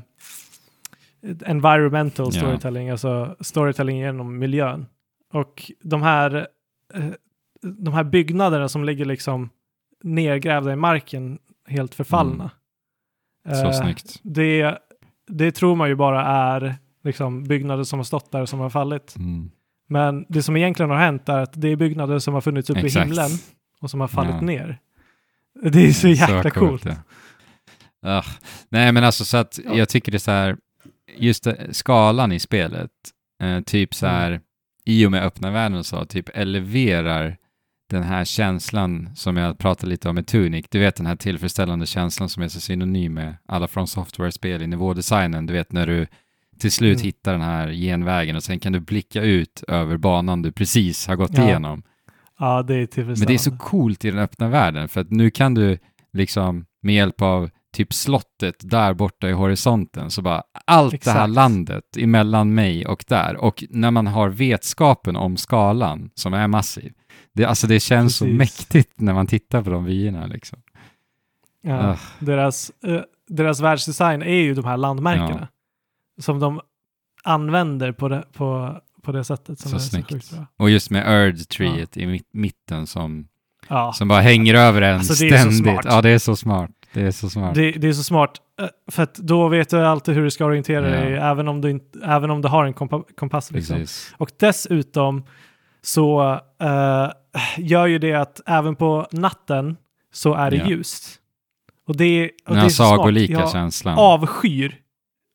environmental storytelling, alltså storytelling genom miljön. Och de här, de här byggnaderna som ligger liksom nergrävda i marken, helt förfallna. Så Eh, snyggt. Det, det tror man ju bara är liksom byggnader som har stått där och som har fallit. Mm. Men det som egentligen har hänt är att det är byggnader som har funnits uppe i himlen och som har fallit Ja. ner. Det är så jäkla coolt. ja. Ah, nej men alltså så att Ja. jag tycker det är så här, just det, skalan i spelet, eh, typ så Mm. här, i och med öppna världen och så, typ eleverar den här känslan som jag pratade lite om med Tunic, du vet den här tillfredsställande känslan som är så synonym med alla från software-spel i nivådesignen, du vet när du till slut Mm. hittar den här genvägen och sen kan du blicka ut över banan du precis har gått Ja. igenom. Ja, det är Men tillfredsställande. det är så coolt i den öppna världen för att nu kan du liksom med hjälp av typ slottet där borta i horisonten så bara allt det här Exakt. landet emellan mig och där och när man har vetskapen om skalan som är massiv. Det, alltså det känns så Precis. mäktigt när man tittar på de vyerna liksom. Ja. Ah. Deras, eh, deras världsdesign är ju de här landmärkena. Som de använder på det, på, på det sättet som Så är så snyggt. sjukt bra. Och just med Erd-treet i mitt, mitten som, Ja, som bara hänger över en Alltså, så ständigt. Ja, det är så smart. Det är så smart. det, det är så smart. eh, För att då vet du alltid hur du ska orientera Ja. dig, även om du, inte, även om du har en kompa, kompass. Liksom. Och dessutom så eh, gör ju det att även på natten så är det Ja. ljust. Och det, och Den det är så smart. Jag känslan. avskyr.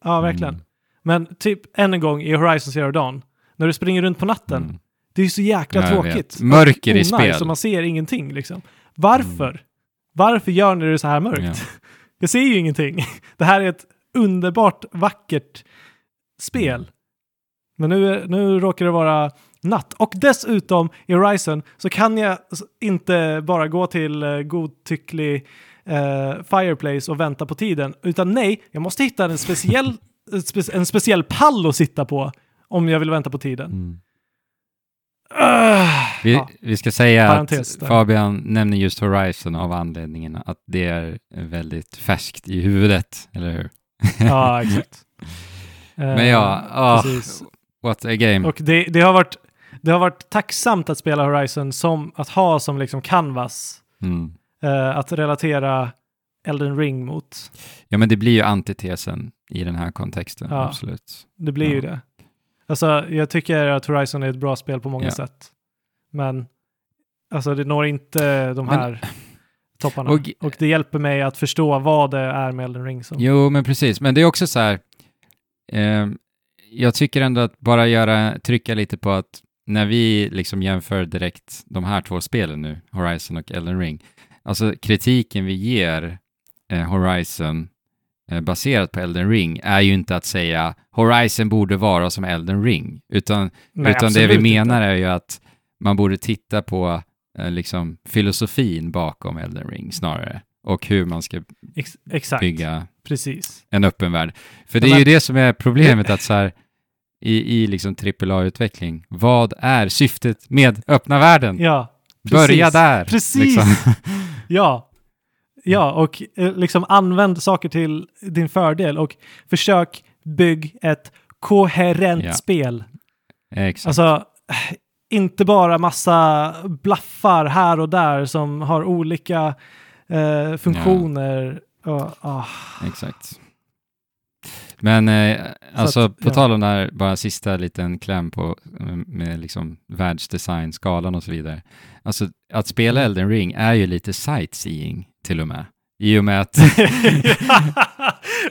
Ja, verkligen. Mm. Men typ än en gång i Horizon Zero Dawn, när du springer runt på natten, Mm. det är ju så jäkla Ja, tråkigt. Mörker i spel. Så man ser ingenting liksom. Varför? Varför gör ni det så här mörkt? Ja. Jag ser ju ingenting. Det här är ett underbart vackert spel. Mm. Men nu, nu råkar det vara natt. Och dessutom i Horizon så kan jag inte bara gå till uh, godtycklig eh, Fireplace och vänta på tiden. Utan nej, jag måste hitta en speciell, spe- en speciell pall att sitta på om jag vill vänta på tiden. Mm. Ah, Vi, ja. vi ska säga Parentes att där. Fabian nämner just Horizon av anledningen att det är väldigt färskt i huvudet, eller hur? ja, exakt. Men ja, ah, precis. what a game. Och det, det, har varit, det har varit tacksamt att spela Horizon som att ha som liksom canvas Mm. eh, att relatera Elden Ring mot. Ja, men det blir ju antitesen i den här kontexten, Ja. absolut. Det blir ju Ja. det. Alltså, jag tycker att Horizon är ett bra spel på många Ja. sätt. Men alltså, det når inte de Men- här topparna. Och- Och, det hjälper mig att förstå vad det är med Elden Ring. Som. Jo, men precis. Men det är också så här, eh, jag tycker ändå att bara göra, trycka lite på att när vi liksom jämför direkt de här två spelen nu, Horizon och Elden Ring, alltså kritiken vi ger eh, Horizon baserat på Elden Ring är ju inte att säga Horizon borde vara som Elden Ring, utan, Nej, utan det vi menar inte. är ju att man borde titta på eh, liksom filosofin bakom Elden Ring snarare och hur man ska Ex exakt, bygga precis. en öppen värld. För det är ju det som är problemet att så här i, i liksom AAA-utveckling, vad är syftet med öppna världen? Ja, Börja där! Precis. liksom. Ja. Ja, och eh, liksom använd saker till din fördel och försök bygg ett koherent Ja. spel. Exakt. Alltså, eh, inte bara massa blaffar här och där som har olika eh, funktioner. Och, ah. Exakt. Men eh, alltså att, på ja. tal om det här, bara sista liten kläm på med, med liksom världsdesign, skalan och så vidare. Alltså att spela Mm. Elden Ring är ju lite sightseeing till och med. I och med att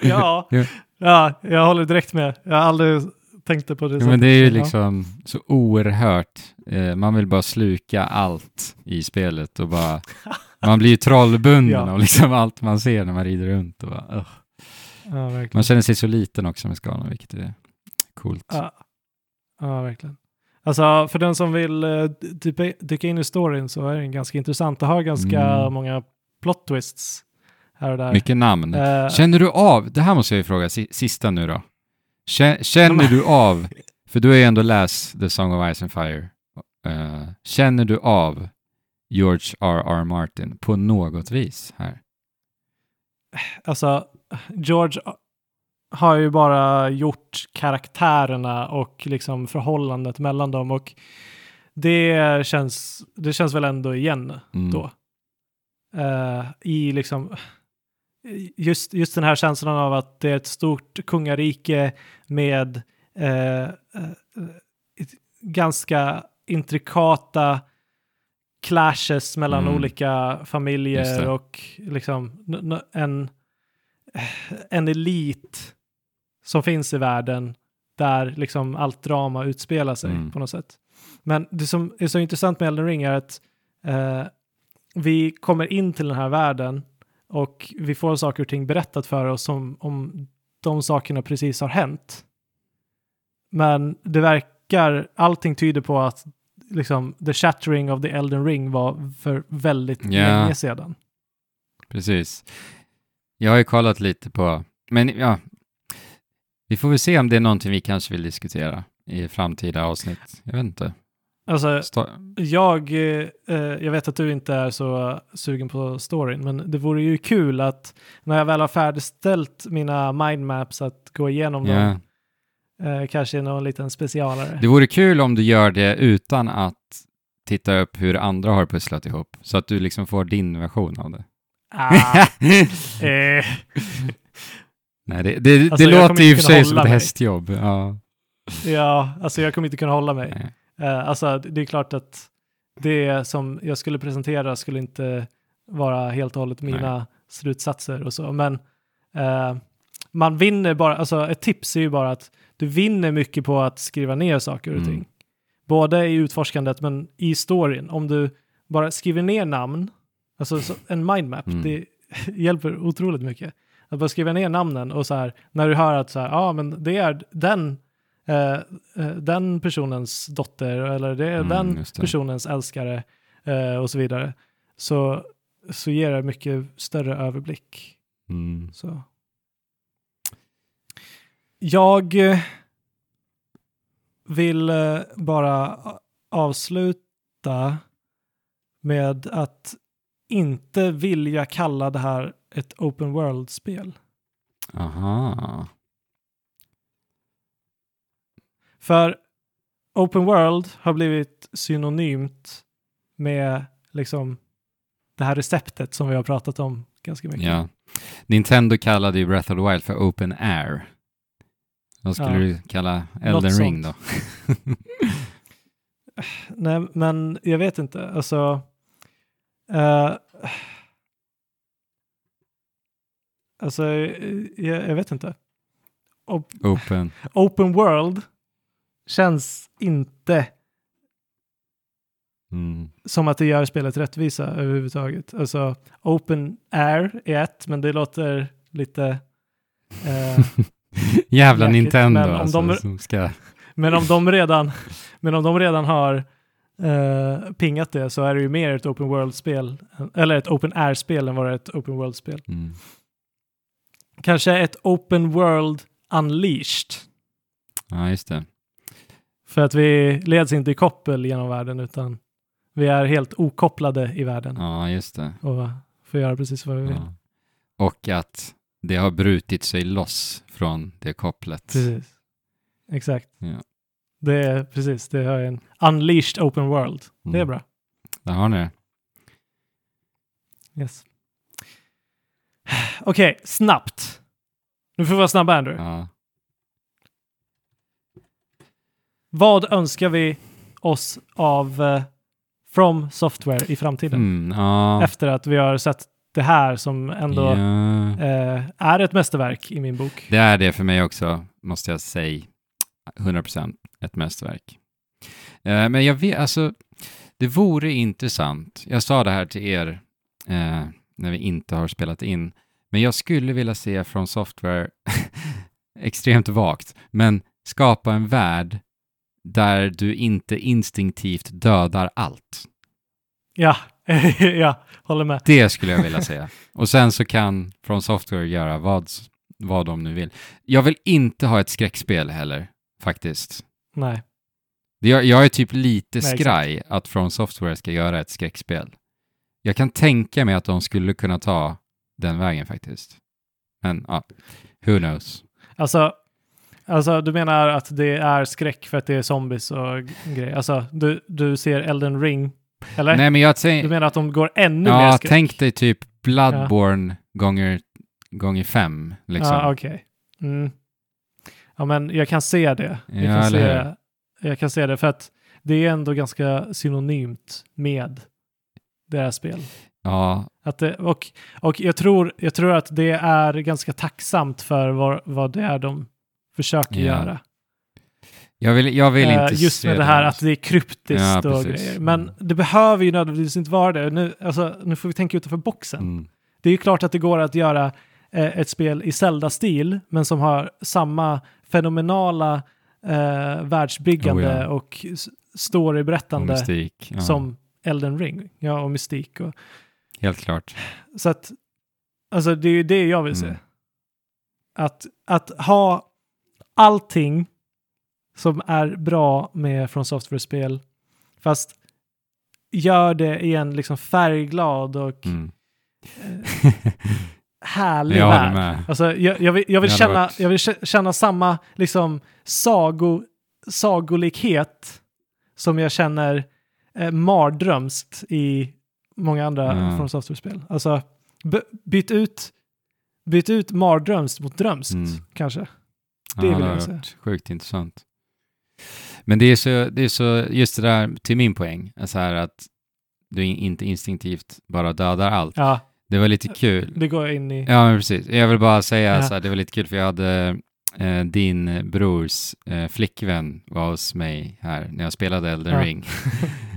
ja, Ja. ja, jag håller direkt med. Jag har aldrig tänkt på det Ja, men det är ju liksom så oerhört. Eh, man vill bara sluka allt i spelet och bara... Man blir ju trollbunden Ja. av liksom allt man ser när man rider runt. Och bara, ugh. Ja. Man känner sig så liten också med skalan, vilket är coolt. Ja. ja, verkligen. Alltså för den som vill uh, dyka, in i storyn så är den ganska intressant. Det har ganska Mm. många plot twists här och där. Mycket namn. Eh, Känner du av, det här måste jag ju fråga, si- sista nu då. Kä- Känner du av, för du har ju ändå läst The Song of Ice and Fire, eh, känner du av George R.R. Martin på något vis här? Alltså, George har ju bara gjort karaktärerna och liksom förhållandet mellan dem och det känns, det känns väl ändå igen Mm. då. Eh, I liksom just, just den här känslan av att det är ett stort kungarike med eh, ett ganska intrikata clashes mellan Mm. olika familjer och liksom en, en elit som finns i världen där liksom allt drama utspelar sig Mm. på något sätt. Men det som är så intressant med Elden Ring är att eh, vi kommer in till den här världen och vi får saker och ting berättat för oss som om de sakerna precis har hänt. Men det verkar, allting tyder på att liksom the shattering of the Elden Ring var för väldigt Ja. länge sedan. Precis. Jag har ju kollat lite på, men ja, vi får väl se om det är någonting vi kanske vill diskutera i framtida avsnitt. Jag vet inte. Alltså, Sta- jag, eh, eh, jag vet att du inte är så sugen på storyn, men det vore ju kul att när jag väl har färdigställt mina mindmaps att gå igenom ja. dem, eh, kanske någon liten specialare. Det vore kul om du gör det utan att titta upp hur andra har pusslat ihop, så att du liksom får din version av det. Ah, eh, Nej, det, det, Alltså, det låter i och för sig som ett mig. hästjobb. Ja. ja, alltså jag kommer inte kunna hålla mig. Nej. Eh, alltså det är klart att det som jag skulle presentera skulle inte vara helt och hållet mina slutsatser och så. Men eh, man vinner bara, alltså ett tips är ju bara att du vinner mycket på att skriva ner saker och Mm. ting. Både i utforskandet men i storyn. Om du bara skriver ner namn, alltså så, en mindmap, Mm. det hjälper otroligt mycket. Att bara skriva ner namnen och så här, när du hör att så här, ja ah, men det är den, eh, eh, den personens dotter eller det är Mm, den det. personens älskare eh, och så vidare. Så, så ger det mycket större överblick. Mm. Så. Jag eh, vill eh, bara avsluta med att inte vilja kalla det här ett open world-spel. Aha. För open world har blivit synonymt med liksom det här receptet som vi har pratat om ganska mycket. Ja. Nintendo kallade ju Breath of the Wild för Open Air. Vad skulle Ja. du kalla Elden Ring då? Nej, men jag vet inte. Alltså... eh, alltså, eh, jag, jag vet inte. Op- Open. open world känns inte Mm. som att det gör spelet rättvisa överhuvudtaget. Alltså, open air är ett, men det låter lite... eh, Jävla Jäkligt, Nintendo men om alltså, de- som ska... Men om de redan, men om de redan har eh, pingat det så är det ju mer ett open world-spel, eller ett open air-spel än vad det är ett open world-spel. Mm. Kanske ett open world unleashed. Ja, just det. För att vi leds inte i koppel genom världen utan vi är helt okopplade i världen Ja, just det. och får göra precis vad vi vill. Ja. Och att det har brutit sig loss från det kopplet. Precis. Exakt. Ja. Det är precis, det är en unleashed open world. Det är Mm. bra. Där har ni det. Yes. Okej, snabbt. Nu får vi vara snabba Andrew. Ja. Vad önskar vi oss av eh, From Software i framtiden? Mm, ja. Efter att vi har sett det här som ändå ja. eh, är ett mästerverk i min bok. Det är det för mig också, måste jag säga. 100% ett mästerverk. Eh, men jag vet, alltså, det vore intressant. Jag sa det här till er eh, när vi inte har spelat in. Men jag skulle vilja se från software, extremt vagt, men skapa en värld där du inte instinktivt dödar allt. Ja, ja, håller med. Det skulle jag vilja säga. Och sen så kan From Software göra vad, vad de nu vill. Jag vill inte ha ett skräckspel heller, faktiskt. Nej, Jag, jag är typ lite Nej, skraj att From Software ska göra ett skräckspel. Jag kan tänka mig att de skulle kunna ta den vägen faktiskt. Men ja, who knows. alltså, alltså du menar att det är skräck för att det är zombies och grejer. Alltså, du, du ser Elden Ring, eller? Nej, men jag Du menar att de går ännu mer Ja, skräck? tänk dig typ Bloodborne gånger, gånger fem, liksom. Ja, okej. Mm. Ja, men jag kan se det. Jag, Ja, kan se, jag kan se det för att det är ändå ganska synonymt med deras spel. ja, Att det, och och jag, tror, jag tror att det är ganska tacksamt för vad, vad det är de försöker Ja. göra. jag vill, jag vill Eh, inte just se med det här att det är kryptiskt Ja, och precis. grejer. Men Mm. det behöver ju nödvändigtvis inte vara det. Nu, alltså, nu får vi tänka utanför boxen. Mm. Det är ju klart att det går att göra eh, ett spel i Zelda-stil, men som har samma fenomenala eh, världsbyggande Oh ja. och s- Och storyberättande mystik. Ja, som Elden Ring. Ja, och mystik. Och, Helt klart. så att, alltså det är ju det jag vill se. Mm. Att, att ha allting som är bra med From Software-spel, fast gör det i en liksom färgglad och Mm. eh, härlig jag värld. med. Alltså, jag, jag vill, jag vill, känna, varit- jag vill kä- känna samma liksom, sago, sagolikhet som jag känner eh, mardrömskt i många andra Ja. From Software-spel. Alltså, byt ut, byt ut mardrömskt mot drömskt, Mm. kanske. Det ja, vill jag varit Sjukt intressant. Men det är, så, det är så, just det där till min poäng, är så här att du in- inte instinktivt bara dödar allt. Ja, Det var lite kul. det går in i... Ja, men precis. Jag vill bara säga Ja. så här, det var lite kul för jag hade eh, din brors eh, flickvän var hos mig här när jag spelade Elden Ja. Ring.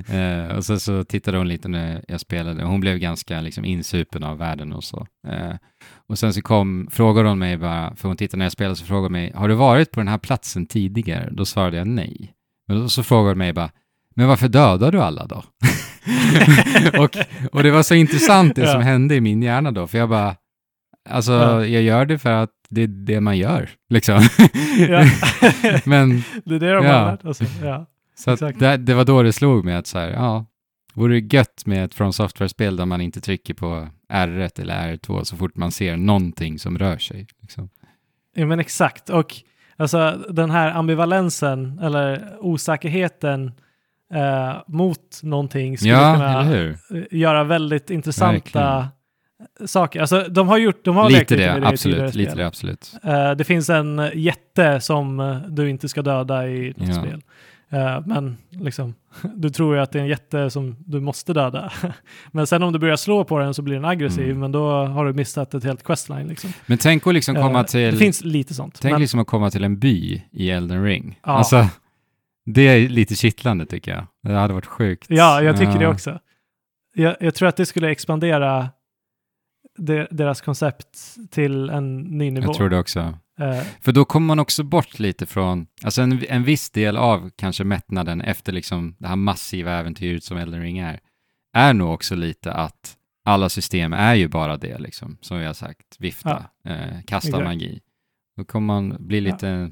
eh, och så, så tittade hon lite när jag spelade. Hon blev ganska liksom, insupen av världen och så. Eh, och sen så kom, frågade hon mig bara, för hon tittade när jag spelade, så frågade hon mig, har du varit på den här platsen tidigare? Då svarade jag nej. Men då så frågade hon mig bara, men varför dödar du alla då? och, och det var så intressant det som hände i min hjärna då, för jag bara, alltså Ja. jag gör det för att det är det man gör, liksom. Ja. Men, det är det de Ja. har lärt oss. Ja. så att det, det var då det slog mig att så här, ja, vore det gött med ett From Software-spel där man inte trycker på R1 eller R2 så fort man ser någonting som rör sig. Liksom. ja, men exakt. Och alltså den här ambivalensen eller osäkerheten eh, mot någonting skulle Ja, kunna göra väldigt intressanta Verkligen. saker. Alltså de har gjort, de har Lite det, det absolut. Lite det, absolut. Eh, det finns en jätte som eh, du inte ska döda i något Ja. spel. Eh, men liksom, du tror ju att det är en jätte som du måste döda. men sen om du börjar slå på den så blir den aggressiv, Mm. men då har du missat ett helt questline. Liksom. Men tänk att liksom komma Eh, till... Det finns lite sånt. Tänk men, liksom att komma till en by i Elden Ring. Ja. Alltså, det är lite kittlande tycker jag. Det hade varit sjukt. ja, jag tycker det Ja. också. Jag, jag tror att det skulle expandera de, deras koncept till en ny nivå. Jag tror det också. Eh, För då kommer man också bort lite från, alltså en, en viss del av kanske mättnaden efter liksom det här massiva äventyret som Elden Ring är, är nog också lite att alla system är ju bara det liksom, som vi har sagt, vifta, eh, kasta Exakt. magi. Då kommer man bli Ja. lite, ja,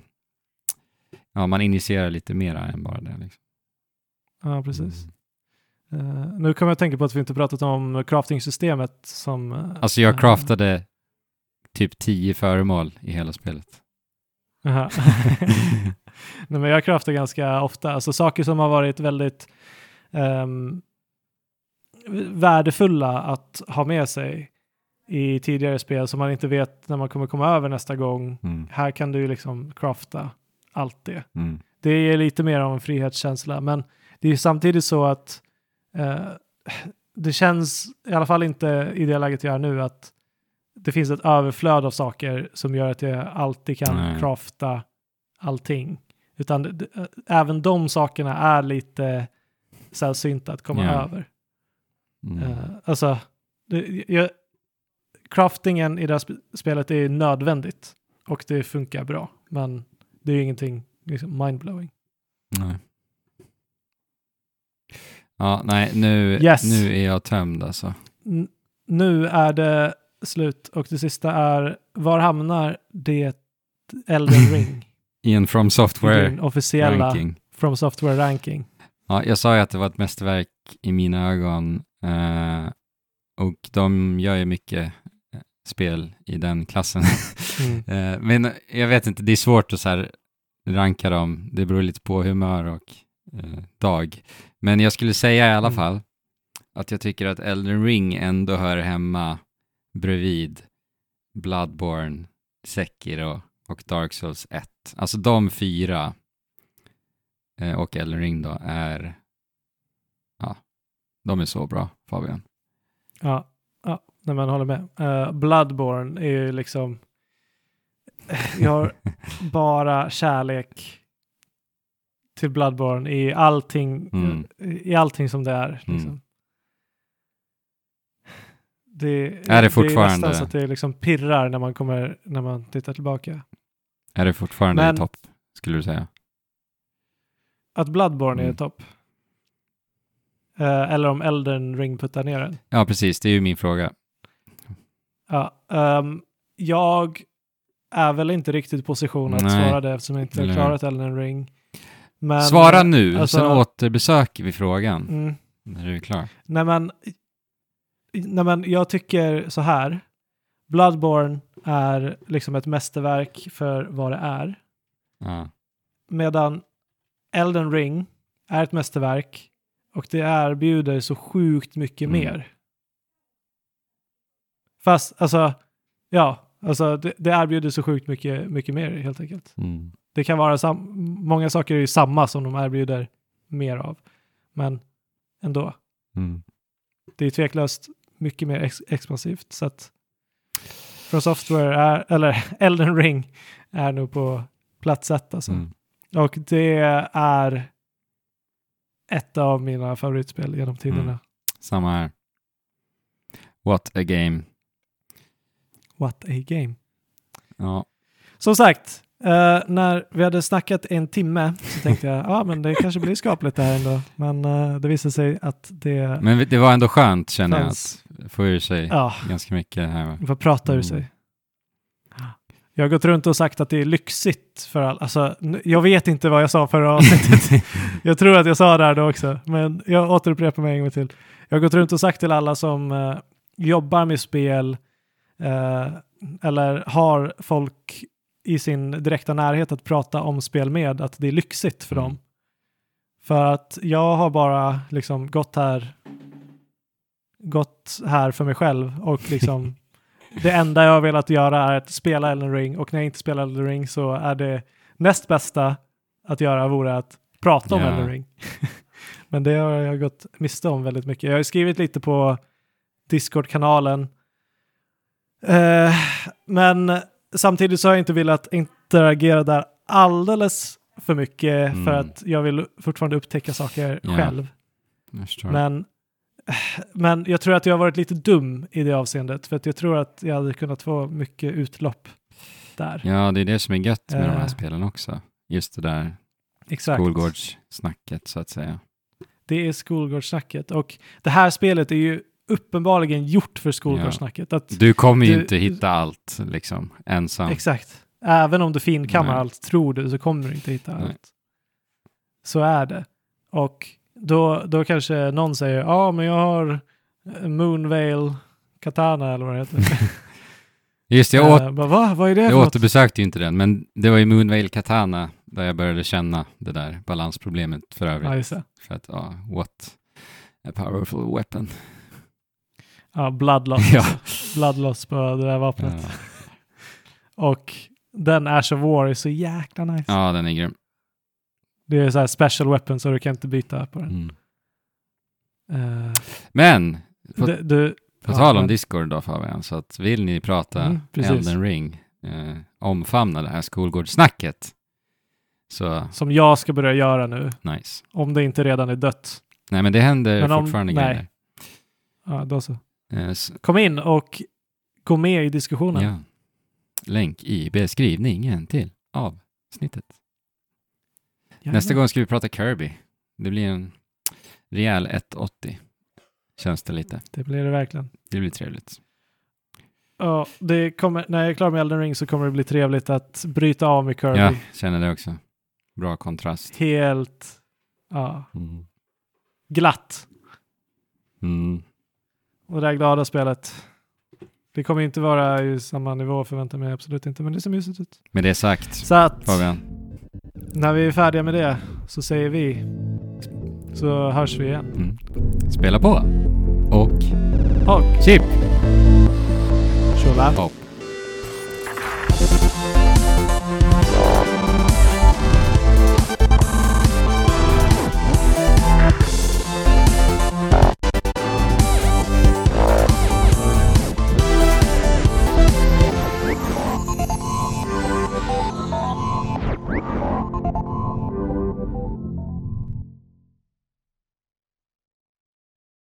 man initierar lite mera än bara det. Liksom. ja, precis. Mm. Eh, nu kommer jag att tänka på att vi inte pratat om crafting-systemet som... eh, Alltså jag eh, craftade typ tio föremål i hela spelet. Jaha. Nej, men jag craftar ganska ofta, alltså saker som har varit väldigt ehm, värdefulla att ha med sig i tidigare spel som man inte vet när man kommer komma över nästa gång. Mm. Här kan du ju liksom crafta allt det. Mm. Det är lite mer av en frihetskänsla, men det är samtidigt så att eh, det känns, i alla fall inte i det läget jag är nu, att det finns ett överflöd av saker som gör att jag alltid kan Nej. crafta allting. Utan det, det, även de sakerna är lite sällsynta att komma Ja. över. Mm. Eh, alltså, det, jag, craftingen i det här sp- spelet är nödvändigt och det funkar bra, men det är ju ingenting liksom, mindblowing. Nej. Ja, nej, nu, Yes. nu är jag tömd alltså. N- nu är det slut och det sista är var hamnar det Elden Ring I en From Software officiella ranking. From Software ranking? Ja, jag sa ju att det var ett mästerverk i mina ögon. Eh, och de gör ju mycket spel i den klassen. Mm. eh, men jag vet inte, det är svårt att så ranka dem. Det beror lite på humör och eh, dag. Men jag skulle säga i alla Mm. fall att jag tycker att Elden Ring ändå hör hemma bredvid Bloodborne, Sekiro och Dark Souls 1. Alltså de fyra eh, och Elden Ring då är, ja, de är så bra Fabian. Ja, nej, men håller med. Eh, Bloodborne är ju liksom, jag har bara kärlek till Bloodborne i allting, Mm. i allting som det är. Liksom. Mm. Det, Är det fortfarande- Det är nästan så att det liksom pirrar när man, kommer, när man tittar tillbaka. Är det fortfarande Men- i topp, skulle du säga? Att Bloodborne är Mm. topp. Eh, eller om Elden Ring puttar ner den. Ja, precis, det är ju min fråga. Ja, ehm, jag är väl inte riktigt i position att Nej. svara det eftersom jag inte har klarat Elden Ring. Men, Svara nu, alltså- sen återbesöker vi frågan Mm, när du är klar. nej, men, nej men jag tycker så här. Bloodborne är liksom ett mästerverk för vad det är. Ja. Medan Elden Ring är ett mästerverk och det erbjuder så sjukt mycket Mm. mer. Fast, alltså, ja, alltså det, det erbjuder så sjukt mycket, mycket mer helt enkelt. Mm. Det kan vara sam- många saker är ju samma som de erbjuder mer av, men ändå. Mm. det är tveklöst mycket mer ex expansivt. Så att From Software är, eller Elden Ring är nog på plats ett alltså. Mm. Och det är ett av mina favoritspel genom tiderna. Mm. Samma här. What a game. What a game. Ja, Som sagt, eh, när vi hade snackat en timme så tänkte jag, ja men det kanske blir skapligt det här ändå. Men eh, det visade sig att det men det var ändå skönt känner jag fanns, att få ur sig ja, ganska mycket här. vad pratar ur Mm. sig. Jag har gått runt och sagt att det är lyxigt för alla. Alltså, jag vet inte vad jag sa förra avsnittet. jag tror att jag sa det här då också, men jag återupprepar mig en gång till. Jag har gått runt och sagt till alla som eh, jobbar med spel eh, eller har folk i sin direkta närhet att prata om spel med, att det är lyxigt för Mm. dem. För att jag har bara liksom gått här gått här för mig själv och liksom det enda jag har velat göra är att spela Elden Ring och när jag inte spelar Elden Ring så är det näst bästa att göra vore att prata om Ja. Elden Ring. Men det har jag gått miste om väldigt mycket. Jag har skrivit lite på Discord-kanalen. Eh, men samtidigt så har jag inte velat interagera där alldeles för mycket för Mm. att jag vill fortfarande upptäcka saker Ja. själv. Men, men jag tror att jag har varit lite dum i det avseendet för att jag tror att jag hade kunnat få mycket utlopp där. Ja, det är det som är gött med de här Eh. spelen också. Just det där Exakt. skolgårdssnacket så att säga. Det är skolgårdssnacket och det här spelet är ju uppenbarligen gjort för skolgårdssnacket. Att, Du kommer ju Du- inte hitta allt liksom ensam. Exakt. Även om du finkammar allt, tror du, så kommer du inte hitta Nej. allt. Så är det. Och då, då kanske någon säger, ja men jag har eh, Moonveil Katana eller vad det heter. Just det, jag, åt, Eh, bara, Va? Vad är det jag återbesökte ju inte den, men det var i Moonveil Katana där jag började känna det där balansproblemet för övrigt. Ja. För att, ja, what a powerful weapon. Ja, Bloodloss. ja. Bloodloss på det där vapnet. ja. Och den Ash of War är så jäkla nice. ja, den är grym. Det är så här special weapon så du kan inte byta på den. Mm. Eh, Men, på, det- du, på ja, tal om men- Discord då Fabian, så att vill ni prata Mm. Elden Ring, eh, omfamna det här skolgårdssnacket, så som jag ska börja göra nu, nice. om det inte redan är dött. Nej, men det händer Men om- fortfarande nej. grejer. Ja, då så. Eh, Kom in och gå med i diskussionen. Ja. Länk i beskrivningen till avsnittet. Jajamän. Nästa gång ska vi prata Kirby. Det blir en rejäl 180. Känns det lite. Det blir det verkligen. Det blir trevligt. Ja, det kommer, när jag är klar med Elden Ring så kommer det bli trevligt att bryta av med Kirby. Ja, känner det också. Bra kontrast. Helt ja, Mm. glatt. Mm. Och det där glada spelet. Det kommer inte vara i samma nivå förväntar mig absolut inte, men det ser mysigt ut. Med det sagt, Så att Fabian. när vi är färdiga med det så säger vi så hörs vi igen. Mm. Spela på. Och Och chip. tjola!